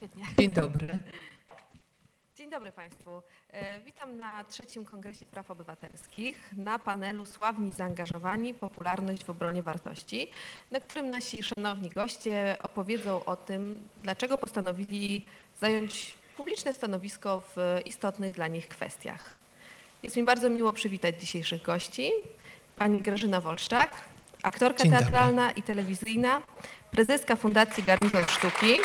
Świetnie. Dzień dobry. Dzień dobry Państwu. E, Witam na trzecim Kongresie Praw Obywatelskich na panelu Sławni Zaangażowani Popularność w obronie wartości, na którym nasi szanowni goście opowiedzą o tym, dlaczego postanowili zająć publiczne stanowisko w istotnych dla nich kwestiach. Jest mi bardzo miło przywitać dzisiejszych gości. Pani Grażyna Wolszczak, aktorka teatralna i telewizyjna, prezeska Fundacji Garnizon Sztuki,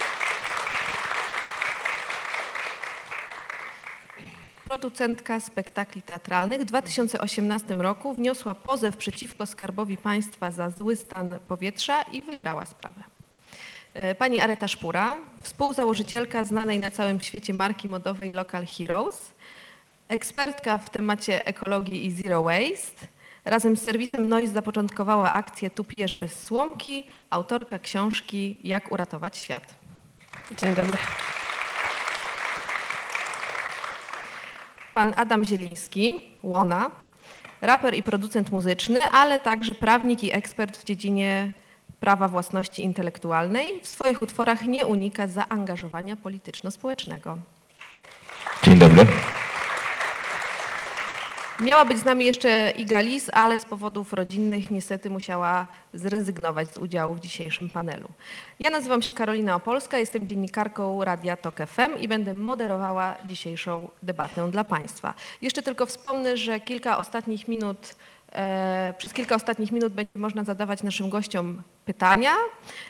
producentka spektakli teatralnych w 2018 roku wniosła pozew przeciwko Skarbowi Państwa za zły stan powietrza i wygrała sprawę. E, Pani Areta Szpura, współzałożycielka znanej na całym świecie marki modowej Local Heroes, ekspertka w temacie ekologii i zero waste, razem z serwisem Noise zapoczątkowała akcję Tu słomki, autorka książki Jak uratować świat. Dzień dobry. Pan Adam Zieliński, Łona, raper i producent muzyczny, ale także prawnik i ekspert w dziedzinie prawa własności intelektualnej. W swoich utworach nie unika zaangażowania polityczno-społecznego. Dzień dobry. Miała być z nami jeszcze Iga Lis, ale z powodów rodzinnych niestety musiała zrezygnować z udziału w dzisiejszym panelu. Ja nazywam się Karolina Opolska, jestem dziennikarką Radia Tok FM i będę moderowała dzisiejszą debatę dla Państwa. Jeszcze tylko wspomnę, że kilka ostatnich minut, e, przez kilka ostatnich minut będzie można zadawać naszym gościom pytania,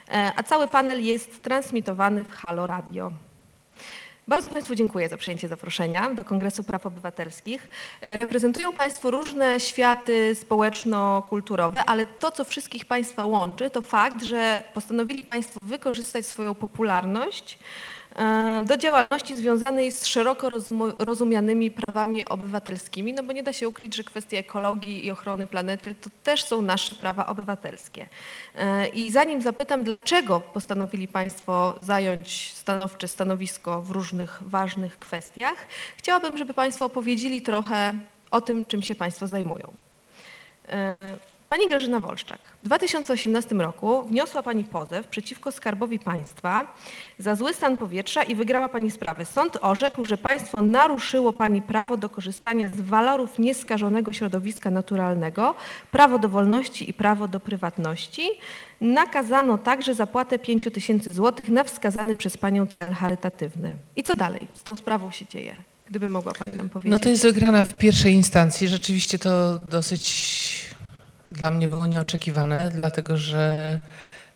e, a cały panel jest transmitowany w Halo Radio. Bardzo Państwu dziękuję za przyjęcie zaproszenia do Kongresu Praw Obywatelskich. Reprezentują Państwo różne światy społeczno-kulturowe, ale to, co wszystkich Państwa łączy, to fakt, że postanowili Państwo wykorzystać swoją popularność do działalności związanej z szeroko rozumianymi prawami obywatelskimi, no bo nie da się ukryć, że kwestie ekologii i ochrony planety to też są nasze prawa obywatelskie. E, I zanim zapytam, dlaczego postanowili Państwo zająć stanowcze stanowisko w różnych ważnych kwestiach, chciałabym, żeby Państwo opowiedzieli trochę o tym, czym się Państwo zajmują. Pani Grażyna Wolszczak, w 2018 roku wniosła Pani pozew przeciwko Skarbowi Państwa za zły stan powietrza i wygrała Pani sprawę. Sąd orzekł, że państwo naruszyło Pani prawo do korzystania z walorów nieskażonego środowiska naturalnego, prawo do wolności i prawo do prywatności. Nakazano także zapłatę 5 tysięcy złotych na wskazany przez Panią cel charytatywny. I co dalej z tą sprawą się dzieje? Gdyby mogła Pani nam powiedzieć. No to jest wygrana w pierwszej instancji. Rzeczywiście to dosyć dla mnie było nieoczekiwane, dlatego że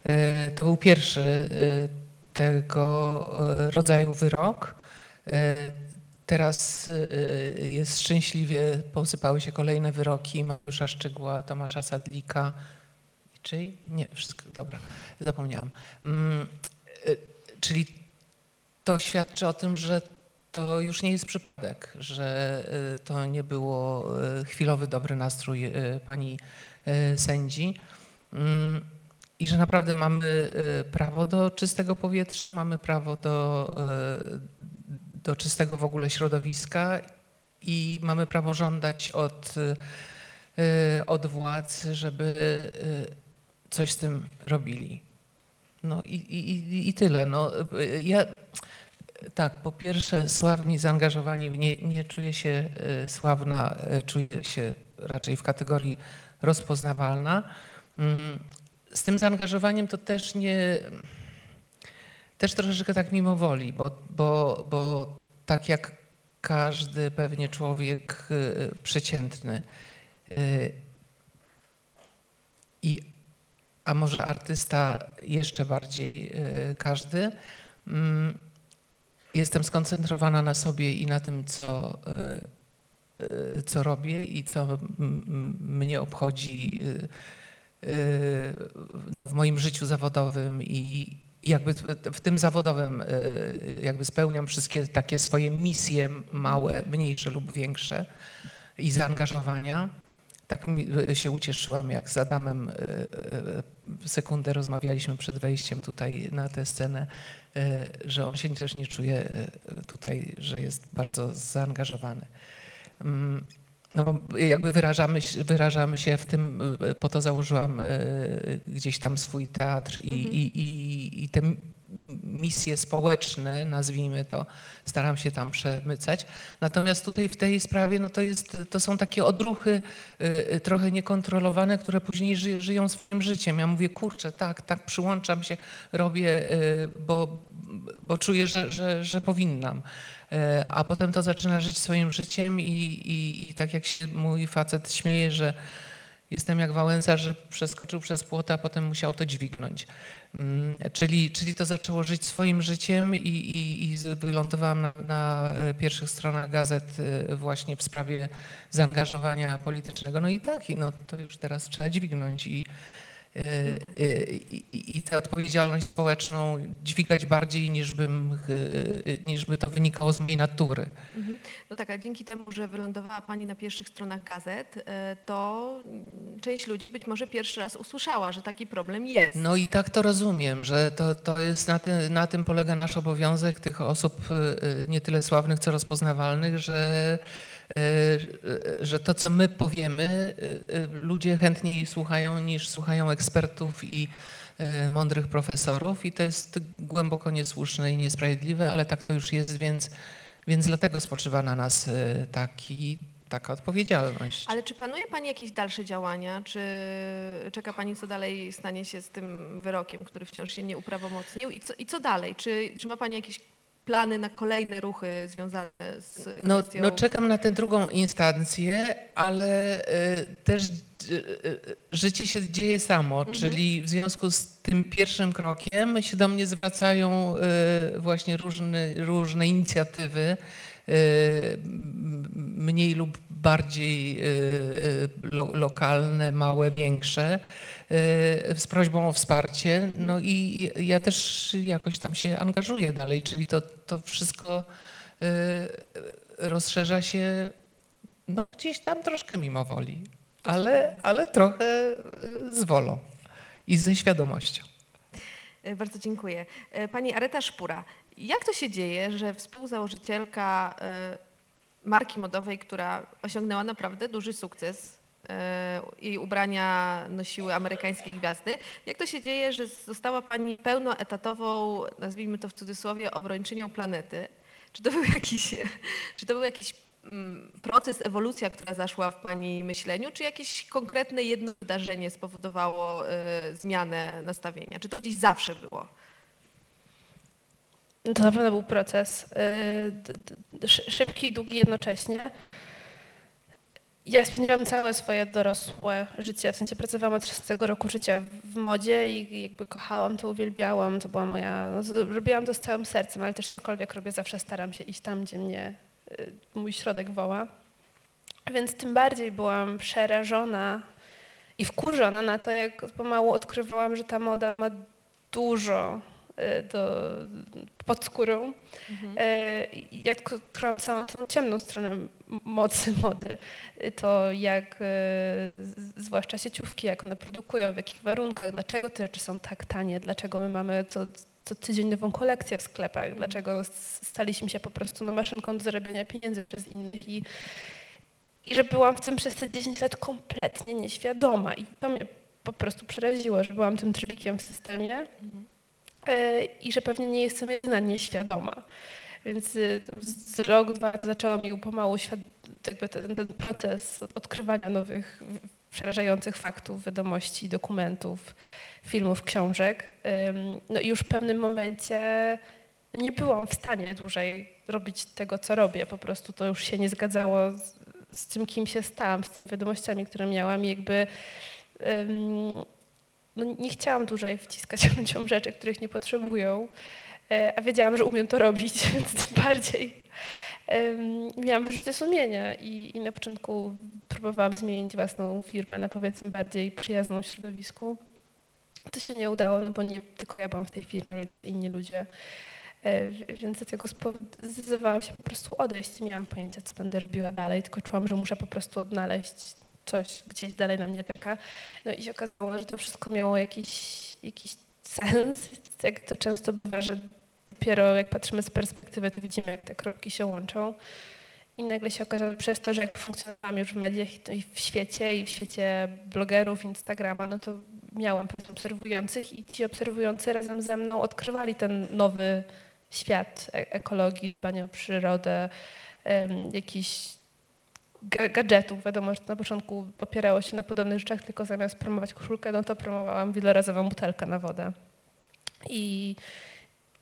e, to był pierwszy e, tego e, rodzaju wyrok. Teraz jest szczęśliwie, posypały się kolejne wyroki Mariusza Szczygła, Tomasza Sadlika. Czyli? Nie, wszystko, dobra, zapomniałam. Mm, Czyli to świadczy o tym, że to już nie jest przypadek, że to nie było chwilowy dobry nastrój pani sędzi Mm, i że naprawdę mamy y, prawo do czystego powietrza, mamy prawo do, y, do czystego w ogóle środowiska i mamy prawo żądać od, od władz, żeby coś z tym robili. No i, i, i- tyle. No, ja, tak, po pierwsze sławni zaangażowani, nie, nie czuję się sławna, czuję się raczej w kategorii rozpoznawalna. Mm, Z tym zaangażowaniem to też nie, też troszeczkę tak mimowoli, bo, bo, bo tak jak każdy pewnie człowiek y, przeciętny y, i a może artysta jeszcze bardziej y, każdy, mm, jestem skoncentrowana na sobie i na tym, co, co robię i co mnie obchodzi y, y, w moim życiu zawodowym i jakby w- tym zawodowym y, jakby spełniam wszystkie takie swoje misje małe, mniejsze lub większe i zaangażowania. Tak się ucieszyłam, jak z Adamem y, y, sekundę rozmawialiśmy przed wejściem tutaj na tę scenę, y, że on się też nie czuje y, tutaj, że jest bardzo zaangażowany. Mm, No jakby wyrażamy, się- wyrażamy się w tym, y, po to założyłam y, gdzieś tam swój teatr i, Mhm. i, i, i te misje społeczne, nazwijmy to, staram się tam przemycać. Natomiast tutaj w tej sprawie no to, jest, to są takie odruchy y, y, trochę niekontrolowane, które później ży, żyją swoim życiem. Ja mówię, kurczę, tak, tak, przyłączam się, robię, y, bo, bo czuję, że, że, że powinnam. E, A potem to zaczyna żyć swoim życiem i, i, i tak jak się mój facet śmieje, że jestem jak Wałęsa, że przeskoczył przez płot, a potem musiał to dźwignąć. Mm, Czyli, czyli to zaczęło żyć swoim życiem i, i, i wylądowałam na, na pierwszych stronach gazet e, właśnie w sprawie zaangażowania politycznego. No i tak, no, to już teraz trzeba dźwignąć i, i, i- tę odpowiedzialność społeczną dźwigać bardziej niż, bym, e, niż by to wynikało z mojej natury. Mhm. No tak, a dzięki temu, że wylądowała Pani na pierwszych stronach gazet, e, to część ludzi być może pierwszy raz usłyszała, że taki problem jest. No i tak to rozumiem, że to, to jest na, ty, na tym polega nasz obowiązek tych osób nie tyle sławnych, co rozpoznawalnych, że, że to, co my powiemy, y, y, ludzie chętniej słuchają niż słuchają ekspertów i y, mądrych profesorów i to jest głęboko niesłuszne i niesprawiedliwe, ale tak to już jest, więc, więc dlatego spoczywa na nas y, taki, taka odpowiedzialność. Ale czy planuje Pani jakieś dalsze działania? Czy czeka Pani, co dalej stanie się z tym wyrokiem, który wciąż się nie uprawomocnił? I co, i co dalej? Czy, czy ma Pani jakieś plany na kolejne ruchy związane z No, kwestią? no czekam na tę drugą instancję, ale y, też y, y, życie się dzieje samo, czyli w związku z tym pierwszym krokiem się do mnie zwracają y, właśnie różne, różne inicjatywy, mniej lub bardziej y, y, lo, lokalne, małe, większe, y, z prośbą o wsparcie. No i ja też jakoś tam się angażuję dalej, czyli to, to wszystko y, rozszerza się no, gdzieś tam troszkę mimo woli, ale, ale trochę y, z wolą i ze świadomością. E, Bardzo dziękuję. E, Pani Areta Szpura, jak to się dzieje, że współzałożycielka e, marki modowej, która osiągnęła naprawdę duży sukces, jej ubrania nosiły amerykańskie gwiazdy, jak to się dzieje, że została Pani pełnoetatową, nazwijmy to w cudzysłowie, obrończynią planety? Czy to był jakiś, czy to był jakiś proces, ewolucja, która zaszła w Pani myśleniu, czy jakieś konkretne jedno wydarzenie spowodowało e, zmianę nastawienia? Czy to gdzieś zawsze było? To na pewno był proces. szy- Szybki i długi jednocześnie. Ja spędziłam całe swoje dorosłe życie, w sensie pracowałam od 16 roku życia w modzie i jakby kochałam to, uwielbiałam, to była moja, no, robiłam to z całym sercem, ale też cokolwiek robię, zawsze staram się iść tam, gdzie mnie y, mój środek woła. Więc tym bardziej byłam przerażona i wkurzona na to, jak pomału odkrywałam, że ta moda ma dużo y, do, pod skórą. E, i Jak odkryłam całą tą ciemną stronę mocy mody, y, to jak zwłaszcza sieciówki, jak one produkują, w jakich warunkach, dlaczego te rzeczy są tak tanie, dlaczego my mamy co, co tydzień nową kolekcję w sklepach, dlaczego staliśmy się po prostu no, maszynką do zarabiania pieniędzy przez innych i, i że byłam w tym przez te 10 lat kompletnie nieświadoma. I to mnie po prostu przeraziło, że byłam tym trybkiem w systemie e, i że pewnie nie jestem jedyna nieświadoma. Więc y, z rok, dwa zaczęłam mi pomału świad- ten, ten proces odkrywania nowych, przerażających faktów, wiadomości, dokumentów, filmów, książek. No i już w pewnym momencie nie byłam w stanie dłużej robić tego, co robię. Po prostu to już się nie zgadzało z, z tym, kim się stałam, z wiadomościami, które miałam i jakby no nie chciałam dłużej wciskać ludziom rzeczy, których nie potrzebują, a wiedziałam, że umiem to robić, więc tym bardziej miałam wyrzuty sumienia i, i na początku próbowałam zmienić własną firmę na powiedzmy bardziej przyjazną środowisku. To się nie udało, no bo nie tylko ja byłam w tej firmie, inni ludzie. E, Więc dlatego zdecydowałam się po prostu odejść. Nie miałam pojęcia, co będę robiła dalej, tylko czułam, że muszę po prostu odnaleźć coś gdzieś dalej na mnie czeka. No i się okazało, że to wszystko miało jakiś, jakiś sens. Jak to często bywa, że dopiero jak patrzymy z perspektywy, to widzimy, jak te kropki się łączą. I nagle się okazało, że przez to, że jak funkcjonowałam już w mediach i w świecie, i w świecie blogerów, Instagrama, no to miałam pewnych obserwujących i ci obserwujący razem ze mną odkrywali ten nowy świat e- ekologii, dbania o przyrodę, ga- gadżetów. Wiadomo, że na początku opierało się na podobnych rzeczach, tylko zamiast promować koszulkę, no to promowałam wielorazową butelkę na wodę. I,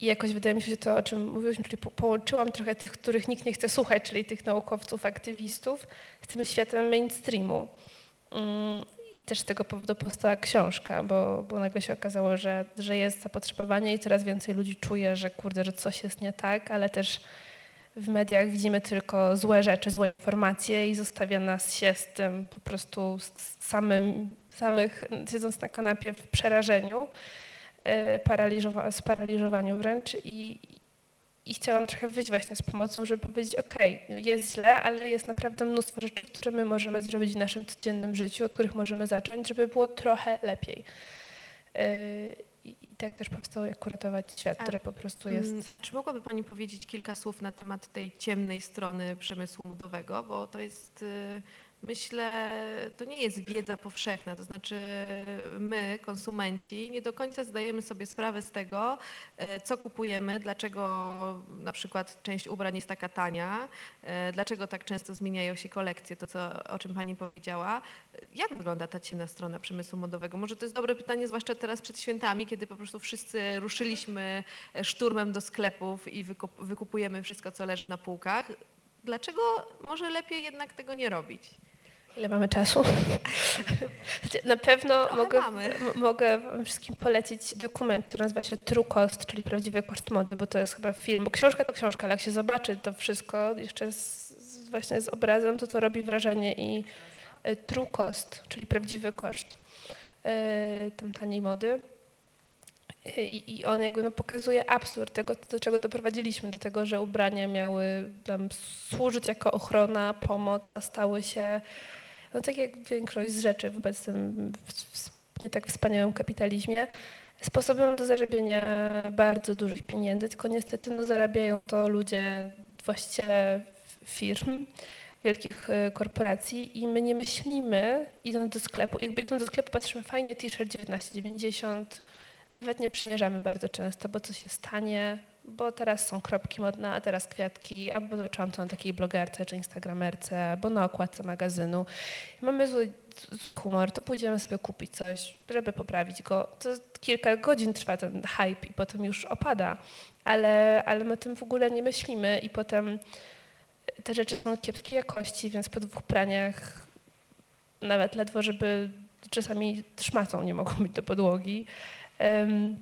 I jakoś wydaje mi się, że to, o czym mówiłyśmy, czyli po, połączyłam trochę tych, których nikt nie chce słuchać, czyli tych naukowców, aktywistów, z tym światem mainstreamu. Mm, Też z tego powodu powstała książka, bo, bo nagle się okazało, że, że jest zapotrzebowanie i coraz więcej ludzi czuje, że kurde, że coś jest nie tak, ale też w mediach widzimy tylko złe rzeczy, złe informacje i zostawia nas się z tym po prostu samym, samych, siedząc na kanapie w przerażeniu, paraliżowa- sparaliżowaniu wręcz i, i chciałam trochę wyjść właśnie z pomocą, żeby powiedzieć, okej, jest źle, ale jest naprawdę mnóstwo rzeczy, które my możemy zrobić w naszym codziennym życiu, od których możemy zacząć, żeby było trochę lepiej. E, I tak też powstało Jak uratować świat, które po prostu jest... Mm, Czy mogłaby Pani powiedzieć kilka słów na temat tej ciemnej strony przemysłu modowego? Bo to jest, y, myślę, to nie jest wiedza powszechna. To znaczy, my, konsumenci, nie do końca zdajemy sobie sprawę z tego, e, co kupujemy, dlaczego na przykład część ubrań jest taka tania, e, dlaczego tak często zmieniają się kolekcje, to co, o czym Pani powiedziała. Jak wygląda ta ciemna strona przemysłu modowego? Może to jest dobre pytanie, zwłaszcza teraz przed świętami, kiedy po prostu wszyscy ruszyliśmy szturmem do sklepów i wykup- wykupujemy wszystko, co leży na półkach. Dlaczego może lepiej jednak tego nie robić? Ile mamy czasu? Na pewno mogę, mogę wam wszystkim polecić dokument, który nazywa się True Cost, czyli prawdziwy koszt mody, bo to jest chyba film, bo książka to książka, ale jak się zobaczy to wszystko jeszcze z, z, właśnie z obrazem, to to robi wrażenie i e, True Cost, czyli prawdziwy koszt e, tam taniej mody. E, I, I on jakby no, pokazuje absurd tego, do czego doprowadziliśmy, do tego, że ubrania miały tam służyć jako ochrona, pomoc, a stały się no tak jak większość z rzeczy w obecnym nie tak wspaniałym kapitalizmie, sposobem do zarabiania bardzo dużych pieniędzy, tylko niestety no, zarabiają to ludzie, właściciele firm, wielkich e, korporacji i my nie myślimy, idąc do sklepu, jakby idąc do sklepu patrzymy fajnie t-shirt 19,90, nawet nie przymierzamy bardzo często, bo coś jest tanie, bo teraz są kropki modne, a teraz kwiatki, albo zobaczyłam to na takiej blogerce czy instagramerce, albo na okładce magazynu. Mamy zły humor, to pójdziemy sobie kupić coś, żeby poprawić go. To kilka godzin trwa ten hype i potem już opada, ale, ale my tym w ogóle nie myślimy i potem te rzeczy są kiepskiej jakości, więc po dwóch praniach nawet ledwo, żeby czasami szmatą nie mogą być do podłogi. Em,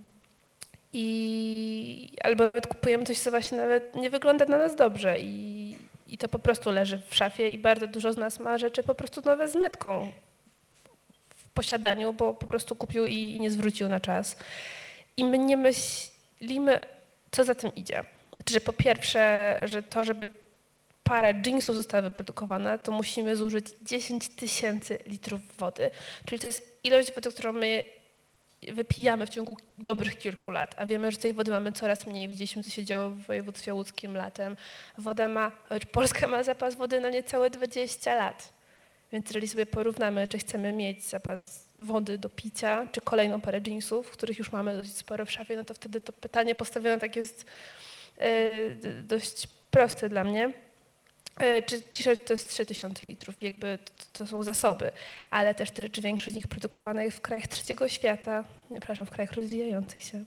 I albo nawet kupujemy coś, co właśnie nawet nie wygląda na nas dobrze i, i to po prostu leży w szafie i bardzo dużo z nas ma rzeczy po prostu nowe z metką w posiadaniu, bo po prostu kupił i, i nie zwrócił na czas. I my nie myślimy, co za tym idzie. Że po pierwsze, że to, żeby para jeansów została wyprodukowana, to musimy zużyć 10 tysięcy litrów wody. Czyli to jest ilość wody, którą my wypijamy w ciągu dobrych kilku lat, a wiemy, że tej wody mamy coraz mniej. Widzieliśmy, co się działo w województwie łódzkim latem. Woda ma, Polska ma zapas wody na niecałe 20 lat. Więc jeżeli sobie porównamy, czy chcemy mieć zapas wody do picia, czy kolejną parę jeansów, których już mamy dość sporo w szafie, no to wtedy to pytanie postawione tak jest d- dość proste dla mnie. E, Czy t-shirt to jest 3000 litrów, jakby to, są zasoby, ale też te większość z nich produkowana jest w krajach trzeciego świata, przepraszam, w krajach rozwijających się,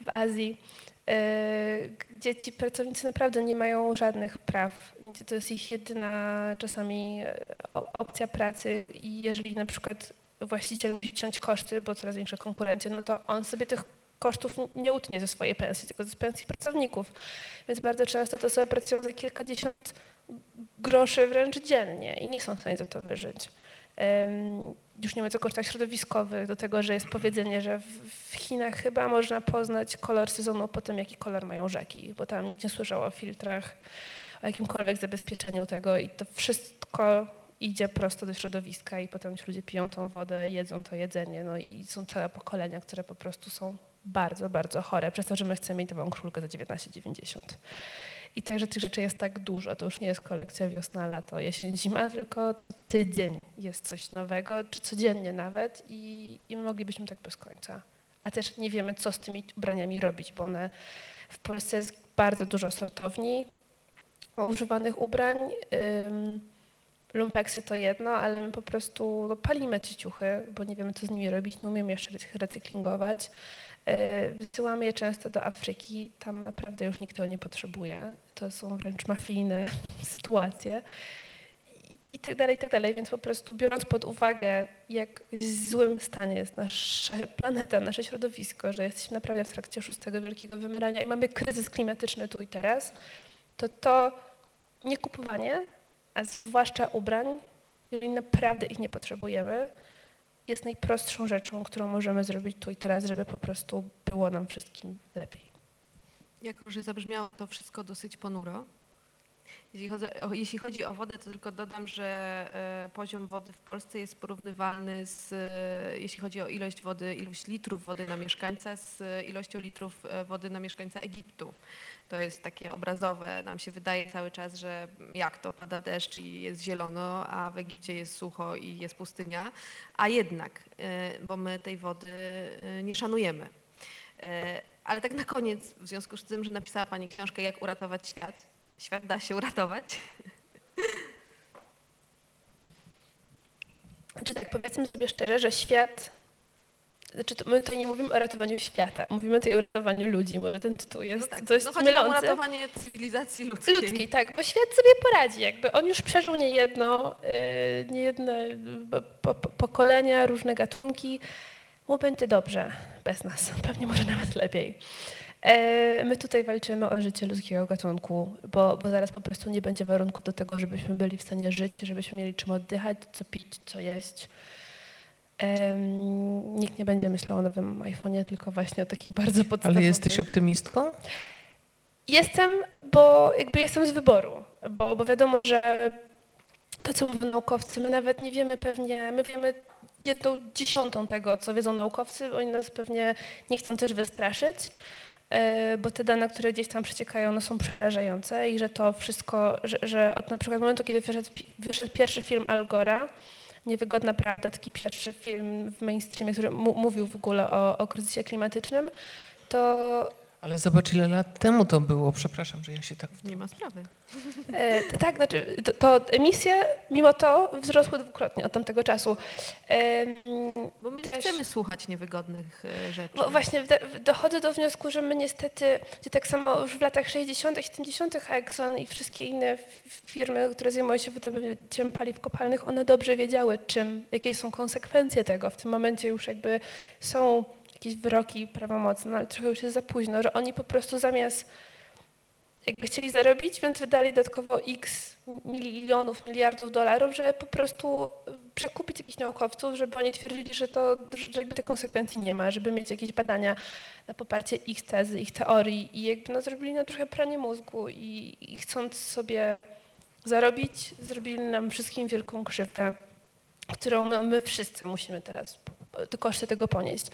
w Azji, e, gdzie ci pracownicy naprawdę nie mają żadnych praw, gdzie to jest ich jedyna czasami e, opcja pracy i jeżeli na przykład właściciel musi ciąć koszty, bo coraz większa konkurencja, no to on sobie tych kosztów nie utnie ze swojej pensji, tylko z pensji pracowników. Więc bardzo często to osoby pracują za kilkadziesiąt groszy wręcz dziennie i nie są w stanie za to wyżyć. Już nie mówiąc o kosztach środowiskowych, do tego, że jest powiedzenie, że w- Chinach chyba można poznać kolor sezonu po tym, jaki kolor mają rzeki, bo tam nie słyszał o filtrach, o jakimkolwiek zabezpieczeniu tego i to wszystko idzie prosto do środowiska i potem ci ludzie piją tą wodę, jedzą to jedzenie, no i są całe pokolenia, które po prostu są bardzo, bardzo chore, przez to, że my chcemy mieć tą koszulkę za 19,90. I także tych rzeczy jest tak dużo. To już nie jest kolekcja wiosna, lato, jesień, zima, tylko tydzień jest coś nowego, czy codziennie nawet i, i my moglibyśmy tak bez końca. A też nie wiemy, co z tymi ubraniami robić, bo one w Polsce jest bardzo dużo sortowni używanych ubrań. Lumpeksy to jedno, ale my po prostu no, palimy te ciuchy, bo nie wiemy, co z nimi robić, nie umiemy jeszcze recyklingować. Yy, Wysyłamy je często do Afryki, tam naprawdę już nikt tego nie potrzebuje. To są wręcz mafijne sytuacje. I tak dalej, i tak dalej. Więc po prostu biorąc pod uwagę, jak w złym stanie jest nasza planeta, nasze środowisko, że jesteśmy naprawdę w trakcie szóstego wielkiego wymierania i mamy kryzys klimatyczny tu i teraz, to to nie kupowanie, a zwłaszcza ubrań, jeżeli naprawdę ich nie potrzebujemy, jest najprostszą rzeczą, którą możemy zrobić tu i teraz, żeby po prostu było nam wszystkim lepiej. Jako, że zabrzmiało to wszystko dosyć ponuro. Jeśli chodzi, o, jeśli chodzi o wodę, to tylko dodam, że e, poziom wody w Polsce jest porównywalny z, e, jeśli chodzi o ilość wody, ilość litrów wody na mieszkańca, z e, ilością litrów wody na mieszkańca Egiptu. To jest takie obrazowe. Nam się wydaje cały czas, że jak to pada deszcz i jest zielono, a w Egipcie jest sucho i jest pustynia. A jednak, bo my tej wody nie szanujemy. Ale tak na koniec, w związku z tym, że napisała Pani książkę Jak uratować świat, świat da się uratować. Znaczy tak, powiedzmy sobie szczerze, że świat, znaczy to my tutaj nie mówimy o ratowaniu świata, mówimy tutaj o ratowaniu ludzi, bo ten tytuł jest tak, dość no chodzi o mylący. uratowanie cywilizacji ludzkiej. Ludzki, tak, bo świat sobie poradzi, jakby on już przeżył niejedno, yy, niejedne y, po, po, pokolenia, różne gatunki. Mu będzie dobrze bez nas, pewnie może nawet lepiej. E, My tutaj walczymy o życie ludzkiego gatunku, bo, bo zaraz po prostu nie będzie warunku do tego, żebyśmy byli w stanie żyć, żebyśmy mieli czym oddychać, co pić, co jeść. Nikt nie będzie myślał o nowym iPhone'ie, tylko właśnie o takich bardzo podstawowych. Ale jesteś optymistką? Jestem, bo jakby jestem z wyboru, bo, bo wiadomo, że to, co mówią naukowcy, my nawet nie wiemy pewnie, my wiemy jedną dziesiątą tego, co wiedzą naukowcy, oni nas pewnie nie chcą też wystraszyć, bo te dane, które gdzieś tam przeciekają, no są przerażające i że to wszystko, że, że od na przykład momentu, kiedy wyszedł, wyszedł pierwszy film Al Gore'a, Niewygodna Prawda, taki pierwszy film w mainstreamie, który mówił w ogóle o, o kryzysie klimatycznym, to Ale zobacz, ile lat temu to było. Przepraszam, że ja się tak... Nie ma sprawy. E, tak, znaczy to, to emisje mimo to wzrosły dwukrotnie od tamtego czasu. Em, Bo my nie Też- chcemy słuchać niewygodnych e, rzeczy. Bo właśnie dochodzę do wniosku, że my niestety, tak samo już w latach 60., 70. Exxon i wszystkie inne firmy, które zajmują się wydobyciem paliw kopalnych, one dobrze wiedziały, czym, jakie są konsekwencje tego. W tym momencie już jakby są jakieś wyroki prawomocne, ale trochę już jest za późno, że oni po prostu zamiast jakby chcieli zarobić, więc wydali dodatkowo x milionów, miliardów dolarów, żeby po prostu przekupić jakichś naukowców, żeby oni twierdzili, że to, że jakby tych konsekwencji nie ma, żeby mieć jakieś badania na poparcie ich tezy, ich teorii i jakby no, zrobili nam trochę pranie mózgu i, i chcąc sobie zarobić, zrobili nam wszystkim wielką krzywdę, którą my wszyscy musimy teraz te koszty tego ponieść.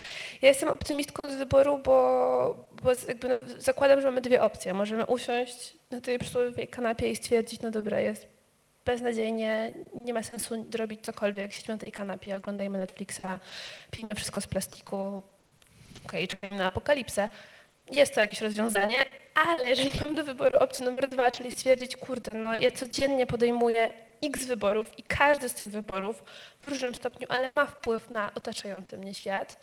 Ja jestem optymistką z wyboru, bo, bo jakby no, zakładam, że mamy dwie opcje. Możemy usiąść na tej przysłowiowej kanapie i stwierdzić, no dobra, jest beznadziejnie, nie ma sensu robić cokolwiek, siedźmy na tej kanapie, oglądajmy Netflixa, pijmy wszystko z plastiku, okej, czekajmy na apokalipsę. Jest to jakieś rozwiązanie, ale jeżeli mam do wyboru opcję numer dwa, czyli stwierdzić, kurde, no ja codziennie podejmuję x wyborów i każdy z tych wyborów w różnym stopniu, ale ma wpływ na otaczający mnie świat,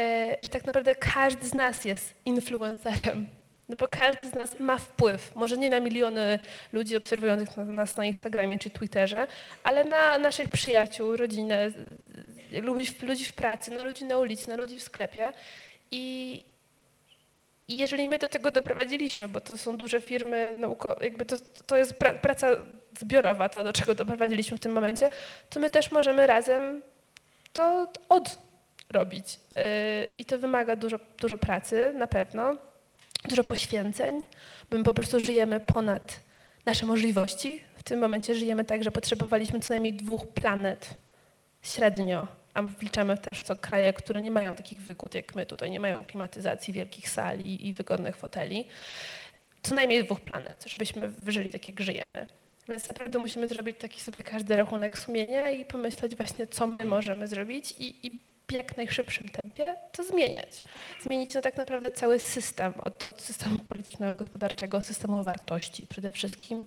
e, że tak naprawdę każdy z nas jest influencerem. No bo każdy z nas ma wpływ, może nie na miliony ludzi obserwujących na- nas na Instagramie czy Twitterze, ale na naszych przyjaciół, rodzinę, ludzi, ludzi w pracy, na ludzi na ulicy, na ludzi w sklepie. I, i jeżeli my do tego doprowadziliśmy, bo to są duże firmy, nauko, jakby to, to jest pra, praca zbiorowa, to do czego doprowadziliśmy w tym momencie, to my też możemy razem to odrobić. Yy, I to wymaga dużo, dużo pracy, na pewno, dużo poświęceń, bo my po prostu żyjemy ponad nasze możliwości. W tym momencie żyjemy tak, że potrzebowaliśmy co najmniej dwóch planet średnio, a wliczamy też to kraje, które nie mają takich wygód jak my tutaj, nie mają klimatyzacji, wielkich sali i wygodnych foteli. co najmniej dwóch planet, żebyśmy wyżyli tak, jak żyjemy. Więc naprawdę musimy zrobić taki sobie każdy rachunek sumienia i pomyśleć właśnie, co my możemy zrobić i, i w jak najszybszym tempie to zmieniać. Zmienić no tak naprawdę cały system, od systemu politycznego, gospodarczego, systemu wartości przede wszystkim.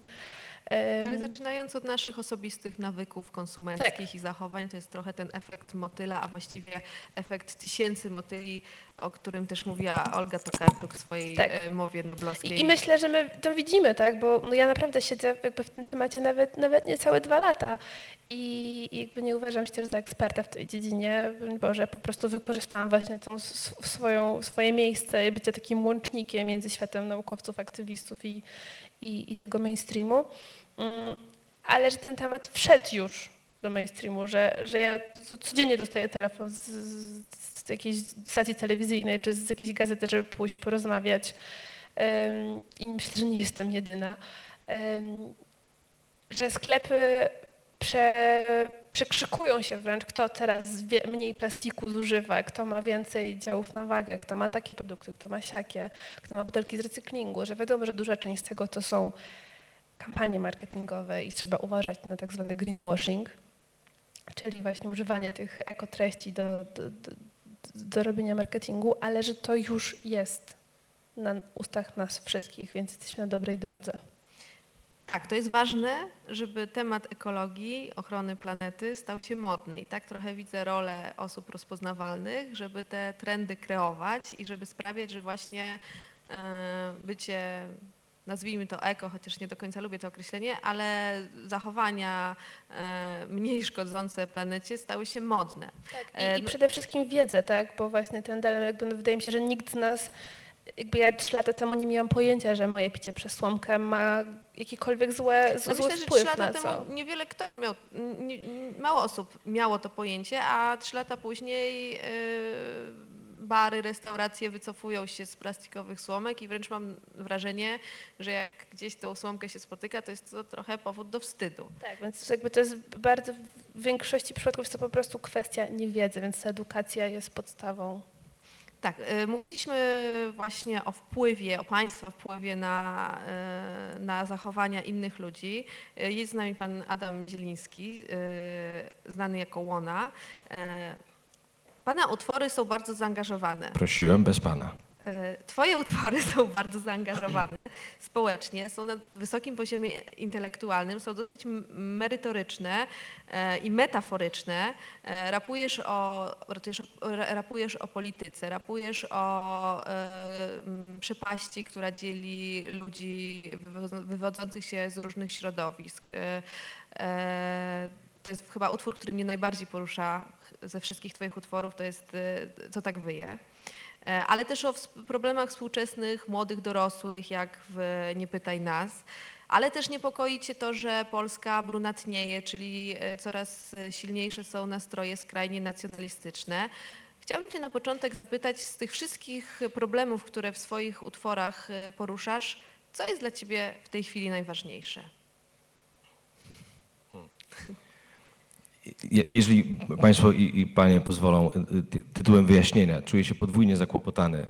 Ale zaczynając od naszych osobistych nawyków konsumenckich i zachowań, to jest trochę ten efekt motyla, a właściwie efekt tysięcy motyli, o którym też mówiła Olga Tokarczuk w swojej Tak. e, mowie noblowskiej. I, I myślę, że my to widzimy, tak? Bo no ja naprawdę siedzę jakby w tym temacie nawet, nawet niecałe dwa lata. I jakby nie uważam się też za eksperta w tej dziedzinie, Boże, po prostu wykorzystałam właśnie tą swoją, swoje miejsce i bycie takim łącznikiem między światem naukowców, aktywistów i, i, i tego mainstreamu. Mm, Ale że ten temat wszedł już do mainstreamu, że, że ja co- codziennie dostaję telefon z, z, jakiejś stacji telewizyjnej czy z jakiejś gazety, żeby pójść porozmawiać. I myślę, że nie jestem jedyna. Że sklepy prze, przekrzykują się wręcz, kto teraz mniej plastiku zużywa, kto ma więcej działów na wagę, kto ma takie produkty, kto ma siakie, kto ma butelki z recyklingu, że wiadomo, że duża część z tego to są kampanie marketingowe i trzeba uważać na tak zwany greenwashing, czyli właśnie używanie tych ekotreści do, do, do, do robienia marketingu, ale że to już jest na ustach nas wszystkich, więc jesteśmy na dobrej drodze. Tak, to jest ważne, żeby temat ekologii, ochrony planety stał się modny. I tak trochę widzę rolę osób rozpoznawalnych, żeby te trendy kreować i żeby sprawiać, że właśnie e, bycie, nazwijmy to eko, chociaż nie do końca lubię to określenie, ale zachowania e, mniej szkodzące planecie stały się modne. Tak, E, i, i no- przede wszystkim wiedzę, tak? Bo właśnie ten jakby no, wydaje mi się, że nikt z nas, jakby ja trzy lata temu nie miałam pojęcia, że moje picie przez słomkę ma jakikolwiek złe, No zły myślę, że trzy wpływ lata na co. temu niewiele kto miał, nie, mało osób miało to pojęcie, a trzy lata później yy, bary, restauracje wycofują się z plastikowych słomek i wręcz mam wrażenie, że jak gdzieś tą słomkę się spotyka, to jest to trochę powód do wstydu. Tak, więc jakby to jest bardzo w większości przypadków jest to po prostu kwestia niewiedzy, więc ta edukacja jest podstawą. Tak, y, mówiliśmy właśnie o wpływie, o Państwa wpływie na, y, na zachowania innych ludzi. Y, Jest z nami Pan Adam Zieliński, znany jako Łona. Pana utwory są bardzo zaangażowane. Prosiłem bez pana. E, Twoje utwory są bardzo zaangażowane społecznie, są na wysokim poziomie intelektualnym, są dosyć merytoryczne e, i metaforyczne. E, Rapujesz o, rapujesz, o- polityce, rapujesz o przepaści, która dzieli ludzi wywo- wywodzących się z różnych środowisk. To jest chyba utwór, który mnie najbardziej porusza ze wszystkich Twoich utworów, to jest Co tak wyje. E, ale też o problemach współczesnych młodych dorosłych, jak w Nie pytaj nas. Ale też niepokoi Cię to, że Polska brunatnieje, czyli e, coraz silniejsze są nastroje skrajnie nacjonalistyczne. Chciałabym Cię na początek zapytać z tych wszystkich problemów, które w swoich utworach e, poruszasz, co jest dla Ciebie w tej chwili najważniejsze? Jeżeli Państwo i, i Panie pozwolą, y, y, ty- tytułem wyjaśnienia, czuję się podwójnie zakłopotany,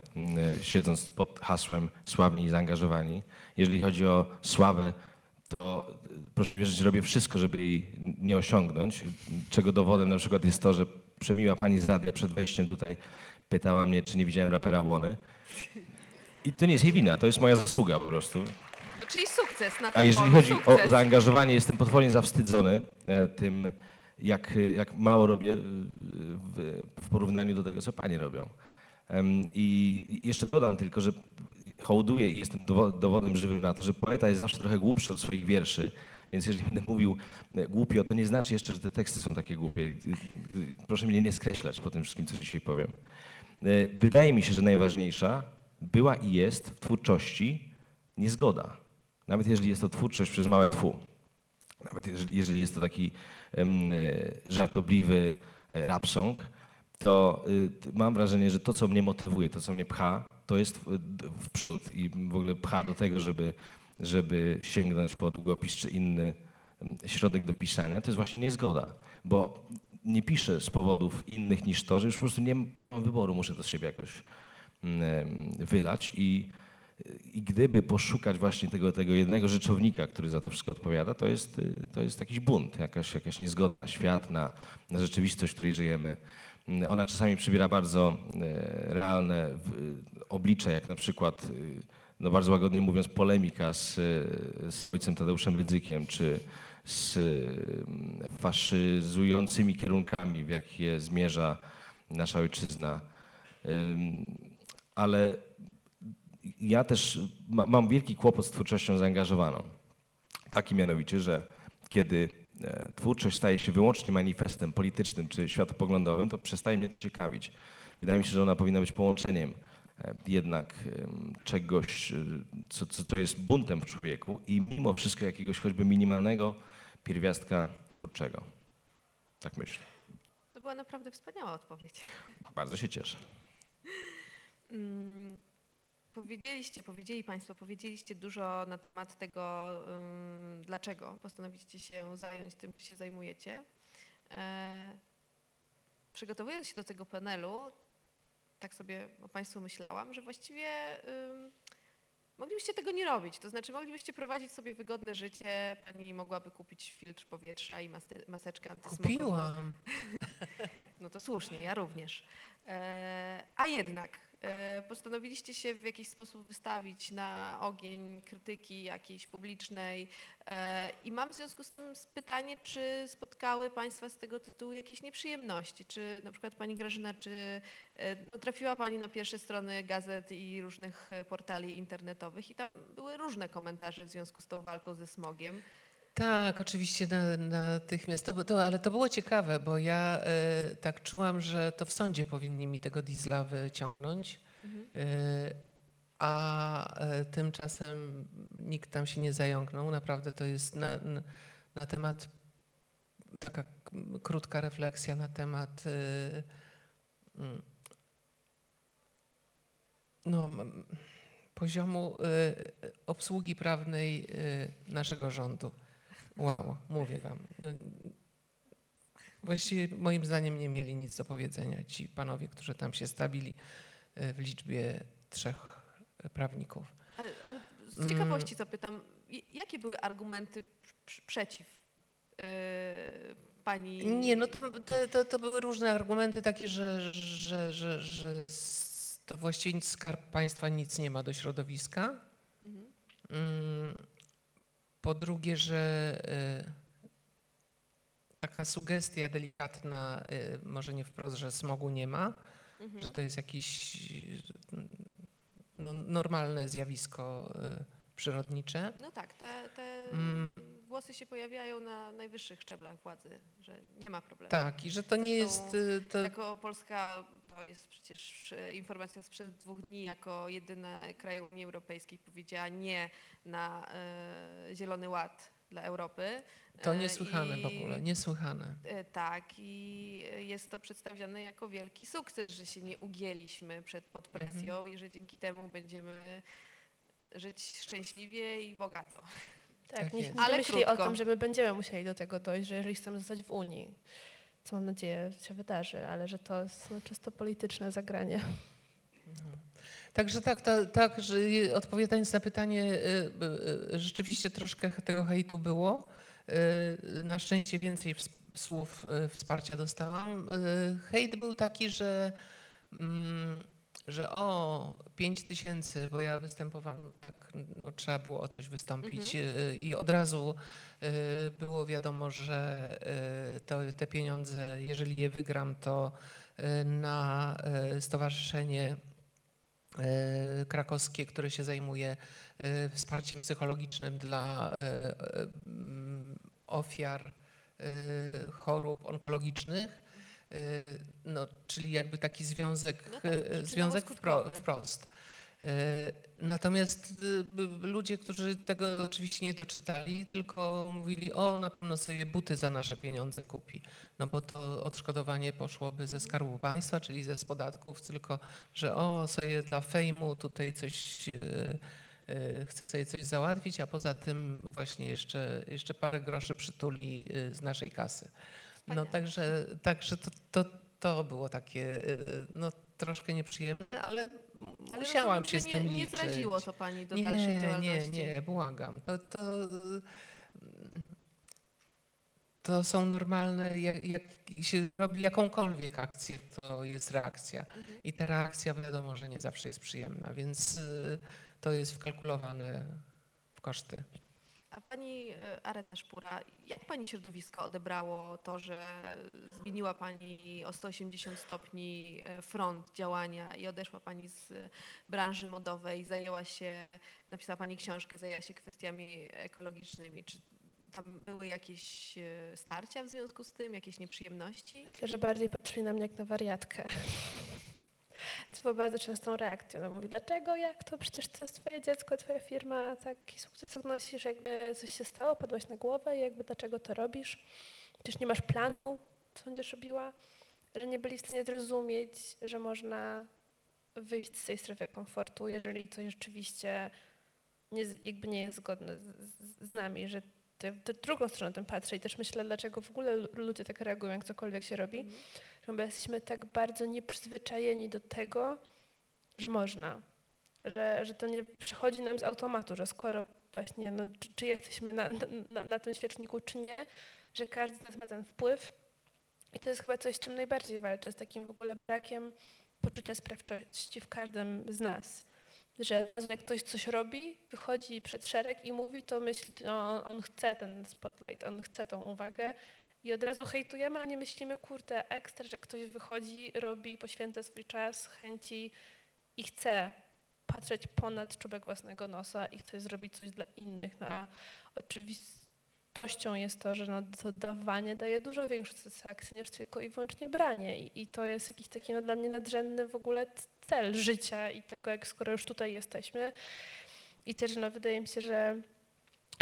y, siedząc pod hasłem sławni i zaangażowani. Jeżeli chodzi o sławę, to proszę wierzyć, robię wszystko, żeby jej nie osiągnąć, czego dowodem na przykład jest to, że przemiła Pani z radia przed wejściem tutaj pytała mnie, czy nie widziałem rapera Łony. I to nie jest jej wina, to jest moja zasługa po prostu. Czyli sukces na A tym jeżeli polu, chodzi o sukces. zaangażowanie, jestem potwornie zawstydzony e, tym, jak, jak mało robię e, w, w porównaniu do tego, co panie robią. I jeszcze dodam tylko, że hołduję i jestem dowo- dowodem żywym na to, że poeta jest zawsze trochę głupszy od swoich wierszy. Więc jeżeli będę mówił e, głupio, to nie znaczy jeszcze, że te teksty są takie głupie. Y, y, Proszę mnie nie skreślać po tym wszystkim, co dzisiaj powiem. E, Wydaje mi się, że najważniejsza była i jest w twórczości niezgoda. Nawet jeżeli jest to twórczość przez małe fu. Nawet jeżeli, jest to taki żartobliwy e, rap song, to y, mam wrażenie, że to, co mnie motywuje, to, co mnie pcha, to jest w, przód i w ogóle pcha do tego, żeby, żeby sięgnąć po długopis czy inny środek do pisania, to jest właśnie niezgoda. Bo nie piszę z powodów innych niż to, że już po prostu nie mam wyboru, muszę to z siebie jakoś em, wylać i I gdyby poszukać właśnie tego, tego jednego rzeczownika, który za to wszystko odpowiada, to jest, to jest jakiś bunt, jakaś, jakaś niezgoda na świat, na, na rzeczywistość, w której żyjemy. Ona czasami przybiera bardzo e, realne w- oblicze, jak na przykład, y, no bardzo łagodnie mówiąc, polemika z, z ojcem Tadeuszem Rydzykiem, czy z faszyzującymi kierunkami, w jakie zmierza nasza ojczyzna. Ale ja też ma, mam wielki kłopot z twórczością zaangażowaną. Taki mianowicie, że kiedy e, twórczość staje się wyłącznie manifestem politycznym czy światopoglądowym, to przestaje mnie to ciekawić. Wydaje mi się, że ona powinna być połączeniem e, jednak czegoś, e, co, co, co jest buntem w człowieku i mimo wszystko jakiegoś choćby minimalnego pierwiastka twórczego. Tak myślę. To była naprawdę wspaniała odpowiedź. Bardzo się cieszę. Powiedzieliście, powiedzieli Państwo, powiedzieliście dużo na temat tego, dlaczego postanowiliście się zająć tym, czym się zajmujecie. E, Przygotowując się do tego panelu, tak sobie o Państwu myślałam, że właściwie moglibyście tego nie robić. To znaczy moglibyście prowadzić sobie wygodne życie, Pani mogłaby kupić filtr powietrza i maseczkę antysmogową. Kupiłam. No to słusznie, ja również. E, a jednak postanowiliście się w jakiś sposób wystawić na ogień krytyki jakiejś publicznej e, i mam w związku z tym pytanie, czy spotkały Państwa z tego tytułu jakieś nieprzyjemności? Czy na przykład Pani Grażyna, czy e, no, trafiła Pani na pierwsze strony gazet i różnych e, portali internetowych i tam były różne komentarze w związku z tą walką ze smogiem. Tak, oczywiście na, natychmiast. To, to, ale to było ciekawe, bo ja e, tak czułam, że to w sądzie powinni mi tego diesla wyciągnąć. E, a e, tymczasem nikt tam się nie zająknął. Naprawdę to jest na, na, na temat, taka k- krótka refleksja na temat e, mm, no, m- poziomu e, obsługi prawnej e, naszego rządu. Wow, mówię wam. No, Właściwie moim zdaniem nie mieli nic do powiedzenia ci panowie, którzy tam się stawili e, w liczbie trzech e, prawników. Ale ale z ciekawości zapytam, j- jakie były argumenty pr- przeciw pani? Nie, no to, to, to, były różne argumenty takie, że, że, że, że to właściwie Skarb Państwa nic nie ma do środowiska. Mm, Po drugie, że y, taka sugestia delikatna, y, może nie wprost, że smogu nie ma, Mhm. że to jest jakieś no, normalne zjawisko y, przyrodnicze. No tak, te, te Mm. głosy się pojawiają na najwyższych szczeblach władzy, że nie ma problemu. Tak, i że to nie jest... To, Jako Polska, jest przecież informacja sprzed dwóch dni, jako jedyna kraj Unii Europejskiej powiedziała nie na e, Zielony Ład dla Europy. to E, niesłychane w i- ogóle, niesłychane. E, Tak, i jest to przedstawiane jako wielki sukces, że się nie ugięliśmy przed pod presją i że dzięki temu będziemy żyć szczęśliwie i bogato. Tak, Tak nikt nie Ale myśli o krótko. tym, że my będziemy musieli do tego dojść, że jeżeli chcemy zostać w Unii, co mam nadzieję się wydarzy, ale że to jest no, czysto polityczne zagranie. Także tak, ta, tak, że odpowiadając na pytanie, y, y, y, rzeczywiście troszkę tego hejtu było. Na szczęście więcej słów wsparcia dostałam. Hejt był taki, że, mm, że o, 5 tysięcy, bo ja występowałam, tak, no, trzeba było o coś wystąpić y, i od razu było wiadomo, że y, to, te pieniądze, jeżeli je wygram, to y, na y, stowarzyszenie krakowskie, które się zajmuje wsparciem psychologicznym dla ofiar chorób onkologicznych. No, czyli jakby taki związek, No tak, związek wprost. E, Natomiast e, ludzie, którzy tego oczywiście nie doczytali, tylko mówili, o na pewno sobie buty za nasze pieniądze kupi. No bo to odszkodowanie poszłoby ze skarbu państwa, czyli ze z podatków, tylko że o sobie dla fejmu tutaj coś e, chce sobie coś załatwić, a poza tym właśnie jeszcze, jeszcze parę groszy przytuli z naszej kasy. No Wspaniale. także, także to, to, to było takie no, troszkę nieprzyjemne, ale Ale musiałam się z tym nie, nie liczyć. zraziło to pani do nie, nie, działalności. nie, błagam. To, to, to są normalne, jak, jak się robi jakąkolwiek akcję, to jest reakcja. I ta reakcja wiadomo, że nie zawsze jest przyjemna, więc y, to jest wkalkulowane w koszty. A pani e, Areta Szpura, jak pani środowisko odebrało to, że zmieniła pani o 180 stopni e, front działania i odeszła pani z branży modowej, zajęła się, napisała pani książkę, zajęła się kwestiami ekologicznymi. Czy tam były jakieś e, starcia w związku z tym, jakieś nieprzyjemności? Myślę, że bardziej patrzyli na mnie jak na wariatkę. Co było bardzo częstą reakcją. No mówi, dlaczego, jak to? Przecież to jest twoje dziecko, twoja firma, taki sukces odnosisz, jakby coś się stało, padłaś na głowę jakby dlaczego to robisz? Przecież nie masz planu, co będziesz robiła? Że nie byli w stanie zrozumieć, że można wyjść z tej strefy komfortu, jeżeli coś rzeczywiście nie, jakby nie jest zgodne z, z, nami, że te, drugą stronę tym patrzę i też myślę, dlaczego w ogóle lu- ludzie tak reagują, jak cokolwiek się robi, że my jesteśmy tak bardzo nieprzyzwyczajeni do tego, że można, że, że to nie przychodzi nam z automatu, że skoro właśnie, no, czy, czy jesteśmy na, na, na tym świeczniku, czy nie, że każdy z nas ma ten wpływ i to jest chyba coś, z czym najbardziej walczę, z takim w ogóle brakiem poczucia sprawczości w każdym z nas. Że jak ktoś coś robi, wychodzi przed szereg i mówi, to myśli, no, on chce ten spotlight, on chce tą uwagę i od razu hejtujemy, a nie myślimy, kurde, ekstra, że ktoś wychodzi, robi, poświęca swój czas, chęci i chce patrzeć ponad czubek własnego nosa i chce zrobić coś dla innych. No, a oczywistością jest to, że no, to dawanie daje dużo większą satysfakcję niż tylko i wyłącznie branie. I, i to jest jakiś taki no, dla mnie nadrzędny w ogóle cel życia i tego, jak skoro już tutaj jesteśmy. I też no, wydaje mi się, że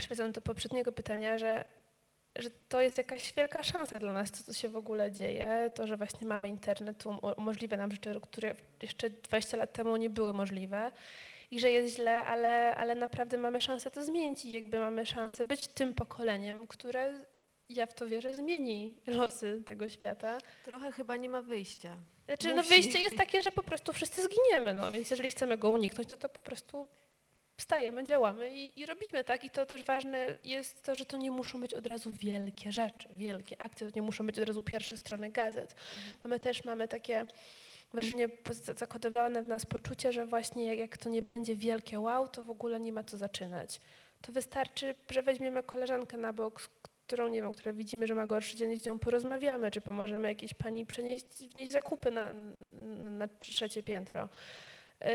wracając do poprzedniego pytania, że że to jest jakaś wielka szansa dla nas, to co się w ogóle dzieje, to, że właśnie mamy internet, um- umożliwia nam rzeczy, które jeszcze 20 lat temu nie były możliwe i że jest źle, ale, ale naprawdę mamy szansę to zmienić i jakby mamy szansę być tym pokoleniem, które, ja w to wierzę, zmieni losy tego świata. Trochę chyba nie ma wyjścia. Znaczy, no wyjście jest takie, że po prostu wszyscy zginiemy, no więc jeżeli chcemy go uniknąć, to, to po prostu wstajemy, działamy i, i robimy tak. I to też ważne jest to, że to nie muszą być od razu wielkie rzeczy, wielkie akcje, to nie muszą być od razu pierwsze strony gazet. A my też mamy takie wrażenie zakodowane w nas poczucie, że właśnie jak, jak to nie będzie wielkie wow, to w ogóle nie ma co zaczynać. To wystarczy, że weźmiemy koleżankę na bok, którą nie wiem, która widzimy, że ma gorszy dzień z nią porozmawiamy, czy pomożemy jakiejś pani przenieść wnieść zakupy na, na trzecie piętro. Yy,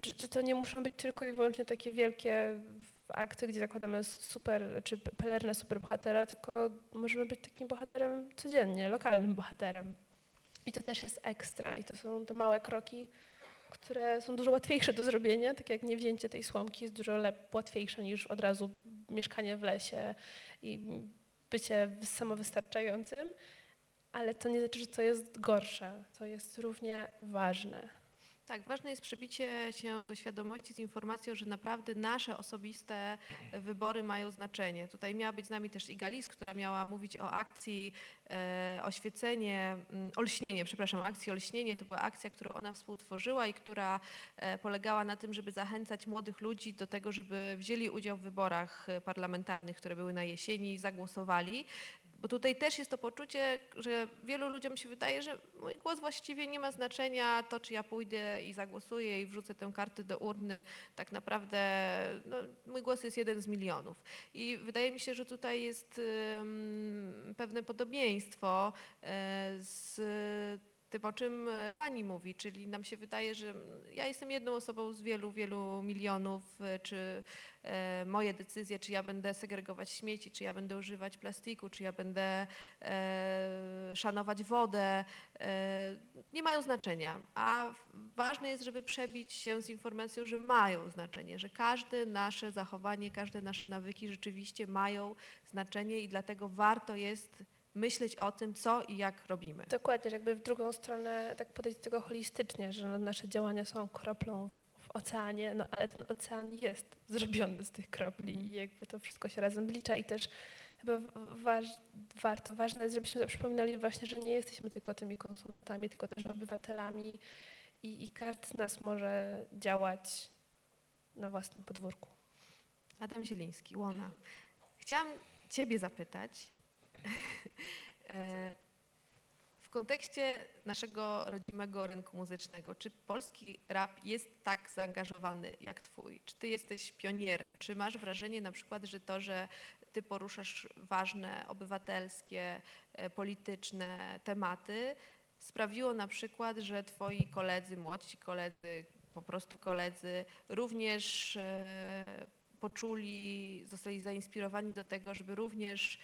Czy, czy to nie muszą być tylko i wyłącznie takie wielkie akty, gdzie zakładamy super, czy pelerynę superbohatera, tylko możemy być takim bohaterem codziennie, lokalnym bohaterem. I to też jest ekstra. I to są te małe kroki, które są dużo łatwiejsze do zrobienia, tak jak nie wzięcie tej słomki jest dużo łatwiejsze niż od razu mieszkanie w lesie i bycie samowystarczającym, ale to nie znaczy, że to jest gorsze. To jest równie ważne. Tak, ważne jest przebicie się do świadomości z informacją, że naprawdę nasze osobiste wybory mają znaczenie. Tutaj miała być z nami też Iga Lis, która miała mówić o akcji e, Oświecenie, mm, Olśnienie, przepraszam, akcji Olśnienie. To była akcja, którą ona współtworzyła i która e, polegała na tym, żeby zachęcać młodych ludzi do tego, żeby wzięli udział w wyborach e, parlamentarnych, które były na jesieni i zagłosowali. Bo tutaj też jest to poczucie, że wielu ludziom się wydaje, że mój głos właściwie nie ma znaczenia, to czy ja pójdę i zagłosuję i wrzucę tę kartę do urny, tak naprawdę no, mój głos jest jeden z milionów. I wydaje mi się, że tutaj jest pewne podobieństwo e, z tym, o czym e, pani mówi, czyli nam się wydaje, że ja jestem jedną osobą z wielu, wielu milionów, e, czy e, moje decyzje, czy ja będę segregować śmieci, czy ja będę używać plastiku, czy ja będę szanować wodę, nie mają znaczenia. A ważne jest, żeby przebić się z informacją, że mają znaczenie, że każde nasze zachowanie, każde nasze nawyki rzeczywiście mają znaczenie i dlatego warto jest myśleć o tym, co i jak robimy. Dokładnie, że jakby w drugą stronę tak podejść do tego holistycznie, że no, nasze działania są kroplą w oceanie, no ale ten ocean jest zrobiony z tych kropli i jakby to wszystko się razem wlicza i też chyba waż, warto, ważne jest, żebyśmy przypominali właśnie, że nie jesteśmy tylko tymi konsumentami, tylko też obywatelami i, i każdy z nas może działać na własnym podwórku. Adam Zieliński, Łona. Chciałam Ciebie zapytać w kontekście naszego rodzimego rynku muzycznego, czy polski rap jest tak zaangażowany jak Twój? Czy Ty jesteś pionierem? Czy masz wrażenie na przykład, że to, że Ty poruszasz ważne obywatelskie, e, polityczne tematy, sprawiło na przykład, że Twoi koledzy, młodsi koledzy, po prostu koledzy również e, poczuli, zostali zainspirowani do tego, żeby również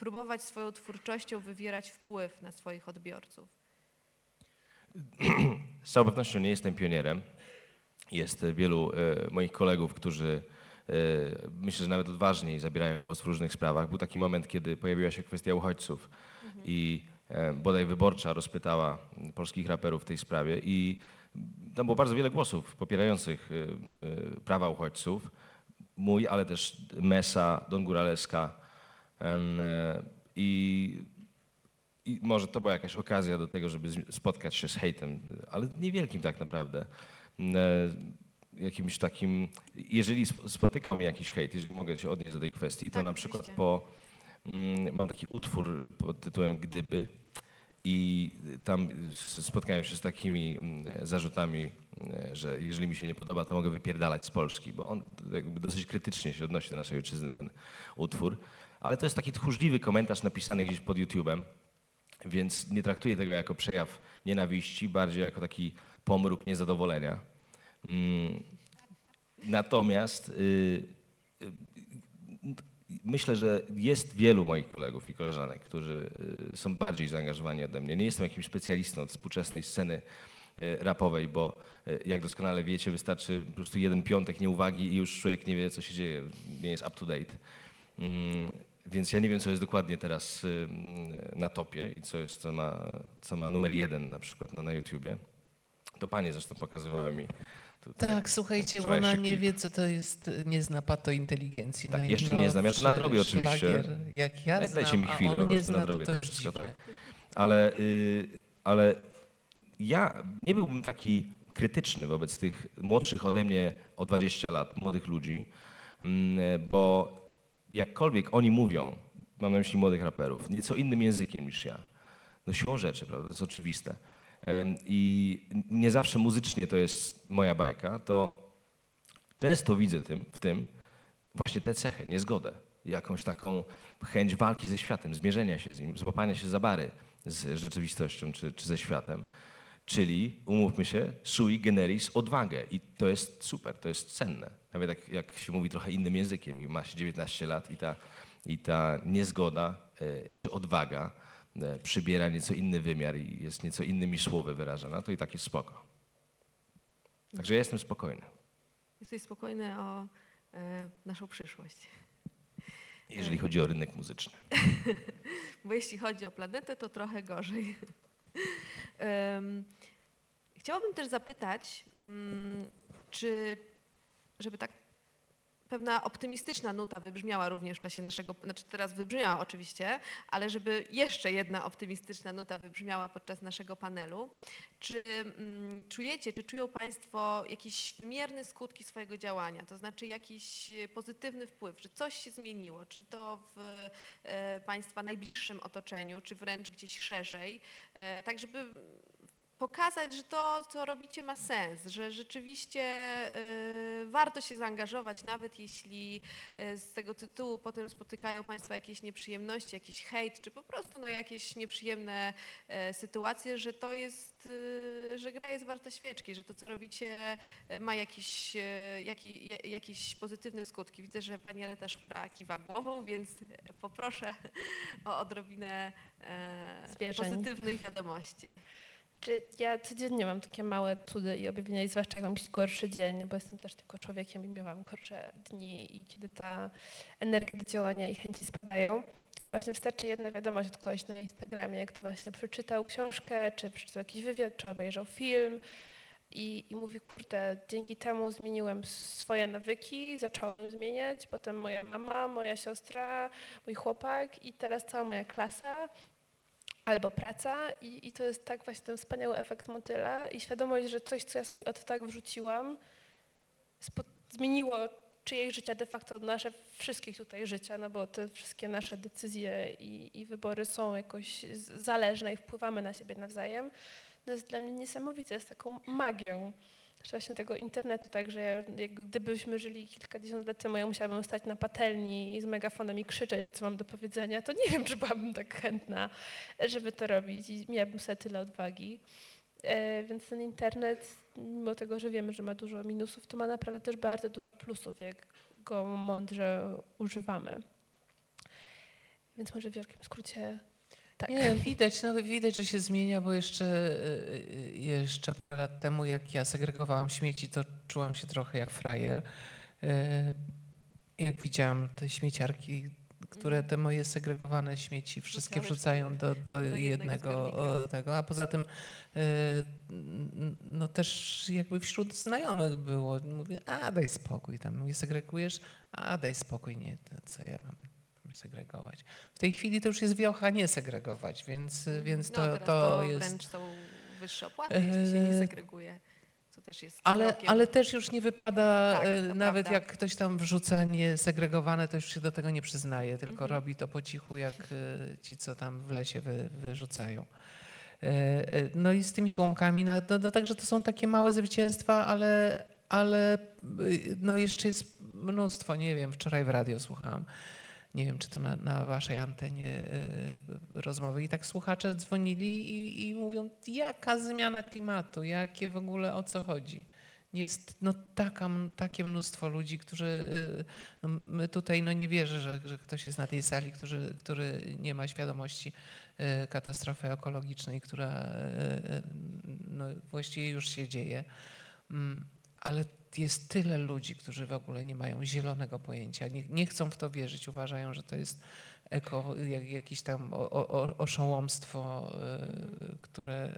próbować swoją twórczością wywierać wpływ na swoich odbiorców. Z całą pewnością nie jestem pionierem. Jest wielu e, moich kolegów, którzy e, myślę, że nawet odważniej zabierają głos w różnych sprawach. Był taki moment, kiedy pojawiła się kwestia uchodźców i e, bodaj wyborcza rozpytała polskich raperów w tej sprawie i tam było bardzo wiele głosów popierających prawa uchodźców. Mój, ale też Mesa, Don Guraleska i i może to była jakaś okazja do tego, żeby spotkać się z hejtem, ale niewielkim tak naprawdę. E, Jakimś takim, jeżeli sp- spotyka mnie jakiś hejt, jeżeli mogę się odnieść do tej kwestii, to Tak, na przykład oczywiście. po, mm, mam taki utwór pod tytułem Gdyby i tam spotkałem się z takimi mm, zarzutami, mm, że jeżeli mi się nie podoba, to mogę wypierdalać z Polski, bo on jakby dosyć krytycznie się odnosi do naszej ojczyzny, ten utwór. Ale to jest taki tchórzliwy komentarz napisany gdzieś pod YouTube'em. Więc nie traktuję tego jako przejaw nienawiści, bardziej jako taki pomruk niezadowolenia. Mm, Natomiast y, y, myślę, że jest wielu moich kolegów i koleżanek, którzy y, są bardziej zaangażowani ode mnie. Nie jestem jakimś specjalistą od współczesnej sceny rapowej, bo jak doskonale wiecie, wystarczy po prostu jeden piątek nieuwagi i już człowiek nie wie, co się dzieje, nie jest up to date. Więc ja nie wiem, co jest dokładnie teraz na topie i co, jest, co, ma, co ma numer jeden na przykład na, na YouTubie. To panie zresztą pokazywały mi. tutaj. Tak, słuchajcie, ona nie wie, co to jest, nie zna pato inteligencji. Tak, No jeszcze nie znam. Ja to nadrobię oczywiście. szlagier, Jak ja Dajcie znam, mi a chwilę, on po nie zna, nadrobię to wszystko, tak. Ale, y, ale ja nie byłbym taki krytyczny wobec tych młodszych ode mnie o 20 lat, młodych ludzi, mm, bo jakkolwiek oni mówią, mam na myśli młodych raperów, nieco innym językiem niż ja. No siłą rzeczy, prawda, to jest oczywiste. I nie zawsze muzycznie to jest moja bajka, to często widzę tym, w tym właśnie tę cechę, niezgodę, jakąś taką chęć walki ze światem, zmierzenia się z nim, złapania się za bary z rzeczywistością czy, czy ze światem. Czyli, umówmy się, sui generis odwagę. I to jest super, to jest cenne. Nawet jak, jak się mówi trochę innym językiem i ma się 19 lat i ta, i ta niezgoda, czy odwaga e, przybiera nieco inny wymiar i jest nieco innymi słowy wyrażana, to i tak jest spoko. Także ja jestem spokojny. Jesteś spokojny o e, naszą przyszłość. jeżeli chodzi o rynek muzyczny. Bo jeśli chodzi o planetę, to trochę gorzej. Em, Chciałabym też zapytać, mm, czy, żeby tak pewna optymistyczna nuta wybrzmiała również w czasie naszego, znaczy teraz wybrzmiała oczywiście, ale żeby jeszcze jedna optymistyczna nuta wybrzmiała podczas naszego panelu. Czy mm, czujecie, czy czują Państwo jakieś wymierne skutki swojego działania, to znaczy jakiś pozytywny wpływ, że coś się zmieniło, czy to w e, Państwa najbliższym otoczeniu, czy wręcz gdzieś szerzej, e, tak żeby pokazać, że to, co robicie, ma sens, że rzeczywiście e, warto się zaangażować, nawet jeśli e, z tego tytułu potem spotykają Państwa jakieś nieprzyjemności, jakiś hejt, czy po prostu no, jakieś nieprzyjemne e, sytuacje, że to jest, że gra jest warta świeczki, że to, co robicie, ma jakiś, e, jaki, ja- jakieś pozytywne skutki. Widzę, że Pani Eleta Szpra kiwa głową, więc poproszę o odrobinę e, Zwierzeń. pozytywnych wiadomości. Czy ja codziennie mam takie małe cudy i objawienia, i zwłaszcza jak mam jakiś gorszy dzień, bo jestem też tylko człowiekiem i miałam gorsze dni i kiedy ta energia do działania i chęci spadają. Właśnie wystarczy jedna wiadomość od kogoś na Instagramie, kto właśnie przeczytał książkę, czy przeczytał jakiś wywiad, czy obejrzał film i, i mówi, kurde, dzięki temu zmieniłem swoje nawyki, zacząłem zmieniać, potem moja mama, moja siostra, mój chłopak i teraz cała moja klasa albo praca i, i to jest tak właśnie ten wspaniały efekt motyla i świadomość, że coś, co ja od tak wrzuciłam, zmieniło czyjeś życia de facto nasze, wszystkich tutaj życia, no bo te wszystkie nasze decyzje i, i wybory są jakoś zależne i wpływamy na siebie nawzajem. To jest dla mnie niesamowite, jest taką magią że właśnie tego internetu, także ja, jak gdybyśmy żyli kilkadziesiąt lat temu, ja musiałabym stać na patelni i z megafonem i krzyczeć, co mam do powiedzenia, to nie wiem, czy byłabym tak chętna, żeby to robić i miałabym sobie tyle odwagi. E, Więc ten internet, mimo tego, że wiemy, że ma dużo minusów, to ma naprawdę też bardzo dużo plusów, jak go mądrze używamy. Więc może w wielkim skrócie tak. Nie, widać, no, widać, że się zmienia, bo jeszcze, y, jeszcze parę lat temu, jak ja segregowałam śmieci, to czułam się trochę jak frajer. Y, Jak widziałam te śmieciarki, które te moje segregowane śmieci wszystkie wrzucają do, do jednego tego, a poza tym y, no też jakby wśród znajomych było, mówię, a daj spokój tam, mówię, segregujesz, a daj spokój, nie, to co ja mam segregować. W tej chwili to już jest wiocha nie segregować, więc, więc to, no, to to jest... wręcz są wyższe opłaty, jeśli się nie Eee, segreguje. Co też jest Ale, ale też już nie wypada, Tak, e, nawet prawda. jak ktoś tam wrzuca niesegregowane, to już się do tego nie przyznaje, tylko Mhm. robi to po cichu, jak e, ci, co tam w lesie wy, wyrzucają. E, e, No i z tymi łąkami, no, no, no, także to są takie małe zwycięstwa, ale, ale no jeszcze jest mnóstwo, nie wiem, wczoraj w radio słuchałam, nie wiem, czy to na, na waszej antenie e, rozmowy i tak słuchacze dzwonili i, i mówią, jaka zmiana klimatu, jakie w ogóle, o co chodzi. Jest no, taka, takie mnóstwo ludzi, którzy, no, my tutaj no, nie wierzę, że, że ktoś jest na tej sali, który, który nie ma świadomości katastrofy ekologicznej, która no, właściwie już się dzieje. Mm, Ale jest tyle ludzi, którzy w ogóle nie mają zielonego pojęcia, nie, nie chcą w to wierzyć, uważają, że to jest eko, jak, jakieś tam o, o, oszołomstwo, y, które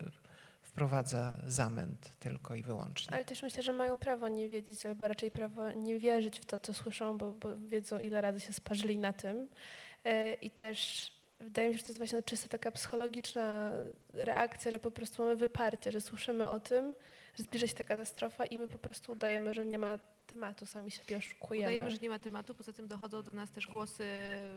wprowadza zamęt tylko i wyłącznie. Ale też myślę, że mają prawo nie wiedzieć, albo raczej prawo nie wierzyć w to, co słyszą, bo, bo wiedzą, ile razy się sparzyli na tym. E, I też wydaje mi się, że to jest właśnie czysto taka psychologiczna reakcja, że po prostu mamy wyparcie, że słyszymy o tym, zbliża się ta katastrofa i my po prostu udajemy, że nie ma tematu, sami siebie oszukujemy. Udajemy, że nie ma tematu, poza tym dochodzą do nas też głosy e,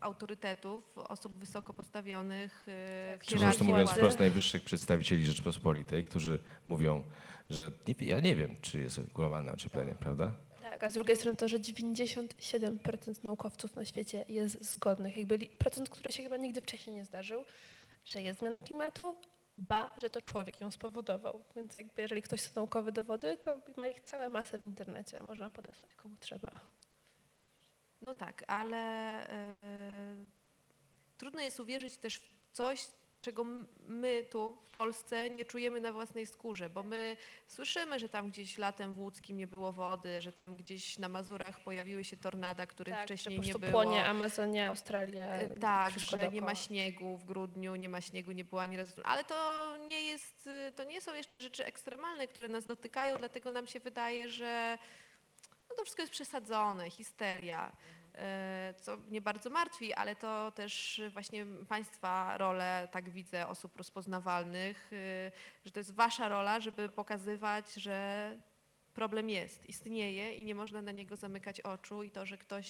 autorytetów, osób wysoko postawionych e, Tak, Czy hierarchii zresztą mówiąc wprost najwyższych przedstawicieli Rzeczypospolitej, którzy mówią, że nie, ja nie wiem, czy jest globalne ocieplenie, prawda? Tak, a z drugiej strony to, że 97% naukowców na świecie jest zgodnych. Jakby procent, który się chyba nigdy wcześniej nie zdarzył, że jest zmiana klimatu, ba, że to człowiek ją spowodował. Więc jakby jeżeli ktoś chce naukowe dowody, to ma ich całe masę w internecie, można podesłać komu trzeba. No tak, ale e, trudno jest uwierzyć też w coś, czego my tu w Polsce nie czujemy na własnej skórze, bo my słyszymy, że tam gdzieś latem w Łódzkim nie było wody, że tam gdzieś na Mazurach pojawiły się tornada, których tak, wcześniej nie było. płonie Amazonia, Australia. E, Tak, że nie ma dookoła. śniegu w grudniu, nie ma śniegu, nie było ani razu. Ale to nie jest, to nie są jeszcze rzeczy ekstremalne, które nas dotykają, dlatego nam się wydaje, że no to wszystko jest przesadzone, histeria, co mnie bardzo martwi, ale to też właśnie Państwa rolę, tak widzę, osób rozpoznawalnych, y, że to jest Wasza rola, żeby pokazywać, że problem jest, istnieje i nie można na niego zamykać oczu i to, że ktoś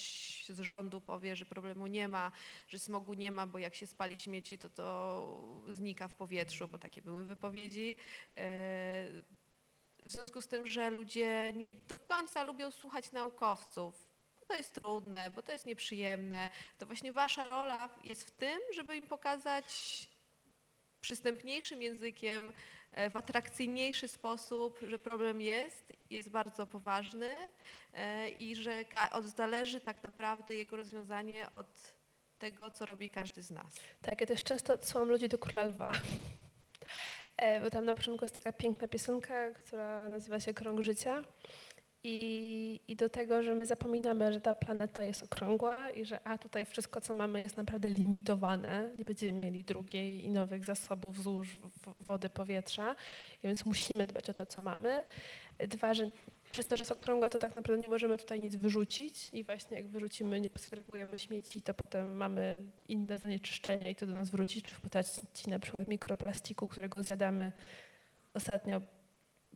z rządu powie, że problemu nie ma, że smogu nie ma, bo jak się spali śmieci, to to znika w powietrzu, bo takie były wypowiedzi. E, W związku z tym, że ludzie nie do końca lubią słuchać naukowców, to jest trudne, bo to jest nieprzyjemne, to właśnie wasza rola jest w tym, żeby im pokazać przystępniejszym językiem, e, w atrakcyjniejszy sposób, że problem jest, jest bardzo poważny e, i że zależy tak naprawdę jego rozwiązanie od tego, co robi każdy z nas. Tak, ja też często odsyłam ludzi do Króla. E, Bo tam na początku jest taka piękna piosenka, która nazywa się Krąg Życia. I, I do tego, że my zapominamy, że ta planeta jest okrągła i że a tutaj wszystko, co mamy, jest naprawdę limitowane. Nie będziemy mieli drugiej i nowych zasobów złóż wody, powietrza. Więc musimy dbać o to, co mamy. Dwa, że przez to, że jest okrągła, to tak naprawdę nie możemy tutaj nic wyrzucić i właśnie jak wyrzucimy, nie posegregujemy śmieci, to potem mamy inne zanieczyszczenia i to do nas wróci, czy w postaci na przykład mikroplastiku, którego zjadamy. Ostatnio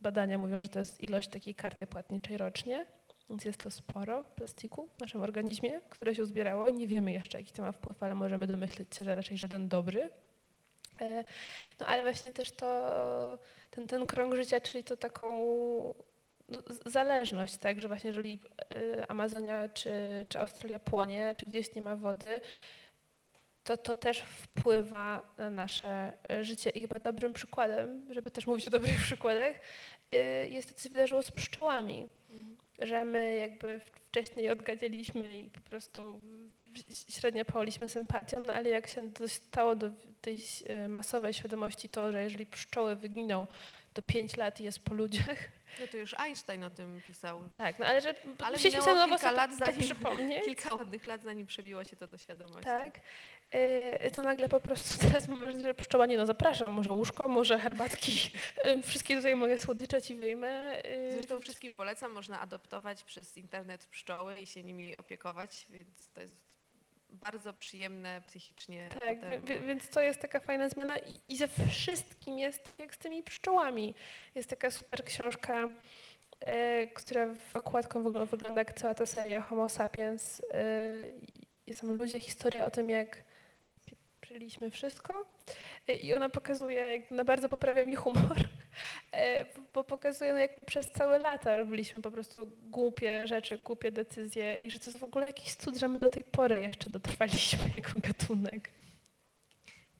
badania mówią, że to jest ilość takiej karty płatniczej rocznie, więc jest to sporo plastiku w naszym organizmie, które się uzbierało. Nie wiemy jeszcze, jaki to ma wpływ, ale możemy domyśleć się, że raczej żaden dobry. E, No ale właśnie też to, ten, ten krąg życia, czyli to taką no, zależność, tak, że właśnie jeżeli y, Amazonia czy, czy Australia płonie, czy gdzieś nie ma wody, to to też wpływa na nasze y, życie. I chyba dobrym przykładem, żeby też mówić o dobrych przykładach, y, jest to, co się wydarzyło z pszczołami. Że my jakby wcześniej odgadzieliśmy i po prostu średnio pałaliśmy sympatią, no ale jak się dostało do tej y, masowej świadomości to, że jeżeli pszczoły wyginą, to 5 lat jest po ludziach, No to już Einstein o tym pisał. tak, no ale że Ale musieliśmy sobie kilka lat, zanim- przypomnieć. Kilka ładnych lat, zanim przebiło się to do świadomości. Tak. Y, To nagle po prostu teraz mam wrażenie, że pszczoła nie no zapraszam, może łóżko, może herbatki, y, wszystkie tutaj moje słodycze ci wyjmę. y, Zresztą wszystkim polecam, można adoptować przez internet pszczoły i się nimi opiekować, więc to jest bardzo przyjemne psychicznie. Tak, więc to jest taka fajna zmiana i, i ze wszystkim jest jak z tymi pszczołami. Jest taka super książka, e, która w okładką wygląda, wygląda jak cała ta seria Homo sapiens. I są ludzie, historia o tym, jak pieprzyliśmy wszystko. E, I ona pokazuje, jak na bardzo poprawia mi humor, e, bo pokazuje, no, jak przez całe lata robiliśmy po prostu głupie rzeczy, głupie decyzje i że to jest w ogóle jakiś cud, że my do tej pory jeszcze dotrwaliśmy jako gatunek.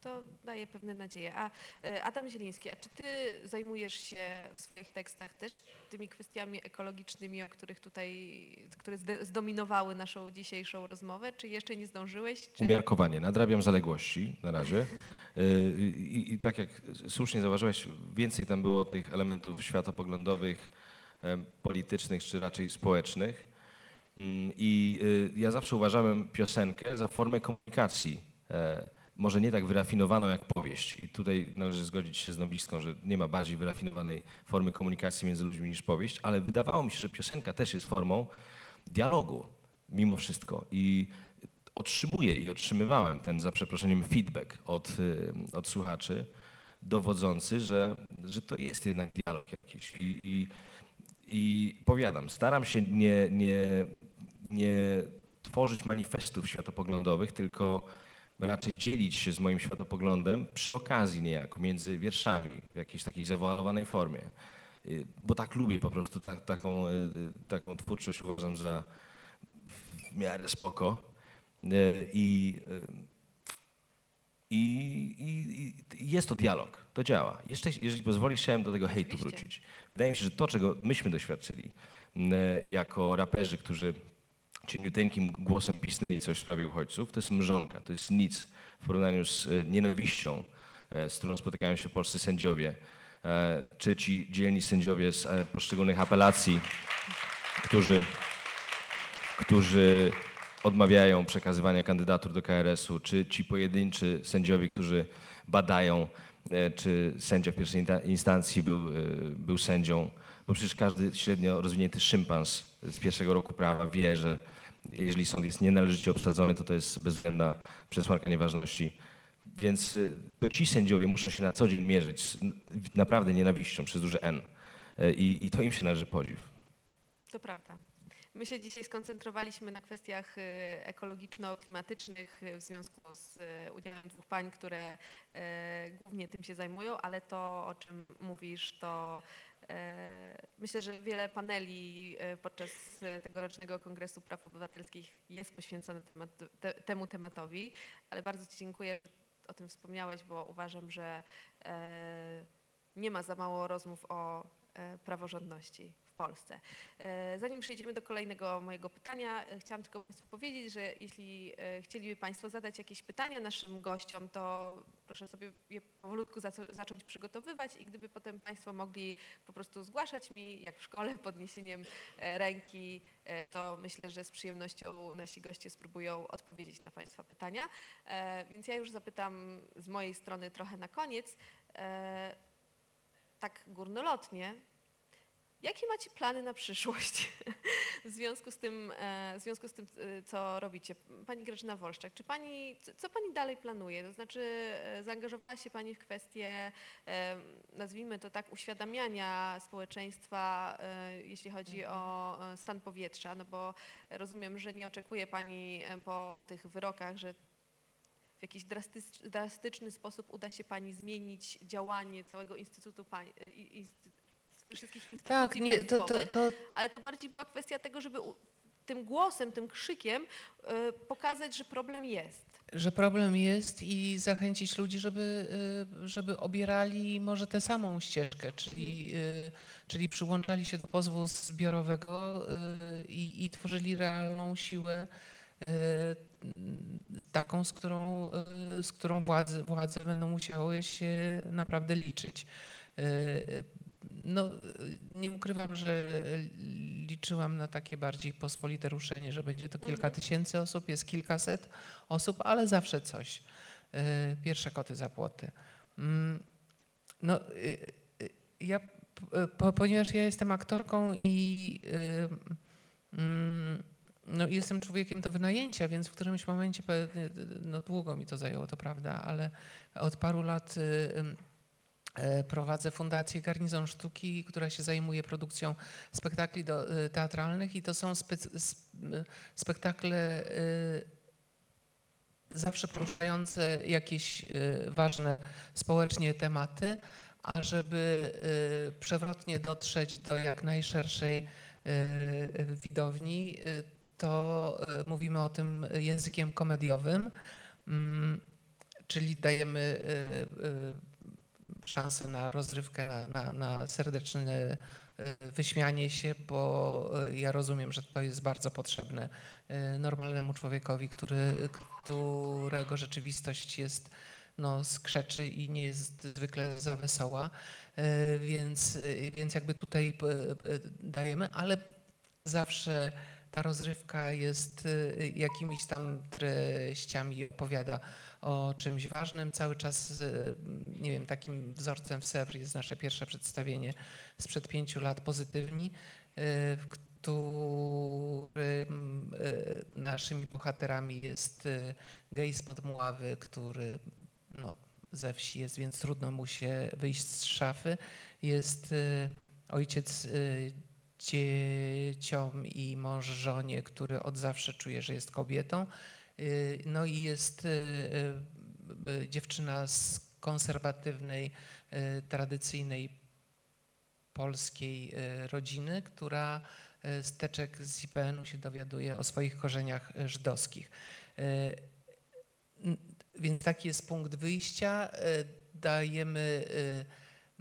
To daje pewne nadzieje. A e, Adam Zieliński, a czy ty zajmujesz się w swoich tekstach też tymi kwestiami ekologicznymi, o których tutaj, które zdominowały naszą dzisiejszą rozmowę, czy jeszcze nie zdążyłeś? Czy... Umiarkowanie, nadrabiam zaległości na razie. Y, I, I tak jak słusznie zauważyłeś, więcej tam było tych elementów światopoglądowych, em, politycznych czy raczej społecznych. Mm, I ja zawsze uważałem piosenkę za formę komunikacji. Może nie tak wyrafinowaną jak powieść. I tutaj należy zgodzić się z Nowicką, że nie ma bardziej wyrafinowanej formy komunikacji między ludźmi niż powieść, ale wydawało mi się, że piosenka też jest formą dialogu mimo wszystko. I otrzymuję i otrzymywałem ten, za przeproszeniem, feedback od, y, od słuchaczy, dowodzący, że, że to jest jednak dialog jakiś. I, i, i powiadam, staram się nie, nie, nie tworzyć manifestów światopoglądowych, tylko raczej dzielić się z moim światopoglądem przy okazji niejako, między wierszami, w jakiejś takiej zawoalowanej formie. Y, Bo tak lubię po prostu tak, taką, y, y, taką twórczość uważam za w miarę spoko. I, i, i, I jest to dialog, to działa. Jeszcze, jeżeli pozwolisz, chciałem do tego hejtu wrócić. Wydaje mi się, że to, czego myśmy doświadczyli jako raperzy, którzy cieniuteńkim głosem pisnęli coś w sprawie uchodźców, to jest mrzonka, to jest nic w porównaniu z e, nienawiścią, e, z którą spotykają się polscy sędziowie, e, czy ci dzielni sędziowie z e, poszczególnych apelacji, którzy którzy odmawiają przekazywania kandydatur do KRS-u, czy ci pojedynczy sędziowie, którzy badają, e, czy sędzia w pierwszej instancji był, e, był sędzią, bo przecież każdy średnio rozwinięty szympans z pierwszego roku prawa wie, że jeżeli sąd jest nienależycie obsadzony, to to jest bezwzględna przesłanka nieważności. Więc e, to ci sędziowie muszą się na co dzień mierzyć z naprawdę nienawiścią przez duże N. E, I, I to im się należy podziw. To prawda. My się dzisiaj skoncentrowaliśmy na kwestiach y, ekologiczno-klimatycznych y, w związku z y, udziałem dwóch pań, które y, głównie tym się zajmują, ale to, o czym mówisz, to y, myślę, że wiele paneli y, podczas tegorocznego Kongresu Praw Obywatelskich jest poświęcone temat, te, temu tematowi, ale bardzo Ci dziękuję, że o tym wspomniałeś, bo uważam, że e, nie ma za mało rozmów o e, praworządności Polsce. E, Zanim przejdziemy do kolejnego mojego pytania, e, chciałam tylko Państwu powiedzieć, że jeśli e, chcieliby Państwo zadać jakieś pytania naszym gościom, to proszę sobie je powolutku zacząć przygotowywać i gdyby potem Państwo mogli po prostu zgłaszać mi, jak w szkole, podniesieniem ręki, to myślę, że z przyjemnością nasi goście spróbują odpowiedzieć na Państwa pytania. Więc ja już zapytam z mojej strony trochę na koniec, tak górnolotnie, Jakie macie plany na przyszłość w związku z tym, e, w związku z tym e, co robicie? Pani Grażyna Wolszczak, czy pani, co- Pani dalej planuje? To znaczy e, zaangażowała się Pani w kwestie, e, nazwijmy to tak, uświadamiania społeczeństwa, jeśli chodzi o stan powietrza, no bo rozumiem, że nie oczekuje Pani po tych wyrokach, że w jakiś drastycz- drastyczny sposób uda się Pani zmienić działanie całego instytutu wszystkich instytucji Tak, nie, to, to, to, ale to bardziej była kwestia tego, żeby tym głosem, tym krzykiem y, pokazać, że problem jest. że problem jest i zachęcić ludzi, żeby, y, żeby obierali może tę samą ścieżkę, czyli, y, czyli przyłączali się do pozwu zbiorowego i, i tworzyli realną siłę taką, z którą, z którą władze, władze będą musiały się naprawdę liczyć. No, nie ukrywam, że liczyłam na takie bardziej pospolite ruszenie, że będzie to kilka tysięcy osób, jest kilkaset osób, ale zawsze coś. Y, Pierwsze koty za płoty. Mm, No, y, y, ja, ponieważ ja jestem aktorką i mm, no, jestem człowiekiem do wynajęcia, więc w którymś momencie, no długo mi to zajęło, to prawda, ale od paru lat prowadzę Fundację Garnizon Sztuki, która się zajmuje produkcją spektakli do, y, teatralnych i to są spe- sp- y, spektakle zawsze poruszające jakieś ważne społecznie tematy, a żeby przewrotnie dotrzeć do jak najszerszej widowni, to mówimy o tym językiem komediowym, mm, czyli dajemy szansę na rozrywkę, na, na, serdeczne y, wyśmianie się, bo y, ja rozumiem, że to jest bardzo potrzebne y, normalnemu człowiekowi, który, którego rzeczywistość jest no, skrzeczy i nie jest zwykle za wesoła, więc, więc jakby tutaj dajemy, ale zawsze ta rozrywka jest jakimiś tam treściami, opowiada o czymś ważnym. Cały czas, y, nie wiem, takim wzorcem w Sewr jest nasze pierwsze przedstawienie sprzed pięciu lat, Pozytywni, y, w którym y, naszymi bohaterami jest gej z Podmuławy, który no, ze wsi jest, więc trudno mu się wyjść z szafy. Jest ojciec dzieciom i mąż żonie, który od zawsze czuje, że jest kobietą. Y, No i jest y, y, dziewczyna z konserwatywnej, tradycyjnej polskiej rodziny, która z teczek z IPN-u się dowiaduje o swoich korzeniach żydowskich. Więc taki jest punkt wyjścia. Dajemy,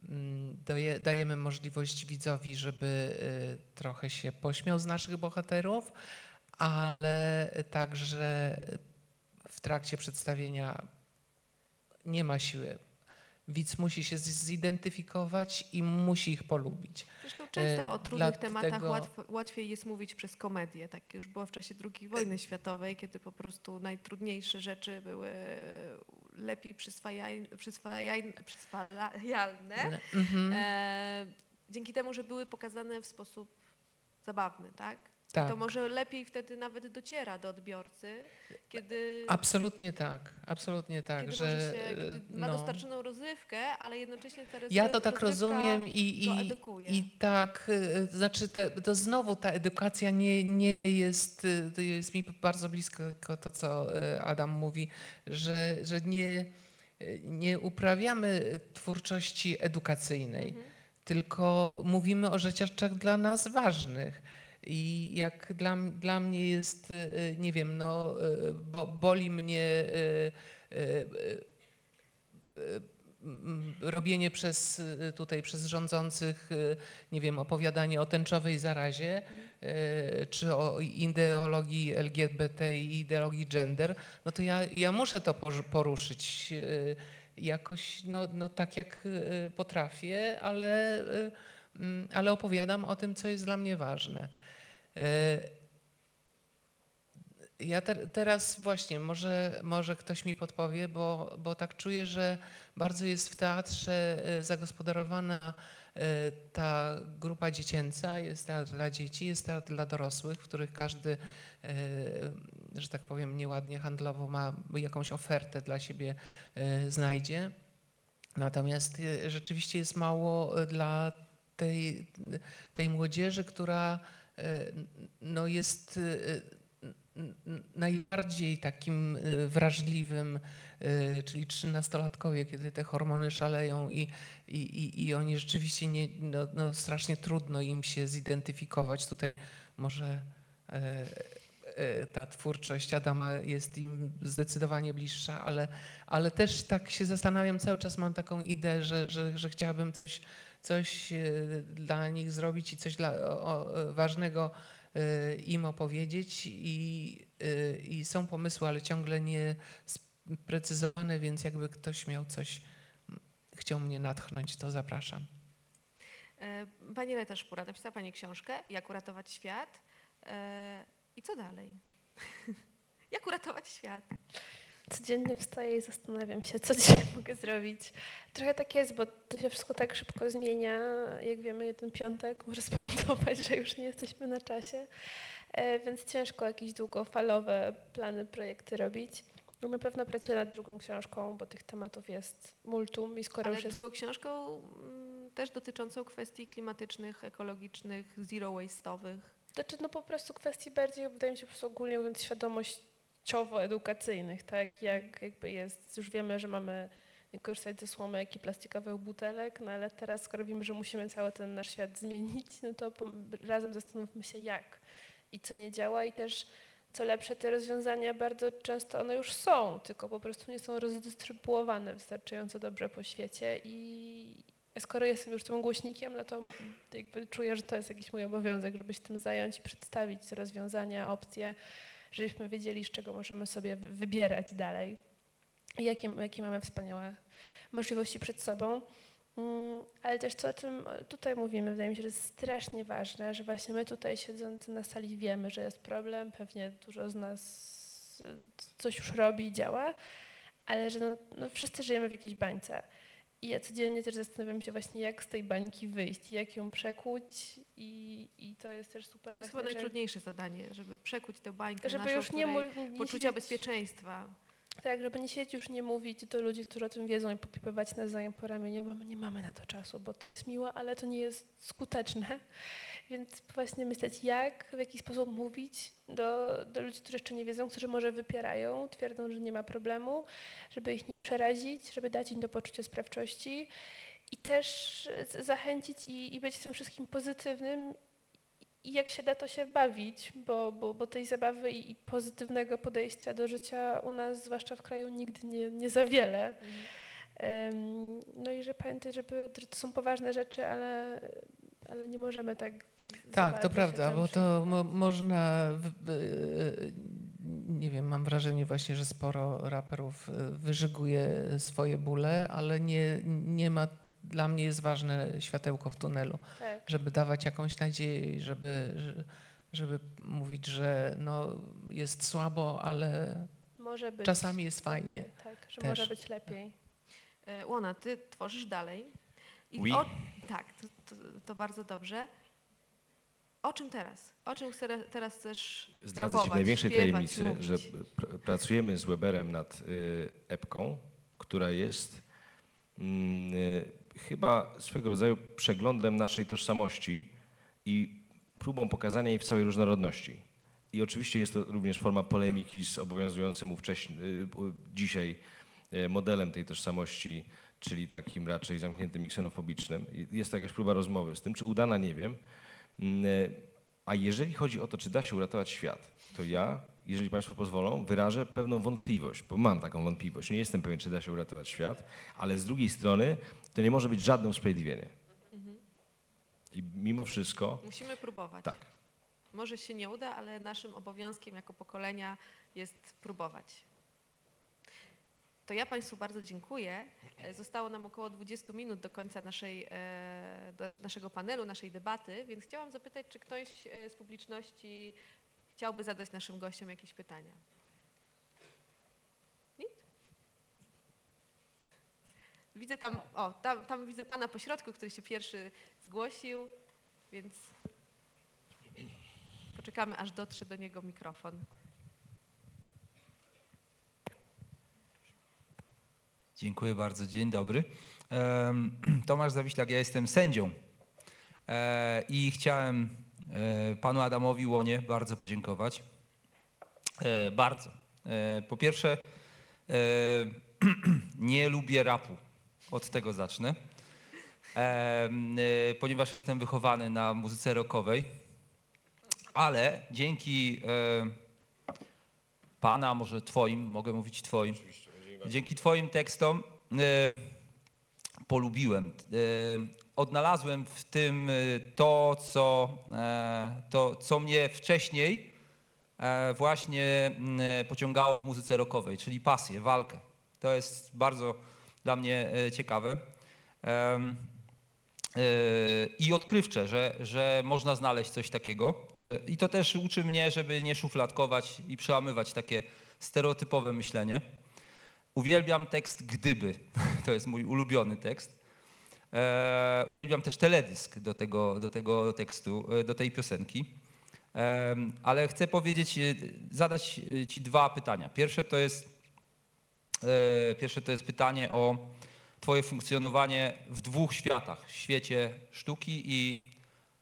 mm, daje, dajemy możliwość widzowi, żeby trochę się pośmiał z naszych bohaterów, ale także w trakcie przedstawienia nie ma siły. Widz musi się zidentyfikować i musi ich polubić. Zresztą często E, o trudnych tematach łatwiej jest mówić przez komedię. Tak już było w czasie II wojny światowej, kiedy po prostu najtrudniejsze rzeczy były lepiej przyswajaj, przyswajaj, przyswajalne. Mhm. E, dzięki temu, że były pokazane w sposób zabawny, tak? Tak. To może lepiej wtedy nawet dociera do odbiorcy, kiedy, Absolutnie tak, absolutnie tak, kiedy, że się, kiedy ma no, dostarczoną rozrywkę, ale jednocześnie ta ja to tak rozumiem i, i, i tak, y, znaczy te, to znowu ta edukacja nie, nie jest, to jest mi bardzo blisko to, co Adam mówi, że, że nie, nie uprawiamy twórczości edukacyjnej, Mhm. tylko mówimy o rzeczach dla nas ważnych. I jak dla, dla mnie jest, y, y, nie wiem, no, y, bo, boli mnie robienie przez tutaj przez rządzących, nie wiem, opowiadanie o tęczowej zarazie, czy o ideologii LGBT i ideologii gender, no to ja, ja muszę to poru- poruszyć jakoś, no, no tak jak potrafię, ale, ale opowiadam o tym, co jest dla mnie ważne. Y, Ja te, teraz właśnie, może, może ktoś mi podpowie, bo, bo tak czuję, że bardzo jest w teatrze e, zagospodarowana e, ta grupa dziecięca, jest teatr dla dzieci, jest teatr dla dorosłych, w których każdy, że tak powiem nieładnie handlowo ma jakąś ofertę dla siebie znajdzie. Natomiast rzeczywiście jest mało dla tej, tej młodzieży, która e, no jest e, najbardziej takim e, wrażliwym, czyli trzynastolatkowie, kiedy te hormony szaleją i, i, i, oni rzeczywiście nie, no, no strasznie trudno im się zidentyfikować. Tutaj może ta twórczość Adama jest im zdecydowanie bliższa, ale, ale też tak się zastanawiam, cały czas mam taką ideę, że, że, że chciałabym coś, coś e, dla nich zrobić i coś dla, o, ważnego e, im opowiedzieć i, e, i są pomysły, ale ciągle nie sprecyzowane, więc jakby ktoś miał coś, chciał mnie natchnąć, to zapraszam. Pani Leta Szpura, napisała Pani książkę Jak uratować świat. I co dalej? Jak uratować świat? Codziennie wstaję i zastanawiam się, co dzisiaj mogę zrobić. Trochę tak jest, bo to się wszystko tak szybko zmienia. Jak wiemy, jeden piątek może spowodować, że już nie jesteśmy na czasie, E, więc ciężko jakieś długofalowe plany, projekty robić. No na pewno pracuję nad drugą książką, bo tych tematów jest multum i skoro Ale już jest książką mm, też dotyczącą kwestii klimatycznych, ekologicznych, zero waste'owych. Znaczy, no po prostu kwestii bardziej, wydaje mi się, po prostu ogólnie mówiąc, świadomościowo-edukacyjnych, tak? Jak jakby jest, już wiemy, że mamy korzystać ze słomek i plastikowych butelek, no ale teraz, skoro wiemy, że musimy cały ten nasz świat zmienić, no to razem zastanówmy się jak i co nie działa i też co lepsze, te rozwiązania bardzo często one już są, tylko po prostu nie są rozdystrybuowane wystarczająco dobrze po świecie i skoro jestem już tym głośnikiem, no to jakby czuję, że to jest jakiś mój obowiązek, żeby się tym zająć i przedstawić rozwiązania, opcje, żebyśmy wiedzieli, z czego możemy sobie wybierać dalej jakie, jakie mamy wspaniałe możliwości przed sobą. Mm, Ale też to, o czym tutaj mówimy, wydaje mi się, że jest strasznie ważne, że właśnie my tutaj siedzący na sali wiemy, że jest problem, pewnie dużo z nas coś już robi i działa, ale że no, no wszyscy żyjemy w jakiejś bańce. I ja codziennie też zastanawiam się właśnie, jak z tej bańki wyjść, jak ją przekuć i, i to jest też super. To jest chyba najtrudniejsze zadanie, żeby przekuć tę bańkę Żeby naszą, już nie, nie poczucia siedzieć- bezpieczeństwa. Tak, żeby nie siedzieć już nie mówić do ludzi, którzy o tym wiedzą i poklepywać nawzajem po ramieniu, bo my nie mamy na to czasu, bo to jest miłe, ale to nie jest skuteczne. Więc właśnie myśleć, jak, w jaki sposób mówić do, do ludzi, którzy jeszcze nie wiedzą, którzy może wypierają, twierdzą, że nie ma problemu, żeby ich nie przerazić, żeby dać im do poczucia sprawczości i też zachęcić i, i być tym wszystkim pozytywnym i jak się da, to się bawić, bo, bo, bo tej zabawy i, i pozytywnego podejścia do życia u nas, zwłaszcza w kraju, nigdy nie, nie za wiele. Em, No i że pamiętać, żeby, że to są poważne rzeczy, ale, ale nie możemy tak. Tak, to prawda, bo to mo, można, w- y, nie wiem, mam wrażenie właśnie, że sporo raperów y, wyżyguje swoje bóle, ale nie, nie ma, dla mnie jest ważne światełko w tunelu, Tak. żeby dawać jakąś nadzieję, żeby, że- żeby mówić, że no, jest słabo, ale Może być. czasami jest fajnie. Tak, że też. może być lepiej. E, Łona, ty tworzysz dalej. I Oui. o, tak, to, to, to bardzo dobrze. O czym teraz? O czym chce- teraz chcesz Zdradzę Ci w największej śpiewać, tajemnicy, mówić? że pr- pracujemy z Weberem nad y, epką, która jest mm, y, chyba swego rodzaju przeglądem naszej tożsamości i próbą pokazania jej w całej różnorodności. I oczywiście jest to również forma polemiki z obowiązującym ówcześnie, y, u- dzisiaj y, modelem tej tożsamości, czyli takim raczej zamkniętym i ksenofobicznym. I Jest to jakaś próba rozmowy z tym, czy udana, nie wiem. Mm, y, A jeżeli chodzi o to, czy da się uratować świat, to ja, jeżeli Państwo pozwolą, wyrażę pewną wątpliwość, bo mam taką wątpliwość. Nie jestem pewien, czy da się uratować świat, ale z drugiej strony to nie może być żadne usprawiedliwienie. I mimo wszystko, Musimy próbować. tak. Może się nie uda, ale naszym obowiązkiem jako pokolenia jest próbować. To ja Państwu bardzo dziękuję. E, Zostało nam około 20 minut do końca naszej, e, do naszego panelu, naszej debaty, więc chciałam zapytać, czy ktoś e, z publiczności chciałby zadać naszym gościom jakieś pytania? Nikt? Widzę tam, o, tam, tam widzę pana po środku, który się pierwszy zgłosił, więc poczekamy, aż dotrze do niego mikrofon. Dziękuję bardzo, dzień dobry. Tomasz Zawiślak, ja jestem sędzią E, i chciałem e, panu Adamowi Łonie bardzo podziękować. E, Bardzo. Po pierwsze, nie lubię rapu, od tego zacznę, ponieważ jestem wychowany na muzyce rockowej, ale dzięki pana, może twoim, mogę mówić twoim, Dzięki Twoim tekstom e, polubiłem. E, odnalazłem w tym e, to, co, to, co mnie wcześniej właśnie pociągało w muzyce rockowej, czyli pasję, walkę. To jest bardzo dla mnie ciekawe. I odkrywcze, że, że można znaleźć coś takiego. I to też uczy mnie, żeby nie szufladkować i przełamywać takie stereotypowe myślenie. Uwielbiam tekst Gdyby. To jest mój ulubiony tekst. E, uwielbiam też teledysk do tego, do tego tekstu, e, do tej piosenki. Em, ale chcę powiedzieć, e, zadać e, Ci dwa pytania. Pierwsze to jest, e, pierwsze to jest pytanie o Twoje funkcjonowanie w dwóch światach. W świecie sztuki i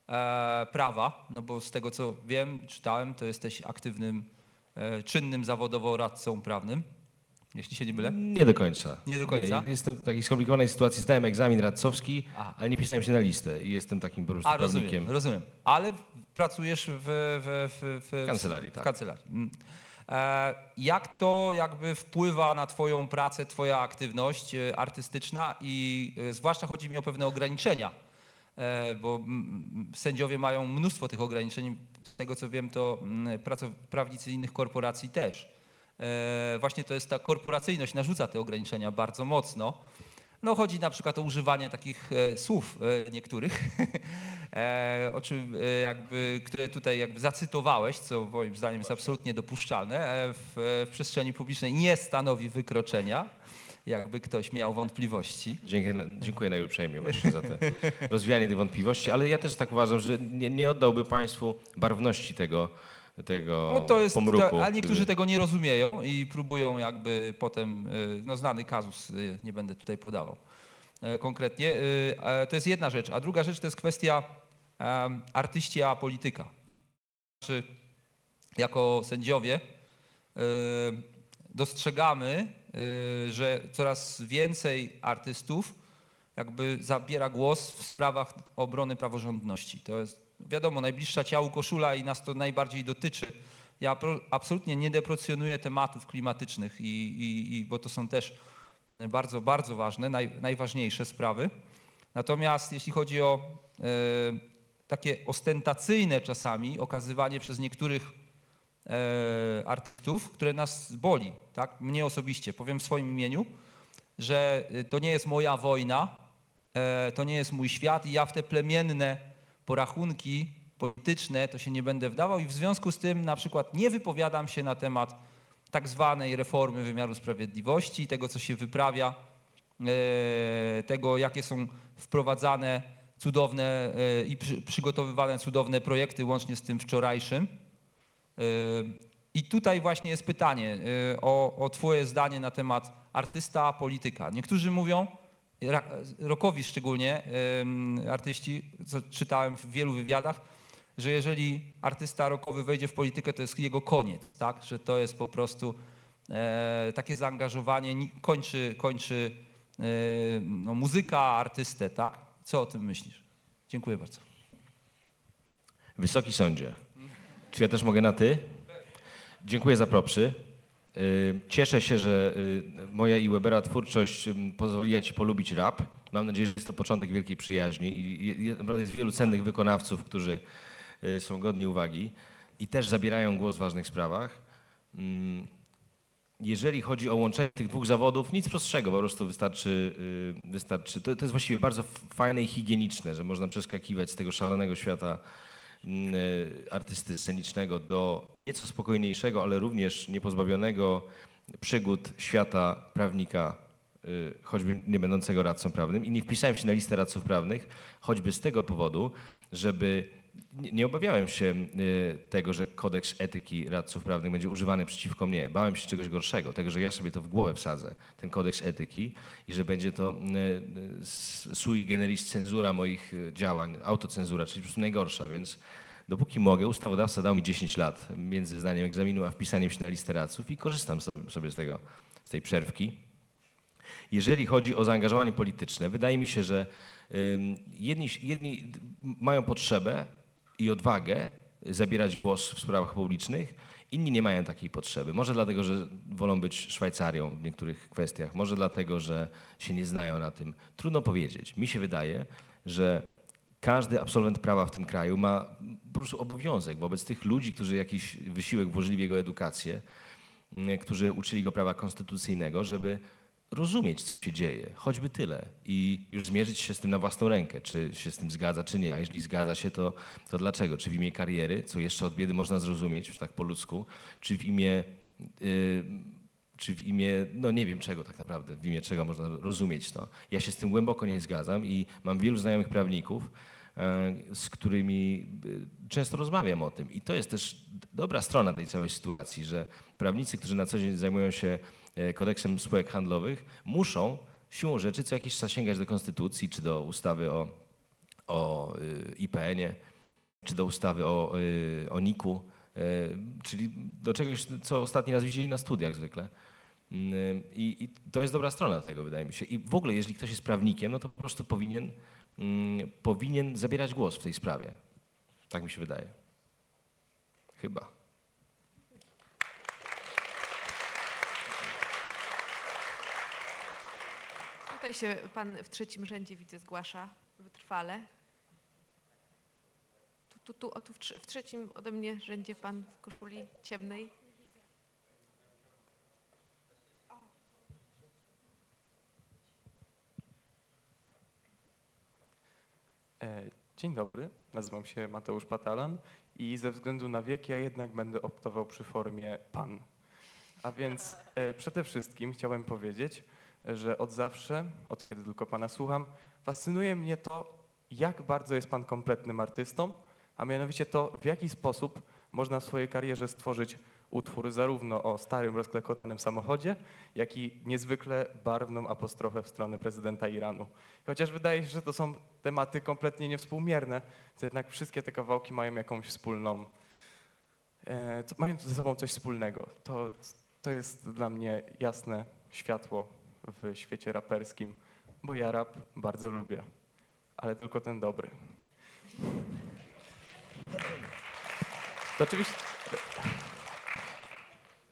e, prawa. No bo z tego co wiem, czytałem, to jesteś aktywnym, e, czynnym zawodowo radcą prawnym. Jeśli się nie mylę. Nie do końca. Nie do końca? Jestem w takiej skomplikowanej sytuacji, zdałem egzamin radcowski, Aha. ale nie pisałem się na listę i jestem takim po prostu A, prawnikiem. rozumiem, rozumiem. Ale pracujesz w, w, w, w, Kancelarii, w tak. kancelarii. Mm. E, Jak to jakby wpływa na twoją pracę, twoja aktywność e, artystyczna i e, zwłaszcza chodzi mi o pewne ograniczenia, e, bo mm, sędziowie mają mnóstwo tych ograniczeń. Z tego co wiem, to mm, prawnicy innych korporacji też. E, Właśnie to jest ta korporacyjność narzuca te ograniczenia bardzo mocno. No chodzi na przykład o używanie takich e, słów e, niektórych, o czym jakby, które tutaj jakby zacytowałeś, co moim zdaniem jest absolutnie dopuszczalne, w, w przestrzeni publicznej nie stanowi wykroczenia, jakby ktoś miał wątpliwości. Dziękuję, dziękuję najuprzejmiej właśnie za te rozwianie tych wątpliwości, ale ja też tak uważam, że nie, nie oddałby Państwu barwności tego, tego No to jest, pomruku. to, a niektórzy który- tego nie rozumieją i próbują jakby potem, y, no znany kazus, y, nie będę tutaj podawał e, konkretnie. e, To jest jedna rzecz. A druga rzecz to jest kwestia artyści a polityka. Znaczy, jako sędziowie dostrzegamy, że coraz więcej artystów jakby zabiera głos w sprawach obrony praworządności. To jest wiadomo, najbliższa ciału koszula i nas to najbardziej dotyczy. Ja absolutnie nie deprecjonuję tematów klimatycznych, i, i, i, bo to są też bardzo, bardzo ważne, naj, najważniejsze sprawy. Natomiast jeśli chodzi o e, takie ostentacyjne czasami okazywanie przez niektórych e, artystów, które nas boli, tak? Mnie osobiście, powiem w swoim imieniu, że to nie jest moja wojna, e, to nie jest mój świat i ja w te plemienne porachunki polityczne to się nie będę wdawał i w związku z tym na przykład nie wypowiadam się na temat tak zwanej reformy wymiaru sprawiedliwości, tego co się wyprawia, e, tego jakie są wprowadzane cudowne e, i przy, przygotowywane cudowne projekty łącznie z tym wczorajszym. E, I tutaj właśnie jest pytanie o, o Twoje zdanie na temat artysta, polityka. Niektórzy mówią, rockowi szczególnie, artyści, co czytałem w wielu wywiadach, że jeżeli artysta rockowy wejdzie w politykę, to jest jego koniec, tak? Że to jest po prostu e, takie zaangażowanie, ni- kończy, kończy e, no, muzyka, artystę, tak? Co o tym myślisz? Dziękuję bardzo. Wysoki sądzie, czy ja też mogę na ty? Dziękuję za propsy. Y, Cieszę się, że y, moja i Webera twórczość pozwoliła Ci polubić rap. Mam nadzieję, że jest to początek wielkiej przyjaźni i jest wielu cennych wykonawców, którzy y, są godni uwagi i też zabierają głos w ważnych sprawach. Mm, Jeżeli chodzi o łączenie tych dwóch zawodów, nic prostszego, po prostu wystarczy, wystarczy to, to jest właściwie bardzo fajne i higieniczne, że można przeskakiwać z tego szalonego świata artysty scenicznego do nieco spokojniejszego, ale również niepozbawionego przygód świata prawnika, y, choćby nie będącego radcą prawnym. I nie wpisałem się na listę radców prawnych, choćby z tego powodu, żeby nie, nie obawiałem się y, tego, że kodeks etyki radców prawnych będzie używany przeciwko mnie. Bałem się czegoś gorszego, tego, że ja sobie to w głowę wsadzę, ten kodeks etyki i że będzie to y, y, sui generis cenzura moich działań, autocenzura, czyli po prostu najgorsza, więc dopóki mogę, ustawodawca dał mi 10 lat między zdaniem egzaminu a wpisaniem się na listę radców i korzystam sobie, z tego, z tej przerwki. Jeżeli chodzi o zaangażowanie polityczne, wydaje mi się, że jedni, jedni mają potrzebę i odwagę zabierać głos w sprawach publicznych, inni nie mają takiej potrzeby. Może dlatego, że wolą być Szwajcarią w niektórych kwestiach, może dlatego, że się nie znają na tym. Trudno powiedzieć. Mi się wydaje, że każdy absolwent prawa w tym kraju ma po prostu obowiązek wobec tych ludzi, którzy jakiś wysiłek włożyli w jego edukację, którzy uczyli go prawa konstytucyjnego, żeby rozumieć, co się dzieje, choćby tyle i już zmierzyć się z tym na własną rękę, czy się z tym zgadza, czy nie. A jeśli zgadza się, to, to dlaczego? Czy w imię kariery, co jeszcze od biedy można zrozumieć, już tak po ludzku, czy w imię, y, czy w imię, no nie wiem czego tak naprawdę, w imię czego można rozumieć to. Ja się z tym głęboko nie zgadzam i mam wielu znajomych prawników, e, z którymi y, często rozmawiam o tym. I to jest też dobra strona tej całej sytuacji, że prawnicy, którzy na co dzień zajmują się kodeksem spółek handlowych, muszą siłą rzeczy co jakiś czas sięgać do konstytucji czy do ustawy o, o y, IPN-ie, czy do ustawy o, y, o NIK-u, y, czyli do czegoś, co ostatni raz widzieli na studiach zwykle. Mm, I, I to jest dobra strona tego, wydaje mi się. I w ogóle, jeżeli ktoś jest prawnikiem, no to po prostu powinien, mm, powinien zabierać głos w tej sprawie. Tak mi się wydaje. Chyba. Tutaj się pan w trzecim rzędzie widzę zgłasza wytrwale. Tu, tu, tu, o, tu w, w trzecim ode mnie rzędzie pan w koszuli ciemnej. E, Dzień dobry, nazywam się Mateusz Patalan i ze względu na wiek ja jednak będę optował przy formie pan. A więc e, przede wszystkim chciałem powiedzieć, że od zawsze, od kiedy tylko pana słucham, fascynuje mnie to, jak bardzo jest pan kompletnym artystą, a mianowicie to, w jaki sposób można w swojej karierze stworzyć utwór zarówno o starym, rozklekotanym samochodzie, jak i niezwykle barwną apostrofę w stronę prezydenta Iranu. Chociaż wydaje się, że to są tematy kompletnie niewspółmierne, to jednak wszystkie te kawałki mają jakąś wspólną, e, mają ze sobą coś wspólnego. To, to jest dla mnie jasne światło w świecie raperskim, bo ja rap bardzo lubię, ale tylko ten dobry. To oczywiście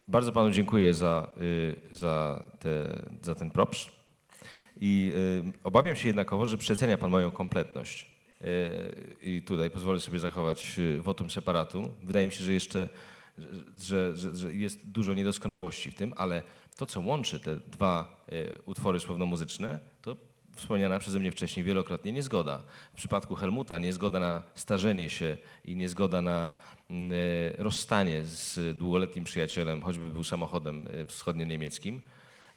Bardzo panu dziękuję za, y, za, te, za ten props. I y, obawiam się jednakowo, że przecenia pan moją kompletność. Y, I tutaj pozwolę sobie zachować votum separatum. Wydaje mi się, że jeszcze że, że, że jest dużo niedoskonałości w tym, ale to, co łączy te dwa y, utwory słowno-muzyczne, to wspomniana przeze mnie wcześniej wielokrotnie niezgoda. W przypadku Helmuta niezgoda na starzenie się i niezgoda na mm, e, rozstanie z długoletnim przyjacielem, choćby był samochodem e, wschodnio-niemieckim,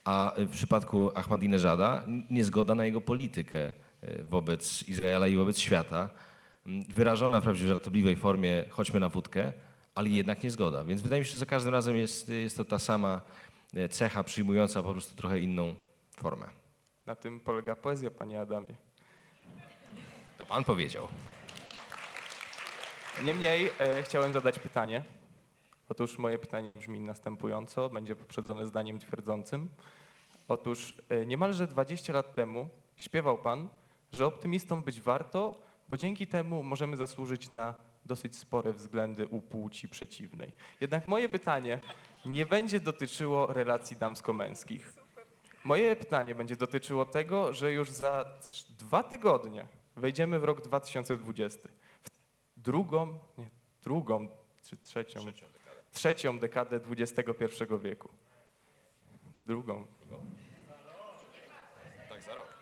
a w przypadku Ahmadinejada niezgoda na jego politykę e, wobec Izraela i wobec świata, m, wyrażona wprawdzie w żartobliwej formie chodźmy na wódkę, ale jednak niezgoda. Więc wydaje mi się, że za każdym razem jest, jest to ta sama e, cecha przyjmująca po prostu trochę inną formę. na tym polega poezja, panie Adamie. To pan powiedział. Niemniej e, chciałem zadać pytanie. Otóż moje pytanie brzmi następująco, będzie poprzedzone zdaniem twierdzącym. Otóż e, niemalże 20 lat temu śpiewał pan, że optymistą być warto, bo dzięki temu możemy zasłużyć na dosyć spore względy u płci przeciwnej. Jednak moje pytanie nie będzie dotyczyło relacji damsko-męskich. Moje pytanie będzie dotyczyło tego, że już za dwa tygodnie wejdziemy w rok 2020 drugą, nie, drugą czy trzecią, trzecią dekadę XXI wieku. Drugą. Tak, za rok.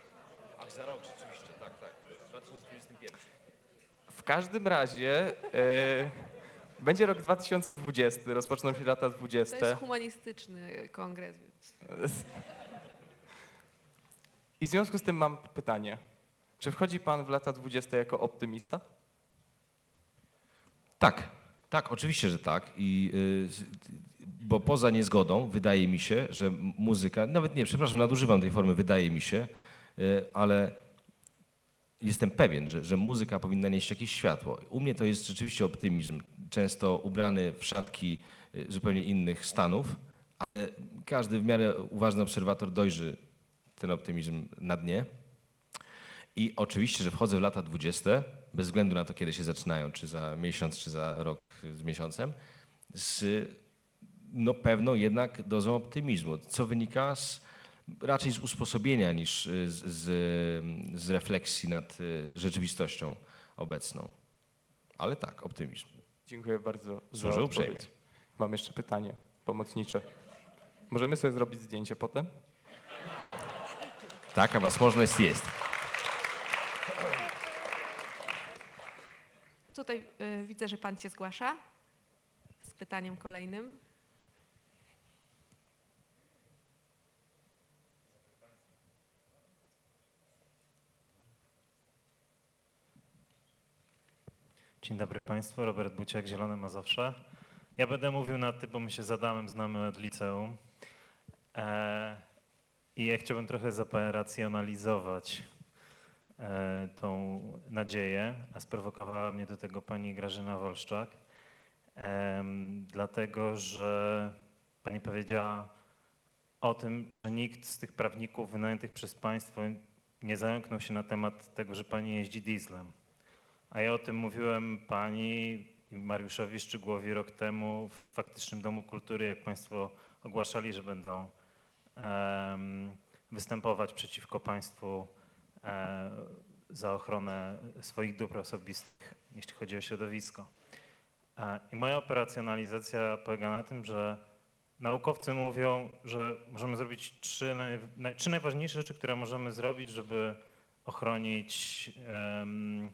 Ach, za rok, rzeczywiście, tak, tak. 2021. W każdym razie e, będzie rok 2020, rozpoczną się lata 20. humanistyczny kongres. I w związku z tym mam pytanie. Czy wchodzi pan w lata 20 jako optymista? Tak, tak, oczywiście, że tak. I, y, bo poza niezgodą wydaje mi się, że muzyka, nawet nie, przepraszam, nadużywam tej formy, wydaje mi się, y, ale jestem pewien, że, że muzyka powinna nieść jakieś światło. U mnie to jest rzeczywiście optymizm, często ubrany w szatki y, zupełnie innych stanów, ale każdy w miarę uważny obserwator dojrzy ten optymizm na dnie. I oczywiście, że wchodzę w lata 20, bez względu na to, kiedy się zaczynają, czy za miesiąc, czy za rok z miesiącem, z no, pewną jednak dozą optymizmu, co wynika z, raczej z usposobienia niż y, z, z, z refleksji nad y, rzeczywistością obecną. Ale tak, optymizm. Dziękuję bardzo za Może Mam jeszcze pytanie pomocnicze. Możemy sobie zrobić zdjęcie potem? Taka możliwość jest. Tutaj y, widzę, że pan się zgłasza z pytaniem kolejnym. Dzień dobry Państwu, Robert Buciak, Zielone Mazowsze. Ja będę mówił na ty, bo my się z Adamem znamy od liceum. E, I ja chciałbym trochę zaparacjonalizować e, tą nadzieję, a sprowokowała mnie do tego pani Grażyna Wolszczak, em, dlatego że pani powiedziała o tym, że nikt z tych prawników wynajętych przez państwo nie zająknął się na temat tego, że pani jeździ dieslem. A ja o tym mówiłem pani Mariuszowi Szczygłowi rok temu w faktycznym Domu Kultury, jak państwo ogłaszali, że będą em, występować przeciwko państwu e, za ochronę swoich dóbr osobistych, jeśli chodzi o środowisko. E, I moja operacjonalizacja polega na tym, że naukowcy mówią, że możemy zrobić trzy, naj, trzy najważniejsze rzeczy, które możemy zrobić, żeby ochronić em,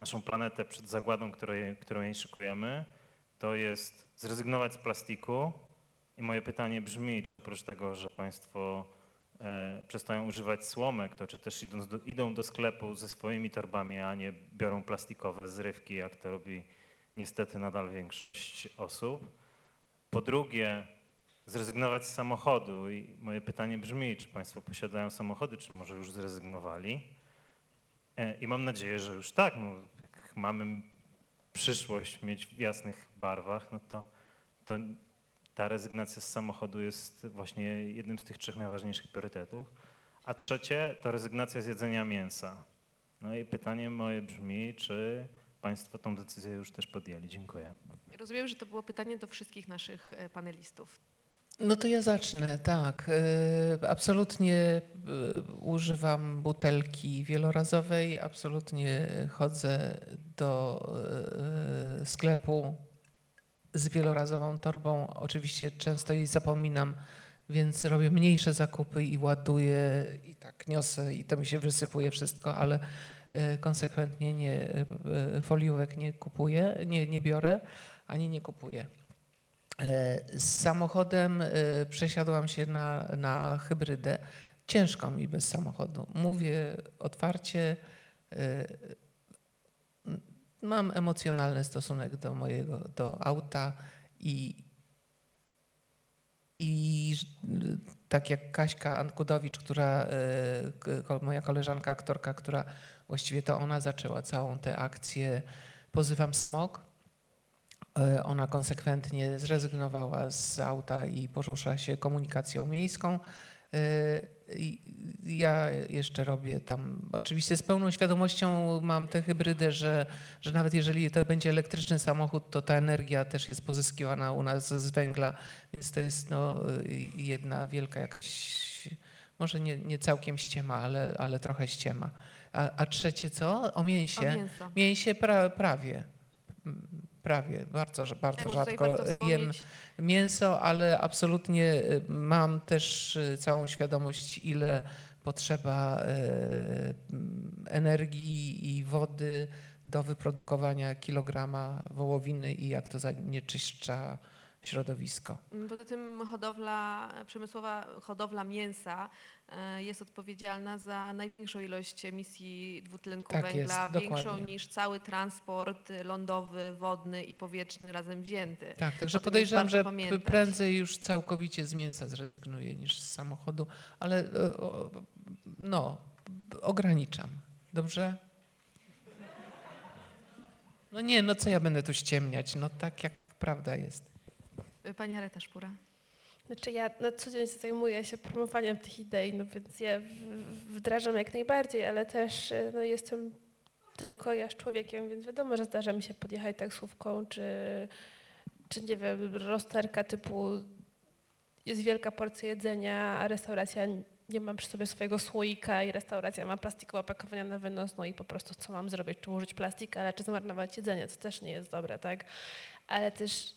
naszą planetę przed zagładą, której, którą jej szykujemy, to jest zrezygnować z plastiku. I moje pytanie brzmi, oprócz tego, że Państwo e, przestają używać słomek, to czy też do, idą do sklepu ze swoimi torbami, a nie biorą plastikowe zrywki, jak to robi niestety nadal większość osób. Po drugie, zrezygnować z samochodu. I moje pytanie brzmi, czy Państwo posiadają samochody, czy może już zrezygnowali? E, I mam nadzieję, że już tak. No, mamy przyszłość mieć w jasnych barwach, no to, to ta rezygnacja z samochodu jest właśnie jednym z tych trzech najważniejszych priorytetów. A trzecie to rezygnacja z jedzenia mięsa. No i pytanie moje brzmi, czy Państwo tą decyzję już też podjęli? Dziękuję. Rozumiem, że to było pytanie do wszystkich naszych e, panelistów. No to ja zacznę, tak. E, Absolutnie e, używam butelki wielorazowej, absolutnie chodzę do e, sklepu z wielorazową torbą. Oczywiście często jej zapominam, więc robię mniejsze zakupy i ładuję i tak niosę i to mi się wysypuje wszystko, ale konsekwentnie nie, foliówek nie kupuję, nie, nie biorę ani nie kupuję. Z samochodem e, przesiadłam się na, na hybrydę. Ciężko mi bez samochodu. Mówię otwarcie. m, Mam emocjonalny stosunek do mojego do auta i, i ż- tak jak Kaśka Ankudowicz, która, moja koleżanka aktorka, która właściwie to ona zaczęła całą tę akcję Pozywam Smog. E, Ona konsekwentnie zrezygnowała z auta i porusza się komunikacją miejską. E, Ja jeszcze robię tam, oczywiście z pełną świadomością mam tę hybrydę, że, że nawet jeżeli to będzie elektryczny samochód, to ta energia też jest pozyskiwana u nas z węgla, więc to jest no, jedna wielka jakaś, może nie, nie całkiem ściema, ale, ale trochę ściema. A, a trzecie co? O mięsie. O mięso. Mięsie pra, prawie. Prawie, bardzo, bardzo rzadko warto jem mięso, ale absolutnie y, mam też y, całą świadomość, ile potrzeba y, energii i wody do wyprodukowania kilograma wołowiny i jak to zanieczyszcza środowisko. Poza tym hodowla, przemysłowa hodowla mięsa e, jest odpowiedzialna za największą ilość emisji dwutlenku Tak jest, węgla, większą dokładnie. niż cały transport lądowy, wodny i powietrzny razem wzięty. Tak, także jest podejrzewam, że pamiętać. prędzej już całkowicie z mięsa zrezygnuję niż z samochodu, ale e, no, ograniczam. Dobrze? No nie, no co ja będę tu ściemniać? No tak jak prawda jest. Pani Areta Szpura. Znaczy ja na co dzień zajmuję się promowaniem tych idei, no więc je wdrażam jak najbardziej, ale też e, no, jestem tylko ja człowiekiem, więc wiadomo, że zdarza mi się podjechać taksówką, czy, czy nie wiem, rozterka typu jest wielka porcja jedzenia, a restauracja nie ma przy sobie swojego słoika i restauracja ma plastikowe opakowania na wynos, no i po prostu co mam zrobić, czy użyć plastika, ale czy zmarnować jedzenie, co też nie jest dobre, tak? Ale też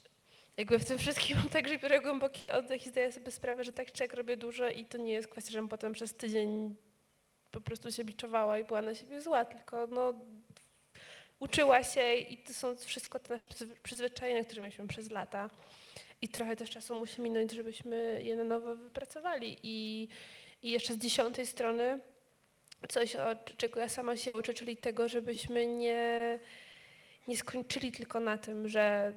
jakby w tym wszystkim także biorę głęboki oddech i zdaję sobie sprawę, że tak czy jak robię dużo i to nie jest kwestia, żebym potem przez tydzień po prostu się biczowała i była na siebie zła, tylko no uczyła się i to są wszystko te przyzwy- przyzwyczajenia, które mieliśmy przez lata. I trochę też czasu musi minąć, żebyśmy je na nowo wypracowali. I, i jeszcze z dziesiątej strony coś, czego ja sama się uczę, czyli tego, żebyśmy nie, nie skończyli tylko na tym, że,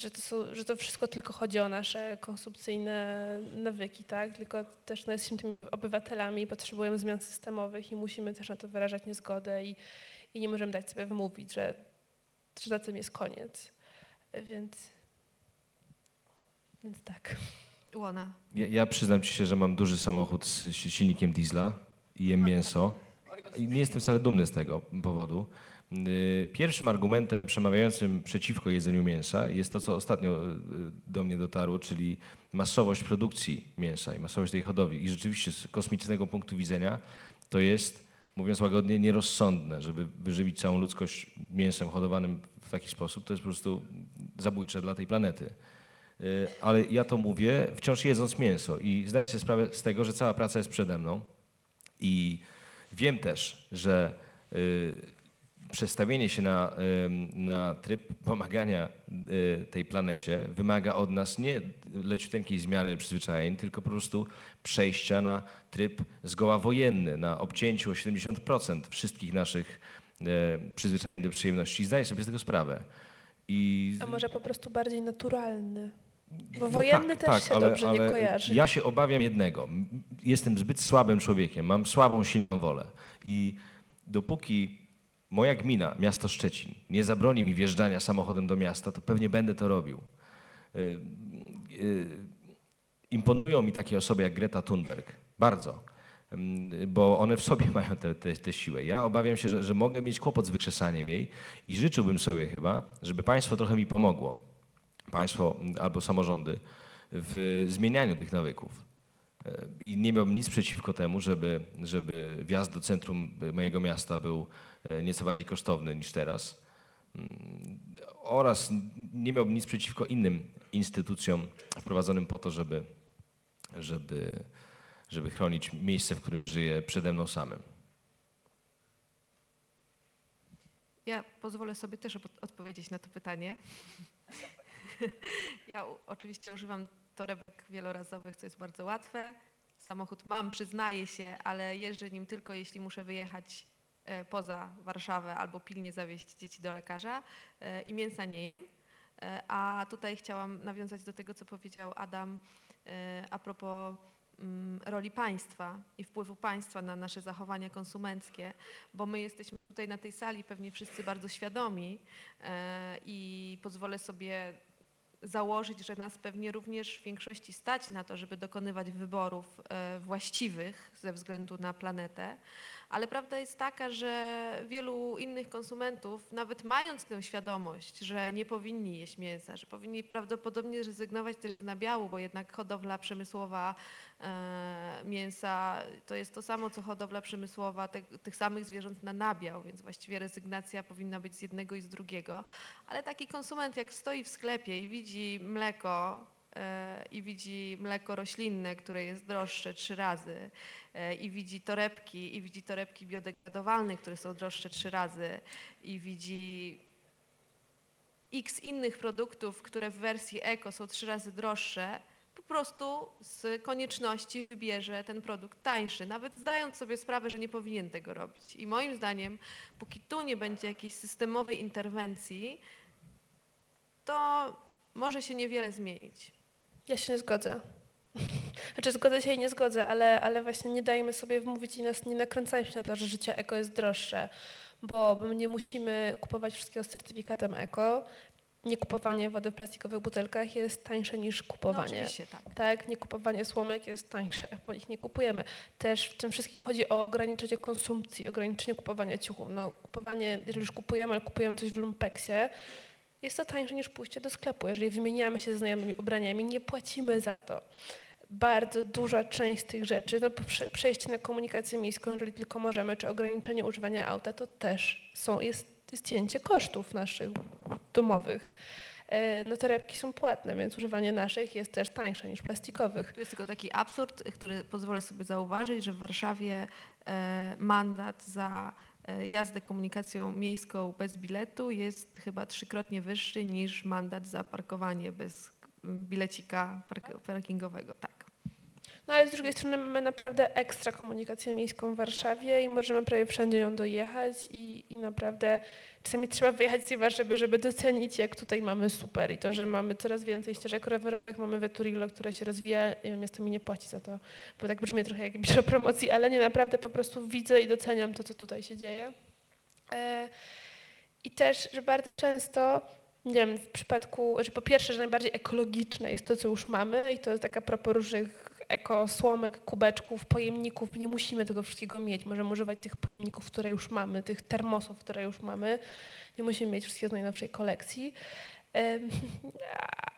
że, to są, że to wszystko tylko chodzi o nasze konsumpcyjne nawyki, tak? Tylko też no, jesteśmy tymi obywatelami i potrzebujemy zmian systemowych i musimy też na to wyrażać niezgodę i, i nie możemy dać sobie wymówić, że, że na tym jest koniec. Więc, więc tak. Łona. Ja, ja przyznam ci się, że mam duży samochód z si- silnikiem diesla i jem mięso. I nie jestem wcale dumny z tego powodu. Yy, Pierwszym argumentem przemawiającym przeciwko jedzeniu mięsa jest to, co ostatnio yy, do mnie dotarło, czyli masowość produkcji mięsa i masowość tej hodowli. I rzeczywiście z kosmicznego punktu widzenia to jest, mówiąc łagodnie, nierozsądne, żeby wyżywić całą ludzkość mięsem hodowanym w taki sposób. To jest po prostu zabójcze dla tej planety. Y, ale ja to mówię wciąż jedząc mięso i zdaję sobie sprawę z tego, że cała praca jest przede mną i wiem też, że y, przestawienie się na, na tryb pomagania y, tej planecie wymaga od nas nie leciuteńkiej zmiany przyzwyczajeń, tylko po prostu przejścia na tryb zgoła wojenny, na obcięciu o 70% wszystkich naszych y, przyzwyczajeń do przyjemności. Zdaję sobie z tego sprawę. I A może po prostu bardziej naturalny? Bo no wojenny też się dobrze nie kojarzy. Ja się obawiam jednego. Jestem zbyt słabym człowiekiem, mam słabą, silną wolę. I dopóki moja gmina, miasto Szczecin, nie zabroni mi wjeżdżania samochodem do miasta, to pewnie będę to robił. Y, y, Imponują mi takie osoby jak Greta Thunberg. Bardzo. Ym, Bo one w sobie mają tę siłę. Ja obawiam się, że, że mogę mieć kłopot z wykrzesaniem jej i życzyłbym sobie chyba, żeby państwo trochę mi pomogło państwo albo samorządy w zmienianiu tych nawyków. E, I nie miałbym nic przeciwko temu, żeby, żeby wjazd do centrum mojego miasta był nieco bardziej kosztowny niż teraz. Mm, Oraz nie miałbym nic przeciwko innym instytucjom wprowadzonym po to, żeby, żeby, żeby chronić miejsce, w którym żyję przede mną samym. Ja pozwolę sobie też odpowiedzieć na to pytanie. Ja oczywiście używam torebek wielorazowych, co jest bardzo łatwe. Samochód mam, przyznaję się, ale jeżdżę nim tylko jeśli muszę wyjechać e, poza Warszawę albo pilnie zawieźć dzieci do lekarza e, i mięsa nie jem. E, A tutaj chciałam nawiązać do tego, co powiedział Adam e, a propos mm, roli państwa i wpływu państwa na nasze zachowania konsumenckie, bo my jesteśmy tutaj na tej sali pewnie wszyscy bardzo świadomi e, i pozwolę sobie założyć, że nas pewnie również w większości stać na to, żeby dokonywać wyborów e, właściwych ze względu na planetę, ale prawda jest taka, że wielu innych konsumentów, nawet mając tę świadomość, że nie powinni jeść mięsa, że powinni prawdopodobnie zrezygnować też z nabiału, bo jednak hodowla przemysłowa e, mięsa to jest to samo, co hodowla przemysłowa te, tych samych zwierząt na nabiał, więc właściwie rezygnacja powinna być z jednego i z drugiego. Ale taki konsument, jak stoi w sklepie i widzi mleko i widzi mleko roślinne, które jest droższe trzy razy, e, i widzi torebki, i widzi torebki biodegradowalne, które są droższe trzy razy, i widzi x innych produktów, które w wersji eko są trzy razy droższe, po prostu z konieczności wybierze ten produkt tańszy, nawet zdając sobie sprawę, że nie powinien tego robić. I moim zdaniem, póki tu nie będzie jakiejś systemowej interwencji, to może się niewiele zmienić. Ja się nie zgodzę. Znaczy zgodzę się i nie zgodzę, ale, ale właśnie nie dajmy sobie wmówić i nas nie nakręcajmy się na to, że życie eko jest droższe, bo my nie musimy kupować wszystkiego z certyfikatem eko. Nie kupowanie wody w plastikowych butelkach jest tańsze niż No, kupowanie. oczywiście tak. Tak, nie kupowanie słomek jest tańsze, bo ich nie kupujemy. Też w tym wszystkim chodzi o ograniczenie konsumpcji, ograniczenie kupowania ciuchów. No, kupowanie, jeżeli już kupujemy, ale kupujemy coś w lumpeksie, jest to tańsze niż pójście do sklepu. Jeżeli wymieniamy się ze znajomymi ubraniami, nie płacimy za to. Bardzo duża część tych rzeczy, no, prze- przejście na komunikację miejską, jeżeli tylko możemy, czy ograniczenie używania auta, to też są, jest, jest cięcie kosztów naszych domowych. E, No torebki są płatne, więc używanie naszych jest też tańsze niż plastikowych. Tu jest tylko taki absurd, który pozwolę sobie zauważyć, że w Warszawie e, mandat za jazdę komunikacją miejską bez biletu jest chyba trzykrotnie wyższy niż mandat za parkowanie bez bilecika park- parkingowego. Tak. No ale z drugiej strony mamy naprawdę ekstra komunikację miejską w Warszawie i możemy prawie wszędzie ją dojechać i, i naprawdę czasami trzeba wyjechać z tej Warszawy, żeby docenić, jak tutaj mamy super i to, że mamy coraz więcej ścieżek rowerowych, mamy Veturillo, które się rozwija, miasto mi nie płaci za to, bo tak brzmi trochę jak biuro promocji, ale nie naprawdę po prostu widzę i doceniam to, co tutaj się dzieje. E, I też, że bardzo często, nie wiem, w przypadku, że po pierwsze, że najbardziej ekologiczne jest to, co już mamy i to jest taka propos różnych ekosłomek, kubeczków, pojemników. Nie musimy tego wszystkiego mieć. Możemy używać tych pojemników, które już mamy, tych termosów, które już mamy. Nie musimy mieć wszystkiego z najnowszej kolekcji.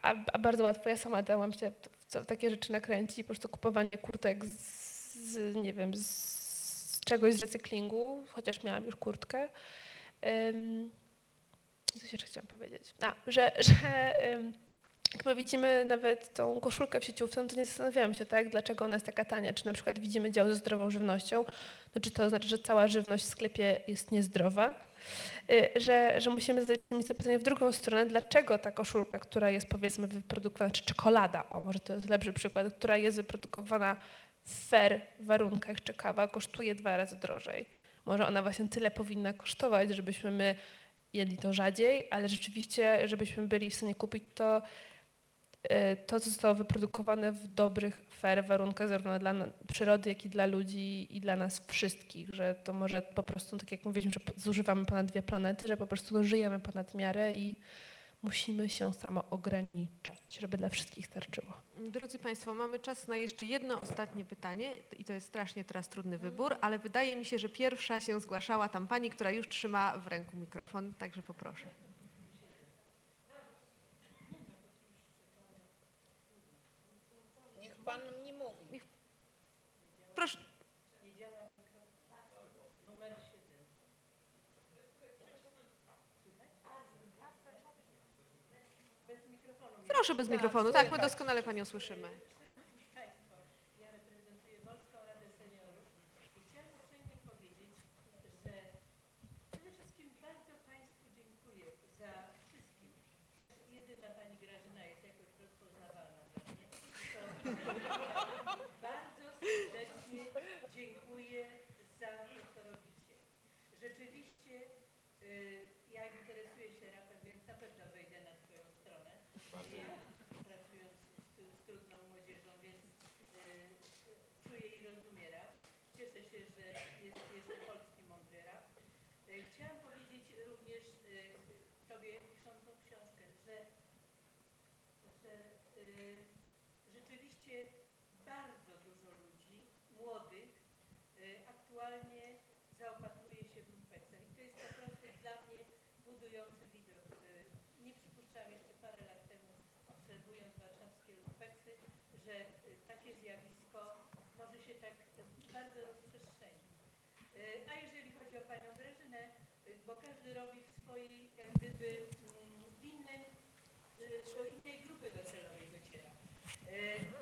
A, a bardzo łatwo, ja sama dałam się w co- takie rzeczy nakręcić, po prostu kupowanie kurtek z, nie wiem, z, czegoś z recyklingu, chociaż miałam już kurtkę. Coś jeszcze chciałam powiedzieć. A, że, że em, jak my widzimy nawet tą koszulkę w sieciówce, no to nie zastanawiamy się, tak, dlaczego ona jest taka tania. Czy na przykład widzimy dział ze zdrową żywnością, no czy to znaczy, że cała żywność w sklepie jest niezdrowa? Y, Że, że musimy zadać sobie pytanie w drugą stronę, dlaczego ta koszulka, która jest powiedzmy wyprodukowana, czy czekolada, o może to jest lepszy przykład, która jest wyprodukowana w fair warunkach, czy kawa, kosztuje dwa razy drożej. Może ona właśnie tyle powinna kosztować, żebyśmy my jedli to rzadziej, ale rzeczywiście, żebyśmy byli w stanie kupić to, to co zostało wyprodukowane w dobrych, fair warunkach, zarówno dla przyrody, jak i dla ludzi i dla nas wszystkich, że to może po prostu, tak jak mówiliśmy, że zużywamy ponad dwie planety, że po prostu żyjemy ponad miarę i musimy się samo ograniczać, żeby dla wszystkich starczyło. Drodzy Państwo, mamy czas na jeszcze jedno ostatnie pytanie i to jest strasznie teraz trudny wybór, ale wydaje mi się, że pierwsza się zgłaszała tam pani, która już trzyma w ręku mikrofon, także poproszę. Niech pan nie mówi. Proszę. Proszę bez mikrofonu, tak, my doskonale Panią słyszymy. Przede wszystkim bardzo Państwu dziękuję za wszystkim. Jedyna Pani Grażyna jest jakoś rozpoznawalna dla mnie. To bardzo serdecznie dziękuję za to, co robicie. Rzeczywiście y, że y, takie zjawisko może się tak bardzo rozprzestrzenić. Y, a jeżeli chodzi o panią Grażynę, y, bo każdy robi w swojej, jak gdyby w innej, do innej grupy docelowej dociera,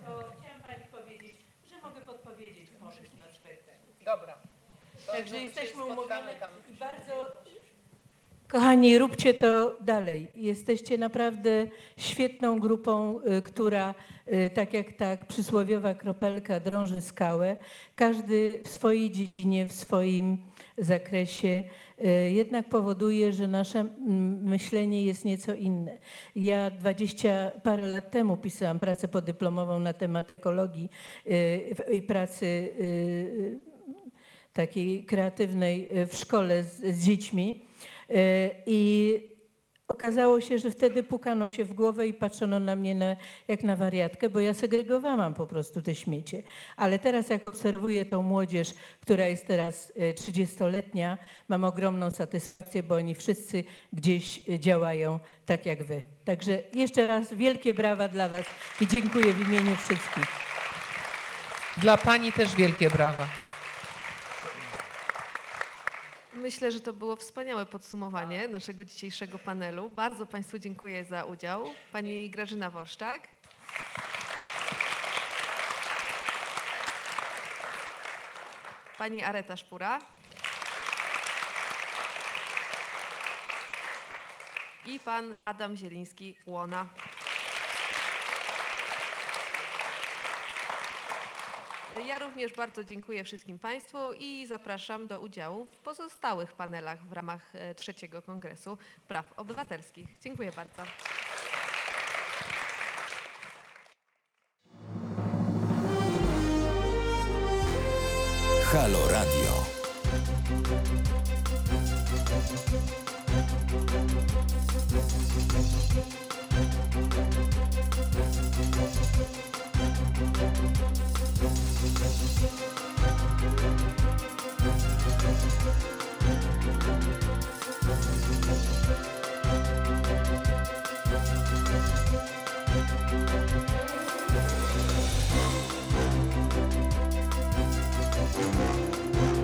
to chciałam pani powiedzieć, że mogę podpowiedzieć może na czwartek. Dobra. Także jesteśmy umówione bardzo Kochani, róbcie to dalej. Jesteście naprawdę świetną grupą, y, która, y, tak jak ta przysłowiowa kropelka drąży skałę. Każdy w swojej dziedzinie, w swoim zakresie y, jednak powoduje, że nasze myślenie jest nieco inne. Ja dwadzieścia parę lat temu pisałam pracę podyplomową na temat ekologii i pracy takiej kreatywnej w szkole z, z dziećmi. E, I okazało się, że wtedy pukano się w głowę i patrzono na mnie na, jak na wariatkę, bo ja segregowałam po prostu te śmiecie. Ale teraz jak obserwuję tą młodzież, która jest teraz e, 30-letnia, mam ogromną satysfakcję, bo oni wszyscy gdzieś e, działają tak jak wy. Także jeszcze raz wielkie brawa dla was i dziękuję w imieniu wszystkich. Dla pani też wielkie brawa. Myślę, że to było wspaniałe podsumowanie naszego dzisiejszego panelu. Bardzo Państwu dziękuję za udział. Pani Grażyna Woszczak. Pani Areta Szpura. I pan Adam Zieliński-Łona. Ja również bardzo dziękuję wszystkim Państwu i zapraszam do udziału w pozostałych panelach w ramach e, trzeciego Kongresu Praw Obywatelskich. Dziękuję bardzo. Halo Radio. Thank We'll be.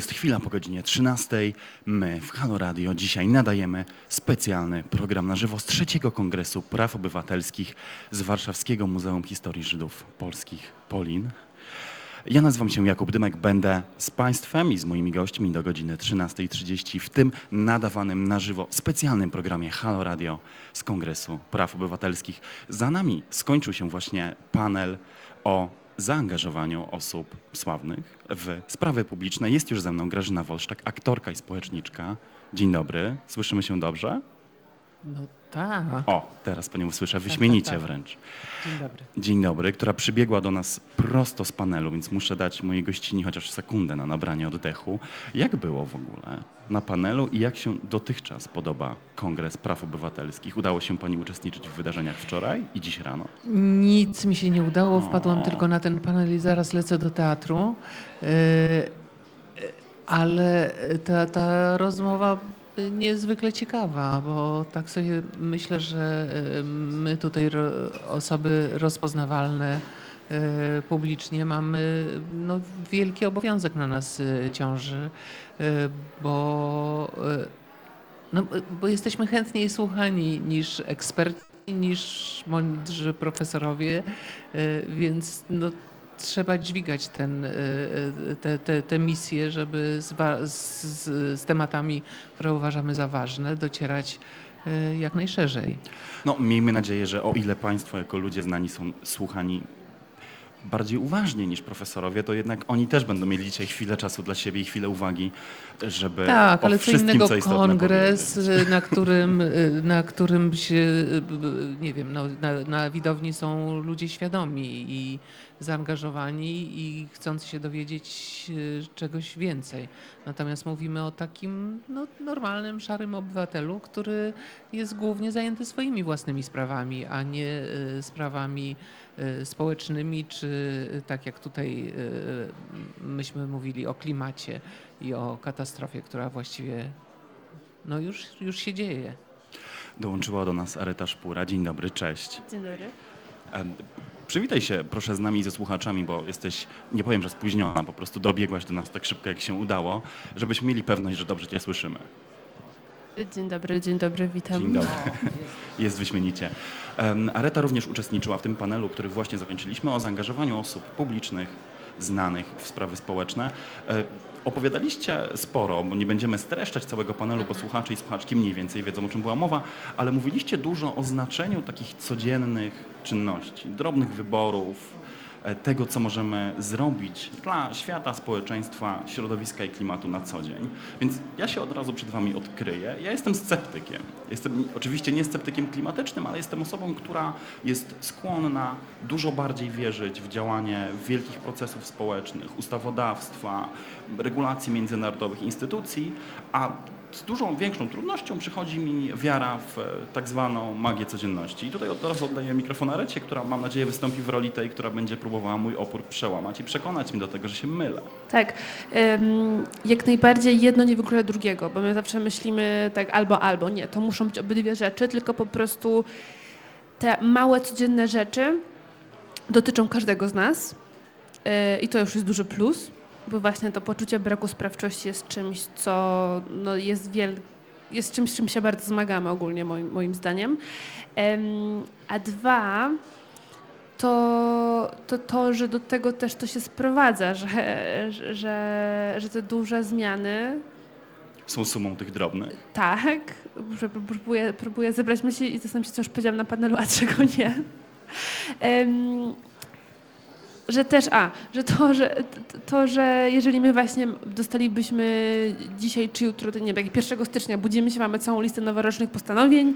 Jest chwila po godzinie 13. My w Halo Radio dzisiaj nadajemy specjalny program na żywo z trzeciego Kongresu Praw Obywatelskich z Warszawskiego Muzeum Historii Żydów Polskich Polin. Ja nazywam się Jakub Dymek, będę z Państwem i z moimi gośćmi do godziny 13.30 w tym nadawanym na żywo specjalnym programie Halo Radio z Kongresu Praw Obywatelskich. Za nami skończył się właśnie panel o zaangażowaniu osób sławnych w sprawy publiczne. Jest już ze mną Grażyna Wolszczak, aktorka i społeczniczka. Dzień dobry, słyszymy się dobrze? No tak. O, teraz Panią słyszę wyśmienicie tak. wręcz. Dzień dobry. Dzień dobry, która przybiegła do nas prosto z panelu, więc muszę dać mojej gościni chociaż sekundę na nabranie oddechu. Jak było w ogóle na panelu i jak się dotychczas podoba Kongres Praw Obywatelskich? Udało się Pani uczestniczyć w wydarzeniach wczoraj i dziś rano? Nic mi się nie udało, wpadłam O. tylko na ten panel i zaraz lecę do teatru. Yy, Ale ta, ta rozmowa niezwykle ciekawa, bo tak sobie myślę, że yy, my tutaj osoby rozpoznawalne yy, publicznie mamy no, wielki obowiązek na nas yy, ciąży, bo No, bo- jesteśmy chętniej słuchani niż eksperci, niż mądrzy profesorowie, y, więc no, trzeba dźwigać ten, y, y, te, te, te misje, żeby z, z, z, tematami, które uważamy za ważne, docierać y, jak najszerzej. No, miejmy nadzieję, że o ile Państwo jako ludzie znani są słuchani bardziej uważnie niż profesorowie, to jednak oni też będą mieli dzisiaj chwilę czasu dla siebie i chwilę uwagi, żeby Tak, ale co innego co kongres, powiedzieć. na którym, na którym się, nie wiem, no, na, na widowni są ludzie świadomi i zaangażowani i chcący się dowiedzieć y, czegoś więcej. Natomiast mówimy o takim no, normalnym, szarym obywatelu, który jest głównie zajęty swoimi własnymi sprawami, a nie y, sprawami y, społecznymi, czy tak jak tutaj myśmy mówili o klimacie i o katastrofie, która właściwie no już, już się dzieje. Dołączyła do nas Aryta Szpura. Dzień dobry, cześć. Dzień dobry. Przywitaj się proszę z nami i ze słuchaczami, bo jesteś, nie powiem, że spóźniona, po prostu dobiegłaś do nas tak szybko, jak się udało, żebyśmy mieli pewność, że dobrze Cię słyszymy. Dzień dobry, dzień dobry, witam. Dzień dobry. Jest wyśmienicie. Areta również uczestniczyła w tym panelu, który właśnie zakończyliśmy, o zaangażowaniu osób publicznych, znanych w sprawy społeczne. Opowiadaliście sporo, bo nie będziemy streszczać całego panelu, bo słuchacze i słuchaczki mniej więcej wiedzą, o czym była mowa, ale mówiliście dużo o znaczeniu takich codziennych czynności, drobnych wyborów, tego, co możemy zrobić dla świata, społeczeństwa, środowiska i klimatu na co dzień. Więc ja się od razu przed Wami odkryję. Ja jestem sceptykiem. Jestem oczywiście nie sceptykiem klimatycznym, ale jestem osobą, która jest skłonna dużo bardziej wierzyć w działanie wielkich procesów społecznych, ustawodawstwa, regulacji międzynarodowych instytucji, a z dużą większą trudnością przychodzi mi wiara w e, tak zwaną magię codzienności. I tutaj od razu oddaję mikrofon Arecie, która mam nadzieję wystąpi w roli tej, która będzie próbowała mój opór przełamać i przekonać mnie do tego, że się mylę. Tak, jak najbardziej jedno nie wyklucza drugiego, bo my zawsze myślimy tak albo, albo. Nie, to muszą być obydwie rzeczy, tylko po prostu te małe, codzienne rzeczy dotyczą każdego z nas e, i to już jest duży plus, bo właśnie to poczucie braku sprawczości jest czymś, co no, jest wiel... jest czymś, czym się bardzo zmagamy ogólnie moim, moim zdaniem. Em, a dwa, to, to to, że do tego też to się sprowadza, że, że, że te duże zmiany, Są sumą tych drobnych. tak, że próbuję, próbuję zebrać myśli i zastanawiam się, co już powiedziałam na panelu, a czego nie. Że też, a, że to, że to, że jeżeli my właśnie dostalibyśmy dzisiaj czy jutro, nie wiem, jak 1 stycznia budzimy się, mamy całą listę noworocznych postanowień,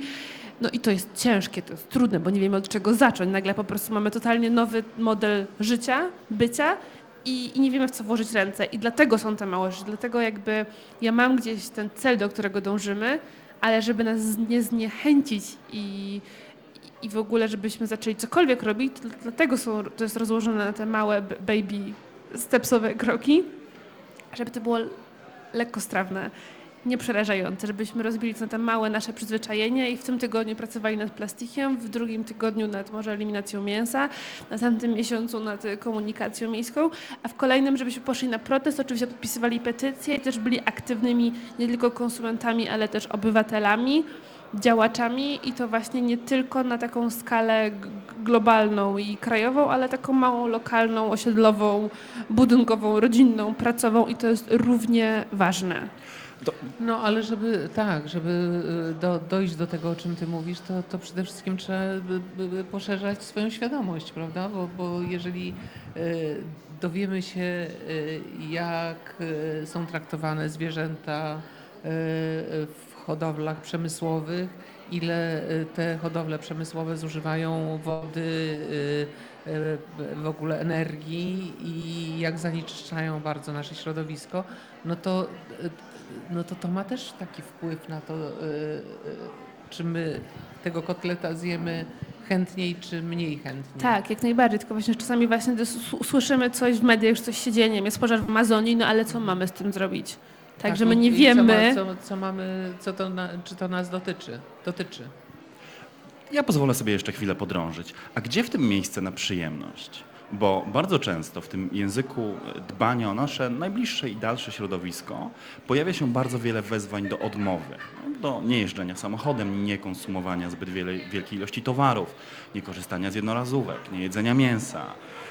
no i to jest ciężkie, to jest trudne, bo nie wiemy od czego zacząć. Nagle po prostu mamy totalnie nowy model życia, bycia i, i nie wiemy w co włożyć ręce. I dlatego są te małe rzeczy, dlatego jakby ja mam gdzieś ten cel, do którego dążymy, ale żeby nas nie zniechęcić i, i w ogóle, żebyśmy zaczęli cokolwiek robić, dlatego są, to jest rozłożone na te małe baby stepsowe kroki, żeby to było lekkostrawne nieprzerażające, żebyśmy rozbili na te małe nasze przyzwyczajenia i w tym tygodniu pracowali nad plastikiem, w drugim tygodniu nad może eliminacją mięsa, na tamtym miesiącu nad komunikacją miejską, a w kolejnym, żebyśmy poszli na protest, oczywiście podpisywali petycje i też byli aktywnymi nie tylko konsumentami, ale też obywatelami, działaczami i to właśnie nie tylko na taką skalę globalną i krajową, ale taką małą, lokalną, osiedlową, budynkową, rodzinną, pracową i to jest równie ważne. No ale żeby tak, żeby y, do, dojść do tego, o czym ty mówisz, to, to przede wszystkim trzeba by, by, by poszerzać swoją świadomość, prawda? Bo, bo jeżeli y, dowiemy się, y, jak y, są traktowane zwierzęta y, w hodowlach przemysłowych, ile y, te hodowle przemysłowe zużywają wody, y, y, w ogóle energii i jak zanieczyszczają bardzo nasze środowisko, no to no to to ma też taki wpływ na to, czy my tego kotleta zjemy chętniej, czy mniej chętnie. Tak, jak najbardziej, tylko właśnie czasami właśnie słyszymy coś w mediach, że coś się dzieje, nie wiem, jest pożar w Amazonii, no ale co mamy z tym zrobić? Także my no nie i wiemy. Co, co, co mamy, co to na, czy to nas dotyczy? Dotyczy. Ja pozwolę sobie jeszcze chwilę podrążyć. A gdzie w tym miejsce na przyjemność? Bo bardzo często w tym języku dbania o nasze najbliższe i dalsze środowisko pojawia się bardzo wiele wezwań do odmowy. Do niejeżdżenia samochodem, nie konsumowania zbyt wiele, wielkiej ilości towarów, nie korzystania z jednorazówek, nie jedzenia mięsa,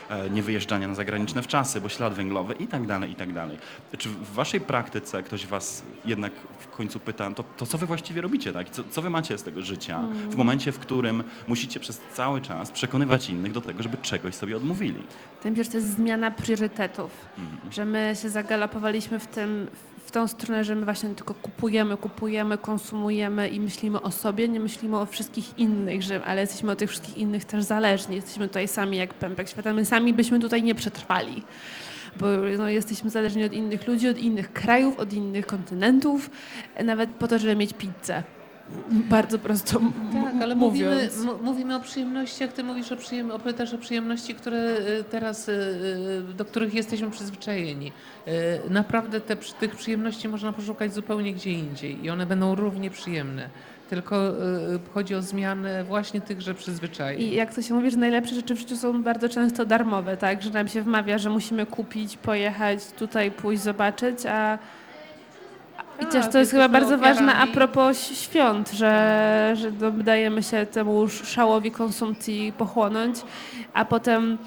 e, nie wyjeżdżania na zagraniczne wczasy, bo ślad węglowy i tak dalej, i tak dalej. Czy w waszej praktyce ktoś was jednak końcu pyta, to, to co wy właściwie robicie, tak? Co, co wy macie z tego życia w momencie, w którym musicie przez cały czas przekonywać innych do tego, żeby czegoś sobie odmówili? Tym że to jest zmiana priorytetów, Mhm. że my się zagalopowaliśmy w, tym, w tą stronę, że my właśnie tylko kupujemy, kupujemy, konsumujemy i myślimy o sobie, nie myślimy o wszystkich innych, że, ale jesteśmy od tych wszystkich innych też zależni. Jesteśmy tutaj sami jak pępek świata, my sami byśmy tutaj nie przetrwali. Bo no, jesteśmy zależni od innych ludzi, od innych krajów, od innych kontynentów, nawet po to, żeby mieć pizzę. Bardzo prosto Tak, ale mówimy, mówimy o przyjemnościach, ty mówisz o, przyjem, o, przyjemności, które y, teraz, y, y, do których jesteśmy przyzwyczajeni. Naprawdę te, tych przyjemności można poszukać zupełnie gdzie indziej i one będą równie przyjemne. Tylko y, chodzi o zmianę właśnie tychże przyzwyczajeń. I jak to się mówi, że najlepsze rzeczy w życiu są bardzo często darmowe, tak? Że nam się wmawia, że musimy kupić, pojechać, tutaj pójść, zobaczyć, a i Tak, też to jest chyba bardzo ważne a propos świąt, że, że do- dajemy się temu szałowi konsumpcji pochłonąć, a potem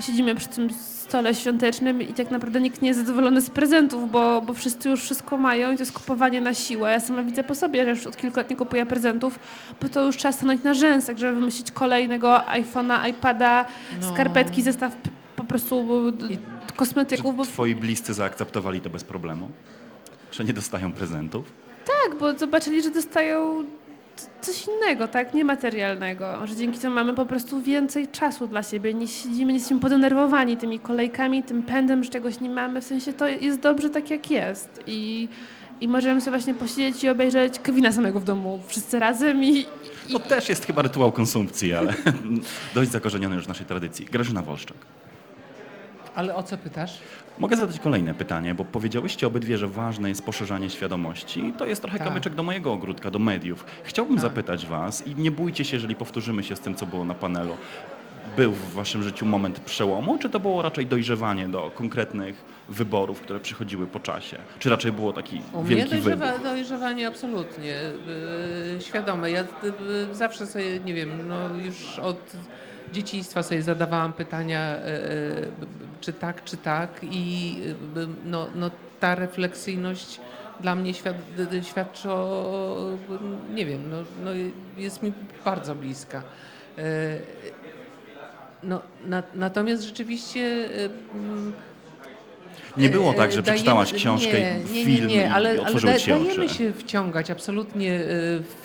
siedzimy przy tym stole świątecznym i tak naprawdę nikt nie jest zadowolony z prezentów, bo, bo wszyscy już wszystko mają i to jest kupowanie na siłę. Ja sama widzę po sobie, że już od kilku lat nie kupuję prezentów, bo to już trzeba stanąć na rzęsach, żeby wymyślić kolejnego iPhone'a, iPada, No. skarpetki, zestaw po prostu I- kosmetyków, bo twoi bliscy zaakceptowali to bez problemu? Że nie dostają prezentów? Tak, bo zobaczyli, że dostają coś innego, tak, niematerialnego, że dzięki temu mamy po prostu więcej czasu dla siebie, nie siedzimy, nie jesteśmy podenerwowani tymi kolejkami, tym pędem, że czegoś nie mamy, w sensie to jest dobrze tak jak jest i, i możemy sobie właśnie posiedzieć i obejrzeć Kevina samego w domu wszyscy razem i, To też jest chyba rytuał konsumpcji, ale dość zakorzeniony już w naszej tradycji. Grażyna Wolszczak. Ale o co pytasz? Mogę zadać kolejne pytanie, bo powiedziałyście obydwie, że ważne jest poszerzanie świadomości. To jest trochę Tak. kamyczek do mojego ogródka, do mediów. Chciałbym zapytać was i nie bójcie się, jeżeli powtórzymy się z tym, co było na panelu. Był w waszym życiu moment przełomu, czy to było raczej dojrzewanie do konkretnych wyborów, które przychodziły po czasie? Czy raczej było taki U mnie wielki dojrzewa, dojrzewanie absolutnie. Yy, świadome. Ja yy, zawsze sobie, nie wiem, no już od dzieciństwa sobie zadawałam pytania, yy, czy tak, czy tak i yy, no, no, ta refleksyjność dla mnie świad, świadczy o, nie wiem, no, no jest mi bardzo bliska. No, na, natomiast rzeczywiście Nie było tak, że E, dajemy- przeczytałaś książkę, nie, i nie, film nie, nie, ale, i ale otworzyły ci się dajemy oczy. się wciągać absolutnie y,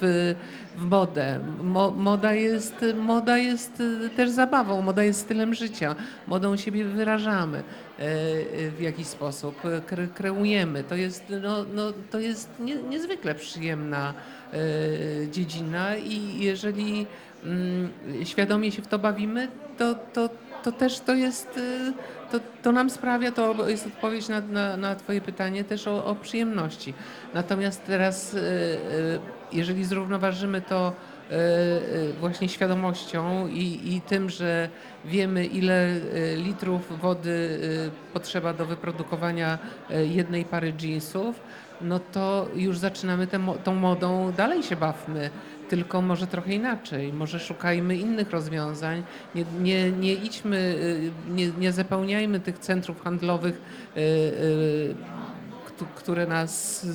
w, w modę. Mo, moda, jest, moda jest y, też zabawą, moda jest stylem życia. Modą siebie wyrażamy w jakiś sposób, kre, kreujemy. To jest, no, no, to jest nie, niezwykle przyjemna dziedzina i jeżeli mm, świadomie się w to bawimy, to, to, to też to jest, to, to nam sprawia, to jest odpowiedź na, na, na Twoje pytanie też o, o przyjemności. Natomiast teraz, y, y, jeżeli zrównoważymy to y, właśnie świadomością i, i tym, że wiemy, ile litrów wody potrzeba do wyprodukowania jednej pary jeansów, no to już zaczynamy tę tą modą, dalej się bawmy, tylko może trochę inaczej, może szukajmy innych rozwiązań, nie, nie, nie idźmy, y, nie, nie zapełniajmy tych centrów handlowych, y, y, któ- które nas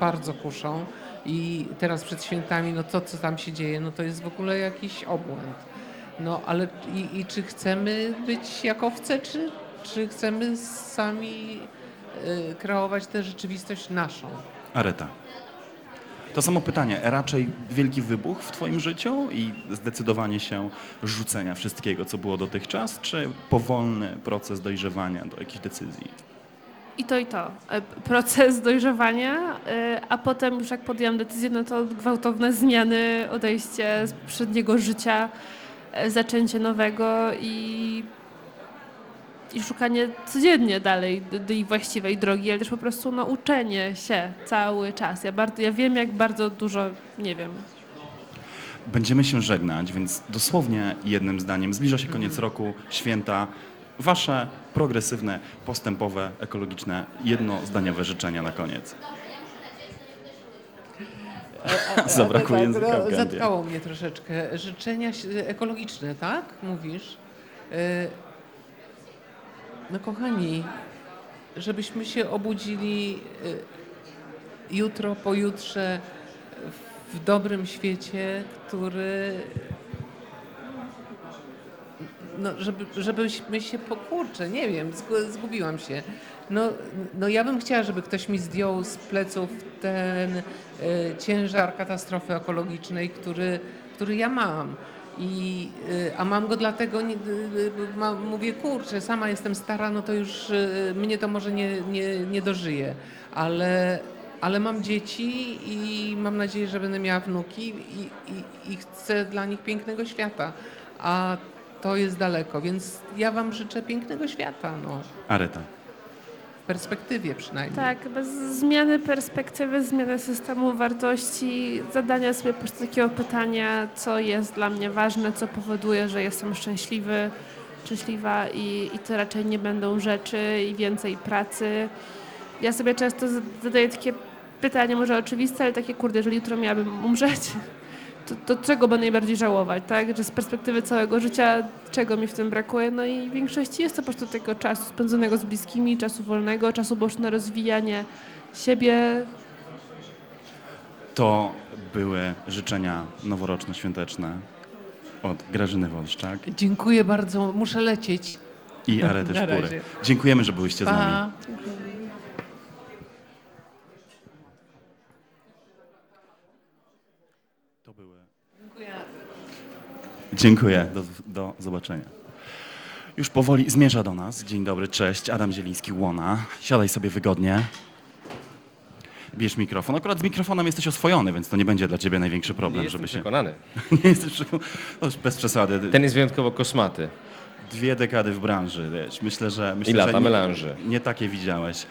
bardzo kuszą i teraz przed świętami, no to co tam się dzieje, no to jest w ogóle jakiś obłęd. No ale i, i czy chcemy być jak owce, czy, czy chcemy sami kreować tę rzeczywistość naszą? Areta. To samo pytanie, raczej wielki wybuch w Twoim życiu i zdecydowanie się rzucenia wszystkiego, co było dotychczas, czy powolny proces dojrzewania do jakichś decyzji? I to i to. E, Proces dojrzewania, e, a potem już jak podjęłam decyzję, no to gwałtowne zmiany, odejście z poprzedniego życia, e, zaczęcie nowego i, i szukanie codziennie dalej tej właściwej drogi, ale też po prostu no, uczenie się cały czas. Ja, bardzo, ja wiem, jak bardzo dużo nie wiem. Będziemy się żegnać, więc dosłownie jednym zdaniem. Zbliża się koniec roku, święta. Wasze progresywne, postępowe, ekologiczne, jednozdaniowe życzenia na koniec. Zabrakło tak, języka w no, gębie. Zatkało mnie troszeczkę. Życzenia ekologiczne, tak? Mówisz? No kochani, żebyśmy się obudzili e, jutro, pojutrze w dobrym świecie, który no, żeby, żebyśmy się pokurczę, nie wiem, zgu- zgubiłam się. No, no ja bym chciała, żeby ktoś mi zdjął z pleców ten e, ciężar katastrofy ekologicznej, który, który ja mam. I, e, a mam go dlatego, nie, e, ma, mówię, kurczę, sama jestem stara, no to już mnie to może nie, nie, nie dożyje, ale, ale mam dzieci i mam nadzieję, że będę miała wnuki i, i, i chcę dla nich pięknego świata. A to jest daleko, więc ja Wam życzę pięknego świata, no, Areta. Perspektywie przynajmniej. Tak, bez zmiany perspektywy, zmiany systemu wartości, zadania sobie po prostu takiego pytania, co jest dla mnie ważne, co powoduje, że jestem szczęśliwy, szczęśliwa i, i to raczej nie będą rzeczy i więcej pracy. Ja sobie często zadaję takie pytanie, może oczywiste, ale takie kurde, jeżeli jutro miałabym umrzeć, to, to czego będę najbardziej żałować, tak? Że z perspektywy całego życia, czego mi w tym brakuje? No i w większości jest to po prostu tego czasu spędzonego z bliskimi, czasu wolnego, czasu boż na rozwijanie siebie. To były życzenia noworoczno-świąteczne od Grażyny Wolszczak Dziękuję bardzo, muszę lecieć. i Arety Szpury. Dziękujemy, że byliście z nami. Pa. To były Dziękuję. Dziękuję, do, do zobaczenia. Już powoli zmierza do nas. Dzień dobry, cześć. Adam Zieliński, Łona. Siadaj sobie wygodnie. Bierz mikrofon. Akurat z mikrofonem jesteś oswojony, więc to nie będzie dla ciebie największy problem, Nie żeby się... przekonany. nie jesteś przekonany. No, bez przesady. Ten jest wyjątkowo kosmaty. Dwie dekady w branży, wiesz. Myślę, że... Myślę, I lata że nie, melanży. nie takie widziałeś.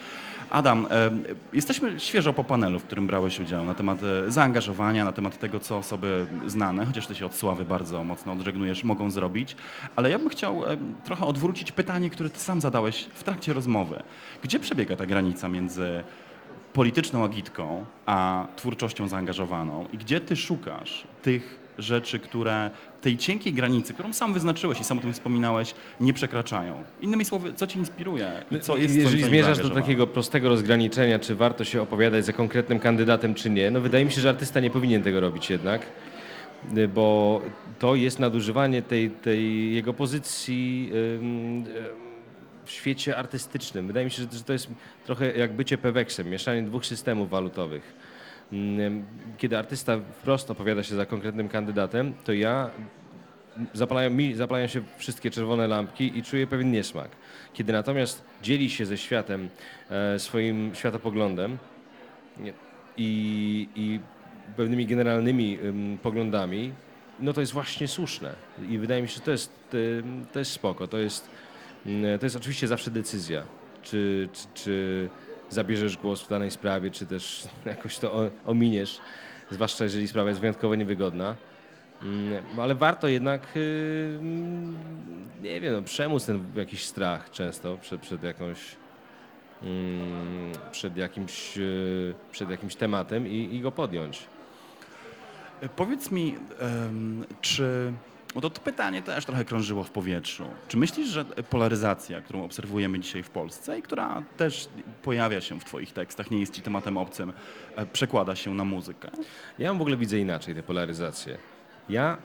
Adam, e, jesteśmy świeżo po panelu, w którym brałeś udział, na temat e, zaangażowania, na temat tego, co osoby znane, chociaż ty się od sławy bardzo mocno odżegnujesz, mogą zrobić. Ale ja bym chciał e, trochę odwrócić pytanie, które ty sam zadałeś w trakcie rozmowy. Gdzie przebiega ta granica między polityczną agitką, a twórczością zaangażowaną? I gdzie ty szukasz tych rzeczy, które tej cienkiej granicy, którą sam wyznaczyłeś i sam o tym wspominałeś, nie przekraczają? Innymi słowy, co cię inspiruje i co jest Jeżeli zmierzasz do takiego prostego rozgraniczenia, czy warto się opowiadać za konkretnym kandydatem, czy nie, no wydaje mi się, że artysta nie powinien tego robić jednak, y, bo to jest nadużywanie tej, tej jego pozycji ym, w świecie artystycznym. Wydaje mi się, że to jest trochę jak bycie peweksem, mieszanie dwóch systemów walutowych. Ym, Kiedy artysta wprost opowiada się za konkretnym kandydatem, to ja zapalają, mi zapalają się wszystkie czerwone lampki i czuję pewien niesmak. Kiedy natomiast dzieli się ze światem e, swoim światopoglądem i, i pewnymi generalnymi ym, poglądami, no to jest właśnie słuszne. I wydaje mi się, że to jest, to jest spoko. To jest, mm, to jest oczywiście zawsze decyzja, czy, czy, czy zabierzesz głos w danej sprawie, czy też jakoś to ominiesz, zwłaszcza jeżeli sprawa jest wyjątkowo niewygodna. Mm, Ale warto jednak, y, mm, nie wiem, no, przemóc ten jakiś strach często przed, przed jakąś, mm, przed jakimś, y, przed jakimś tematem i, i go podjąć. Powiedz mi, czy. Bo to, to pytanie też trochę krążyło w powietrzu. Czy myślisz, że polaryzacja, którą obserwujemy dzisiaj w Polsce i która też pojawia się w Twoich tekstach, nie jest Ci tematem obcym, e, przekłada się na muzykę? Ja w ogóle widzę inaczej tę polaryzację. Ja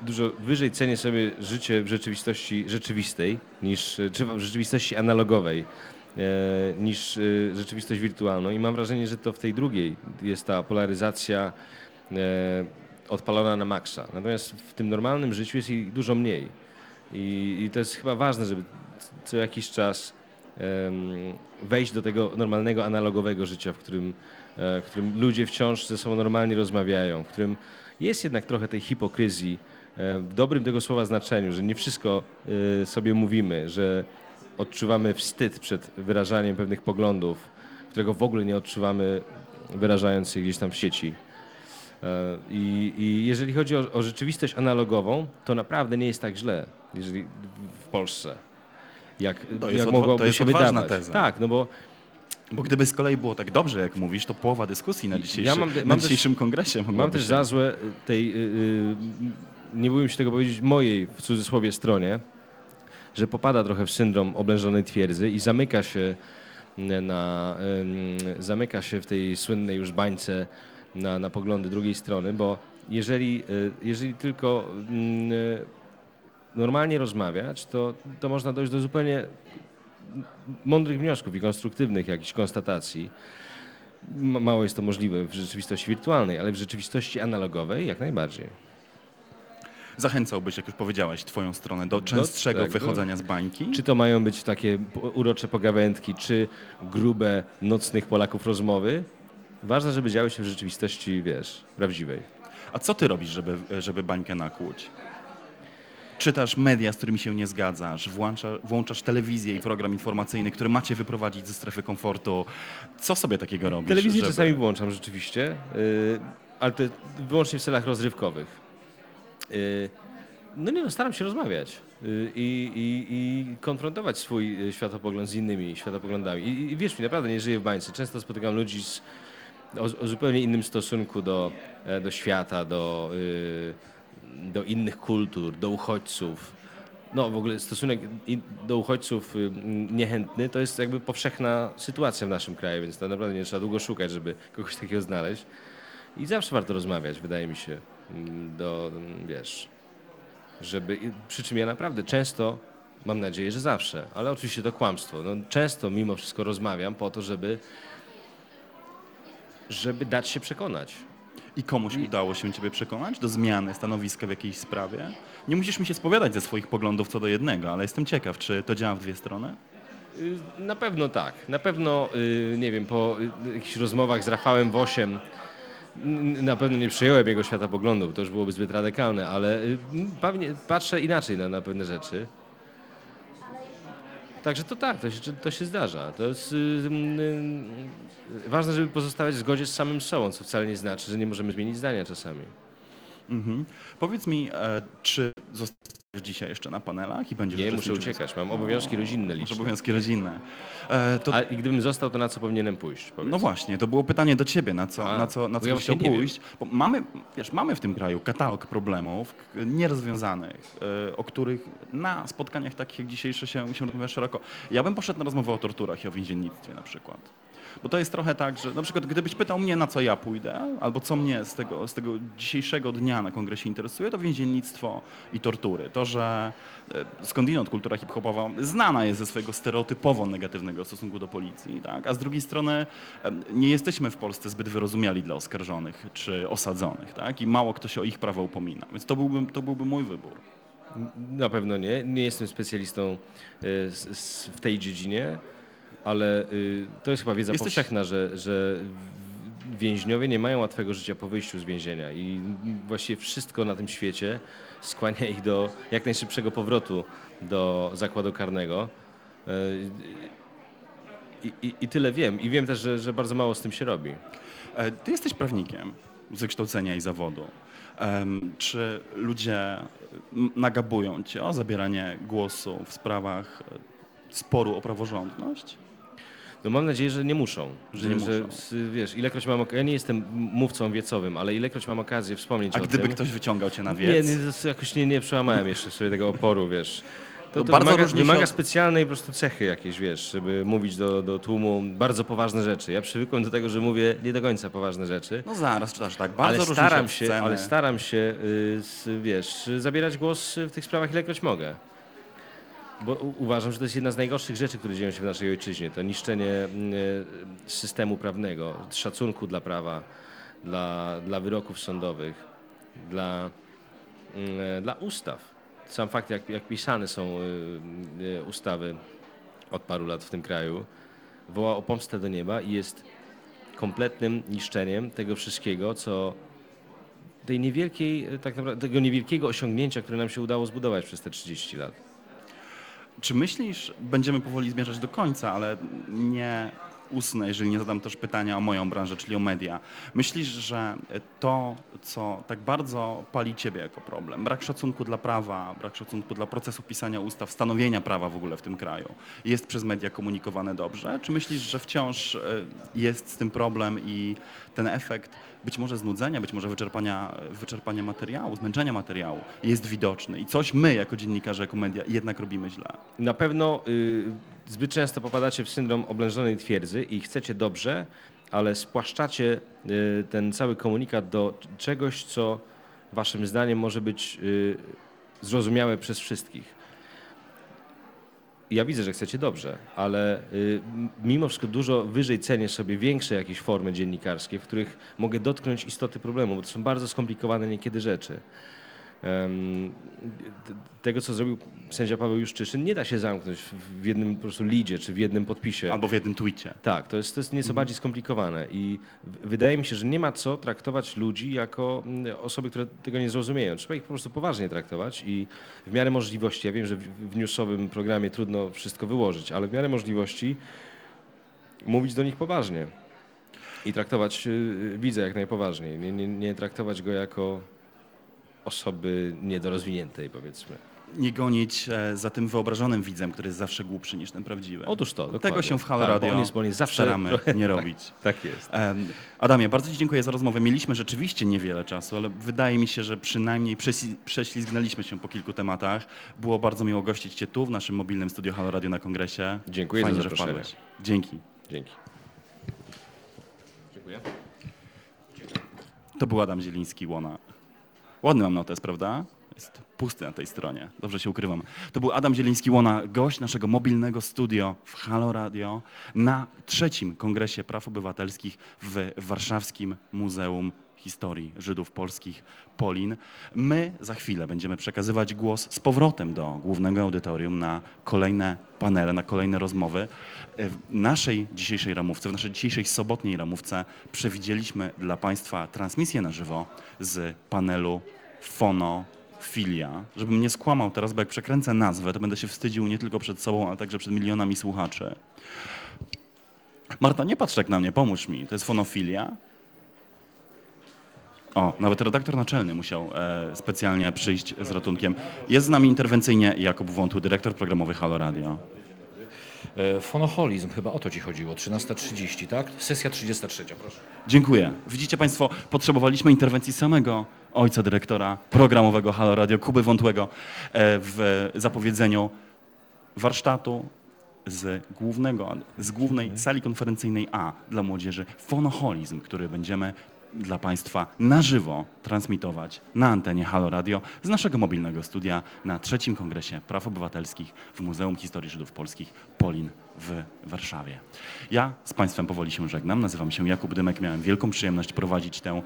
dużo wyżej cenię sobie życie w rzeczywistości rzeczywistej, niż, czy w rzeczywistości analogowej, e, niż e, rzeczywistość wirtualną. I mam wrażenie, że to w tej drugiej jest ta polaryzacja odpalona na maksa. Natomiast w tym normalnym życiu jest jej dużo mniej. I, i to jest chyba ważne, żeby co jakiś czas wejść do tego normalnego, analogowego życia, w którym, e, w którym ludzie wciąż ze sobą normalnie rozmawiają, w którym jest jednak trochę tej hipokryzji e, w dobrym tego słowa znaczeniu, że nie wszystko e, sobie mówimy, że odczuwamy wstyd przed wyrażaniem pewnych poglądów, którego w ogóle nie odczuwamy wyrażając je gdzieś tam w sieci. I, i jeżeli chodzi o, o rzeczywistość analogową, to naprawdę nie jest tak źle, jeżeli w- Polsce. Jak, To jak mogłoby to jest się wydawać. teza. Tak, no bo Bo gdyby z kolei było tak dobrze, jak mówisz, to połowa dyskusji na, dzisiejszy, Ja mam- na mam też- dzisiejszym kongresie Mam też się... za złe tej, y, y, nie bójmy się tego powiedzieć, mojej w cudzysłowie stronie, że popada trochę w syndrom oblężonej twierdzy i zamyka się na, ym, zamyka się w tej słynnej już bańce na, na poglądy drugiej strony, bo jeżeli, y, jeżeli tylko mm, y, normalnie rozmawiać, to, to można dojść do zupełnie mądrych wniosków i konstruktywnych jakichś konstatacji. Ma- Mało jest to możliwe w rzeczywistości wirtualnej, ale w rzeczywistości analogowej jak najbardziej. Zachęcałbyś, jak już powiedziałeś, twoją stronę do częstszego tak, do- wychodzenia z bańki? Czy to mają być takie urocze pogawędki, czy grube, nocnych Polaków rozmowy? Ważne, żeby działy się w rzeczywistości, wiesz, prawdziwej. A co ty robisz, żeby, żeby bańkę nakłuć? Czytasz media, z którymi się nie zgadzasz, włącza, włączasz telewizję i program informacyjny, który macie wyprowadzić ze strefy komfortu. Co sobie takiego robisz? Telewizję żeby- czasami włączam rzeczywiście, yy, ale to wyłącznie w celach rozrywkowych. Yy, no nie no, staram się rozmawiać yy, i, i, i konfrontować swój y, światopogląd z innymi światopoglądami. I, I wierz mi, naprawdę nie żyję w bańce. Często spotykam ludzi z, o, o zupełnie innym stosunku do, e, do świata, do, yy, do innych kultur, do uchodźców. No w ogóle stosunek do uchodźców y, niechętny to jest jakby powszechna sytuacja w naszym kraju, więc naprawdę nie trzeba długo szukać, żeby kogoś takiego znaleźć. I zawsze warto rozmawiać, wydaje mi się, mm, do, mm, wiesz, żeby, przy czym ja naprawdę często, mam nadzieję, że zawsze, ale oczywiście to kłamstwo, no, często mimo wszystko rozmawiam po to, żeby, żeby dać się przekonać. I komuś udało się ciebie przekonać do zmiany stanowiska w jakiejś sprawie? Nie musisz mi się spowiadać ze swoich poglądów co do jednego, ale jestem ciekaw, czy to działa w dwie strony? Y, Na pewno tak. Na pewno, y, nie wiem, po y, jakichś rozmowach z Rafałem Wosiem na pewno nie przyjąłem jego światopoglądów, to już byłoby zbyt radykalne, ale patrzę inaczej na, na pewne rzeczy. Także to tak, to się, to się zdarza. To jest y, y, ważne, żeby pozostawać w zgodzie z samym sobą, co wcale nie znaczy, że nie możemy zmienić zdania czasami. Mhm. Powiedz mi, e, czy zostajesz dzisiaj jeszcze na panelach i będziesz Nie, muszę uczestniczył? uciekać, mam obowiązki rodzinne Masz liczne. obowiązki rodzinne. E, to, A i gdybym został, to na co powinienem pójść? Powiedz. no właśnie, to było pytanie do ciebie, na co, A, na co, na bo co ja byś chciał właśnie nie wiem. pójść. Bo mamy, wiesz, mamy w tym kraju katalog problemów k- nierozwiązanych, e, o których na spotkaniach takich jak dzisiejsze się, się rozmawia szeroko. Ja bym poszedł na rozmowę o torturach i o więziennictwie na przykład. Bo to jest trochę tak, że na przykład gdybyś pytał mnie, na co ja pójdę, albo co mnie z tego, z tego dzisiejszego dnia na kongresie interesuje, to więziennictwo i tortury. To, że e, skądinąd kultura hip-hopowa znana jest ze swojego stereotypowo negatywnego stosunku do policji, tak? a z drugiej strony nie jesteśmy w Polsce zbyt wyrozumiali dla oskarżonych czy osadzonych tak? i mało kto się o ich prawa upomina. Więc to byłby, to byłby mój wybór. Na pewno nie. Nie jestem specjalistą s- w tej dziedzinie, ale y, to jest chyba wiedza Jesteś- powszechna, że, że więźniowie nie mają łatwego życia po wyjściu z więzienia i właściwie wszystko na tym świecie skłania ich do jak najszybszego powrotu do zakładu karnego. E, I, i, I tyle wiem. I wiem też, że, że bardzo mało z tym się robi. E, Ty jesteś prawnikiem z wykształcenia i zawodu. Czy ludzie nagabują cię o zabieranie głosu w sprawach e, sporu o praworządność? No mam nadzieję, że nie muszą. Że nie muszą. s- wiesz, ilekroć mam, ja nie jestem mówcą wiecowym, ale ilekroć mam okazję wspomnieć A o gdyby tym. ktoś wyciągał cię na Nie, wiec? nie, to jakoś nie, nie przełamałem jeszcze sobie tego oporu, wiesz. To, To to bardzo wymaga, wymaga od- specjalnej po prostu cechy jakieś, wiesz, żeby mówić do, do tłumu bardzo poważne rzeczy. Ja przywykłem do tego, że mówię nie do końca poważne rzeczy. No zaraz, czytasz tak, bardzo ale staram się, ale staram się, y, wiesz, zabierać głos w tych sprawach ilekroć mogę. Bo uważam, że to jest jedna z najgorszych rzeczy, które dzieją się w naszej ojczyźnie. To niszczenie mm, y, systemu prawnego, szacunku dla prawa, dla, dla wyroków sądowych, dla, mm, dla ustaw. Sam fakt, jak, jak pisane są y, ustawy od paru lat w tym kraju, woła o pomstę do nieba i jest kompletnym niszczeniem tego wszystkiego, co tej niewielkiej, tak naprawdę, tego niewielkiego osiągnięcia, które nam się udało zbudować przez te 30 lat. Czy myślisz, będziemy powoli zmierzać do końca, ale nie usnę, jeżeli nie zadam też pytania o moją branżę, czyli o media. Myślisz, że to, co tak bardzo pali ciebie jako problem, brak szacunku dla prawa, brak szacunku dla procesu pisania ustaw, stanowienia prawa w ogóle w tym kraju, jest przez media komunikowane dobrze? Czy myślisz, że wciąż e, jest z tym problem i ten efekt być może znudzenia, być może wyczerpania, wyczerpania materiału, zmęczenia materiału jest widoczny i coś my jako dziennikarze, jako media jednak robimy źle? Na pewno y, zbyt często popadacie w syndrom oblężonej twierdzy i chcecie dobrze, ale spłaszczacie y, ten cały komunikat do czegoś, co waszym zdaniem może być y, zrozumiałe przez wszystkich. Ja widzę, że chcecie dobrze, ale y, mimo wszystko dużo wyżej cenię sobie większe jakieś formy dziennikarskie, w których mogę dotknąć istoty problemu, bo to są bardzo skomplikowane niekiedy rzeczy. Tego, co zrobił sędzia Paweł Juszczyszyn, nie da się zamknąć w- jednym po prostu lidzie czy w jednym podpisie. Albo w jednym tweetie. Tak, to jest, to jest nieco bardziej skomplikowane i wydaje mi się, że nie ma co traktować ludzi jako osoby, które tego nie zrozumieją. Trzeba ich po prostu poważnie traktować i w miarę możliwości, ja wiem, że w, newsowym programie trudno wszystko wyłożyć, ale w miarę możliwości mówić do nich poważnie i traktować y, widza jak najpoważniej, nie, nie, nie traktować go jako osoby niedorozwiniętej, powiedzmy. Nie gonić e, za tym wyobrażonym widzem, który jest zawsze głupszy niż ten prawdziwy. Otóż to, Tego dokładnie. się w Halo Tak, bo Radio on jest- bo on jest zawsze staramy trochę- nie tak. robić. Tak jest. Em, Adamie, bardzo Ci dziękuję za rozmowę. Mieliśmy rzeczywiście niewiele czasu, ale wydaje mi się, że przynajmniej prześli- prześlizgnęliśmy się po kilku tematach. Było bardzo miło gościć Cię tu, w naszym mobilnym studio Halo Radio na kongresie. Dziękuję Fajnie, za że zaproszenie. wpadłeś. Dzięki. Dzięki. Dziękuję. To był Adam Zieliński, Łona. Ładny mam notes, prawda? Jest pusty na tej stronie. Dobrze się ukrywam. To był Adam Zieliński, Łona, gość naszego mobilnego studio w Halo Radio na trzecim Kongresie Praw Obywatelskich w Warszawskim Muzeum Historii Żydów Polskich Polin. My za chwilę będziemy przekazywać głos z powrotem do głównego audytorium na kolejne panele, na kolejne rozmowy. W naszej dzisiejszej ramówce, w naszej dzisiejszej sobotniej ramówce przewidzieliśmy dla Państwa transmisję na żywo z panelu Fonofilia. Żebym nie skłamał teraz, bo jak przekręcę nazwę, to będę się wstydził nie tylko przed sobą, ale także przed milionami słuchaczy. Marta, nie patrz tak na mnie, pomóż mi. To jest fonofilia? O, nawet redaktor naczelny musiał e, specjalnie przyjść z ratunkiem. Jest z nami interwencyjnie Jakub Wątły, dyrektor programowy Halo Radio. E, Fonoholizm, chyba o to ci chodziło. 13.30, tak? Sesja 33, proszę. Dziękuję. Widzicie Państwo, potrzebowaliśmy interwencji samego ojca dyrektora programowego Halo Radio, Kuby Wątłego, e, w zapowiedzeniu warsztatu z, głównego, z głównej sali konferencyjnej A dla młodzieży Fonoholizm, który będziemy dla Państwa na żywo transmitować na antenie Halo Radio z naszego mobilnego studia na trzecim Kongresie Praw Obywatelskich w Muzeum Historii Żydów Polskich Polin w Warszawie. Ja z Państwem powoli się żegnam. Nazywam się Jakub Dymek. Miałem wielką przyjemność prowadzić tę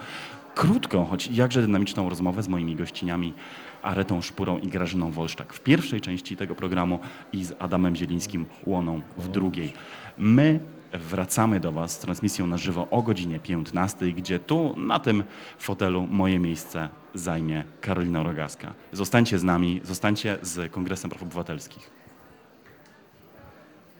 krótką, choć jakże dynamiczną rozmowę z moimi gościniami Aretą Szpurą i Grażyną Wolszczak w pierwszej części tego programu i z Adamem Zielińskim Łoną w drugiej. My wracamy do Was z transmisją na żywo o godzinie 15, gdzie tu na tym fotelu moje miejsce zajmie Karolina Rogaska. Zostańcie z nami, zostańcie z Kongresem Praw Obywatelskich.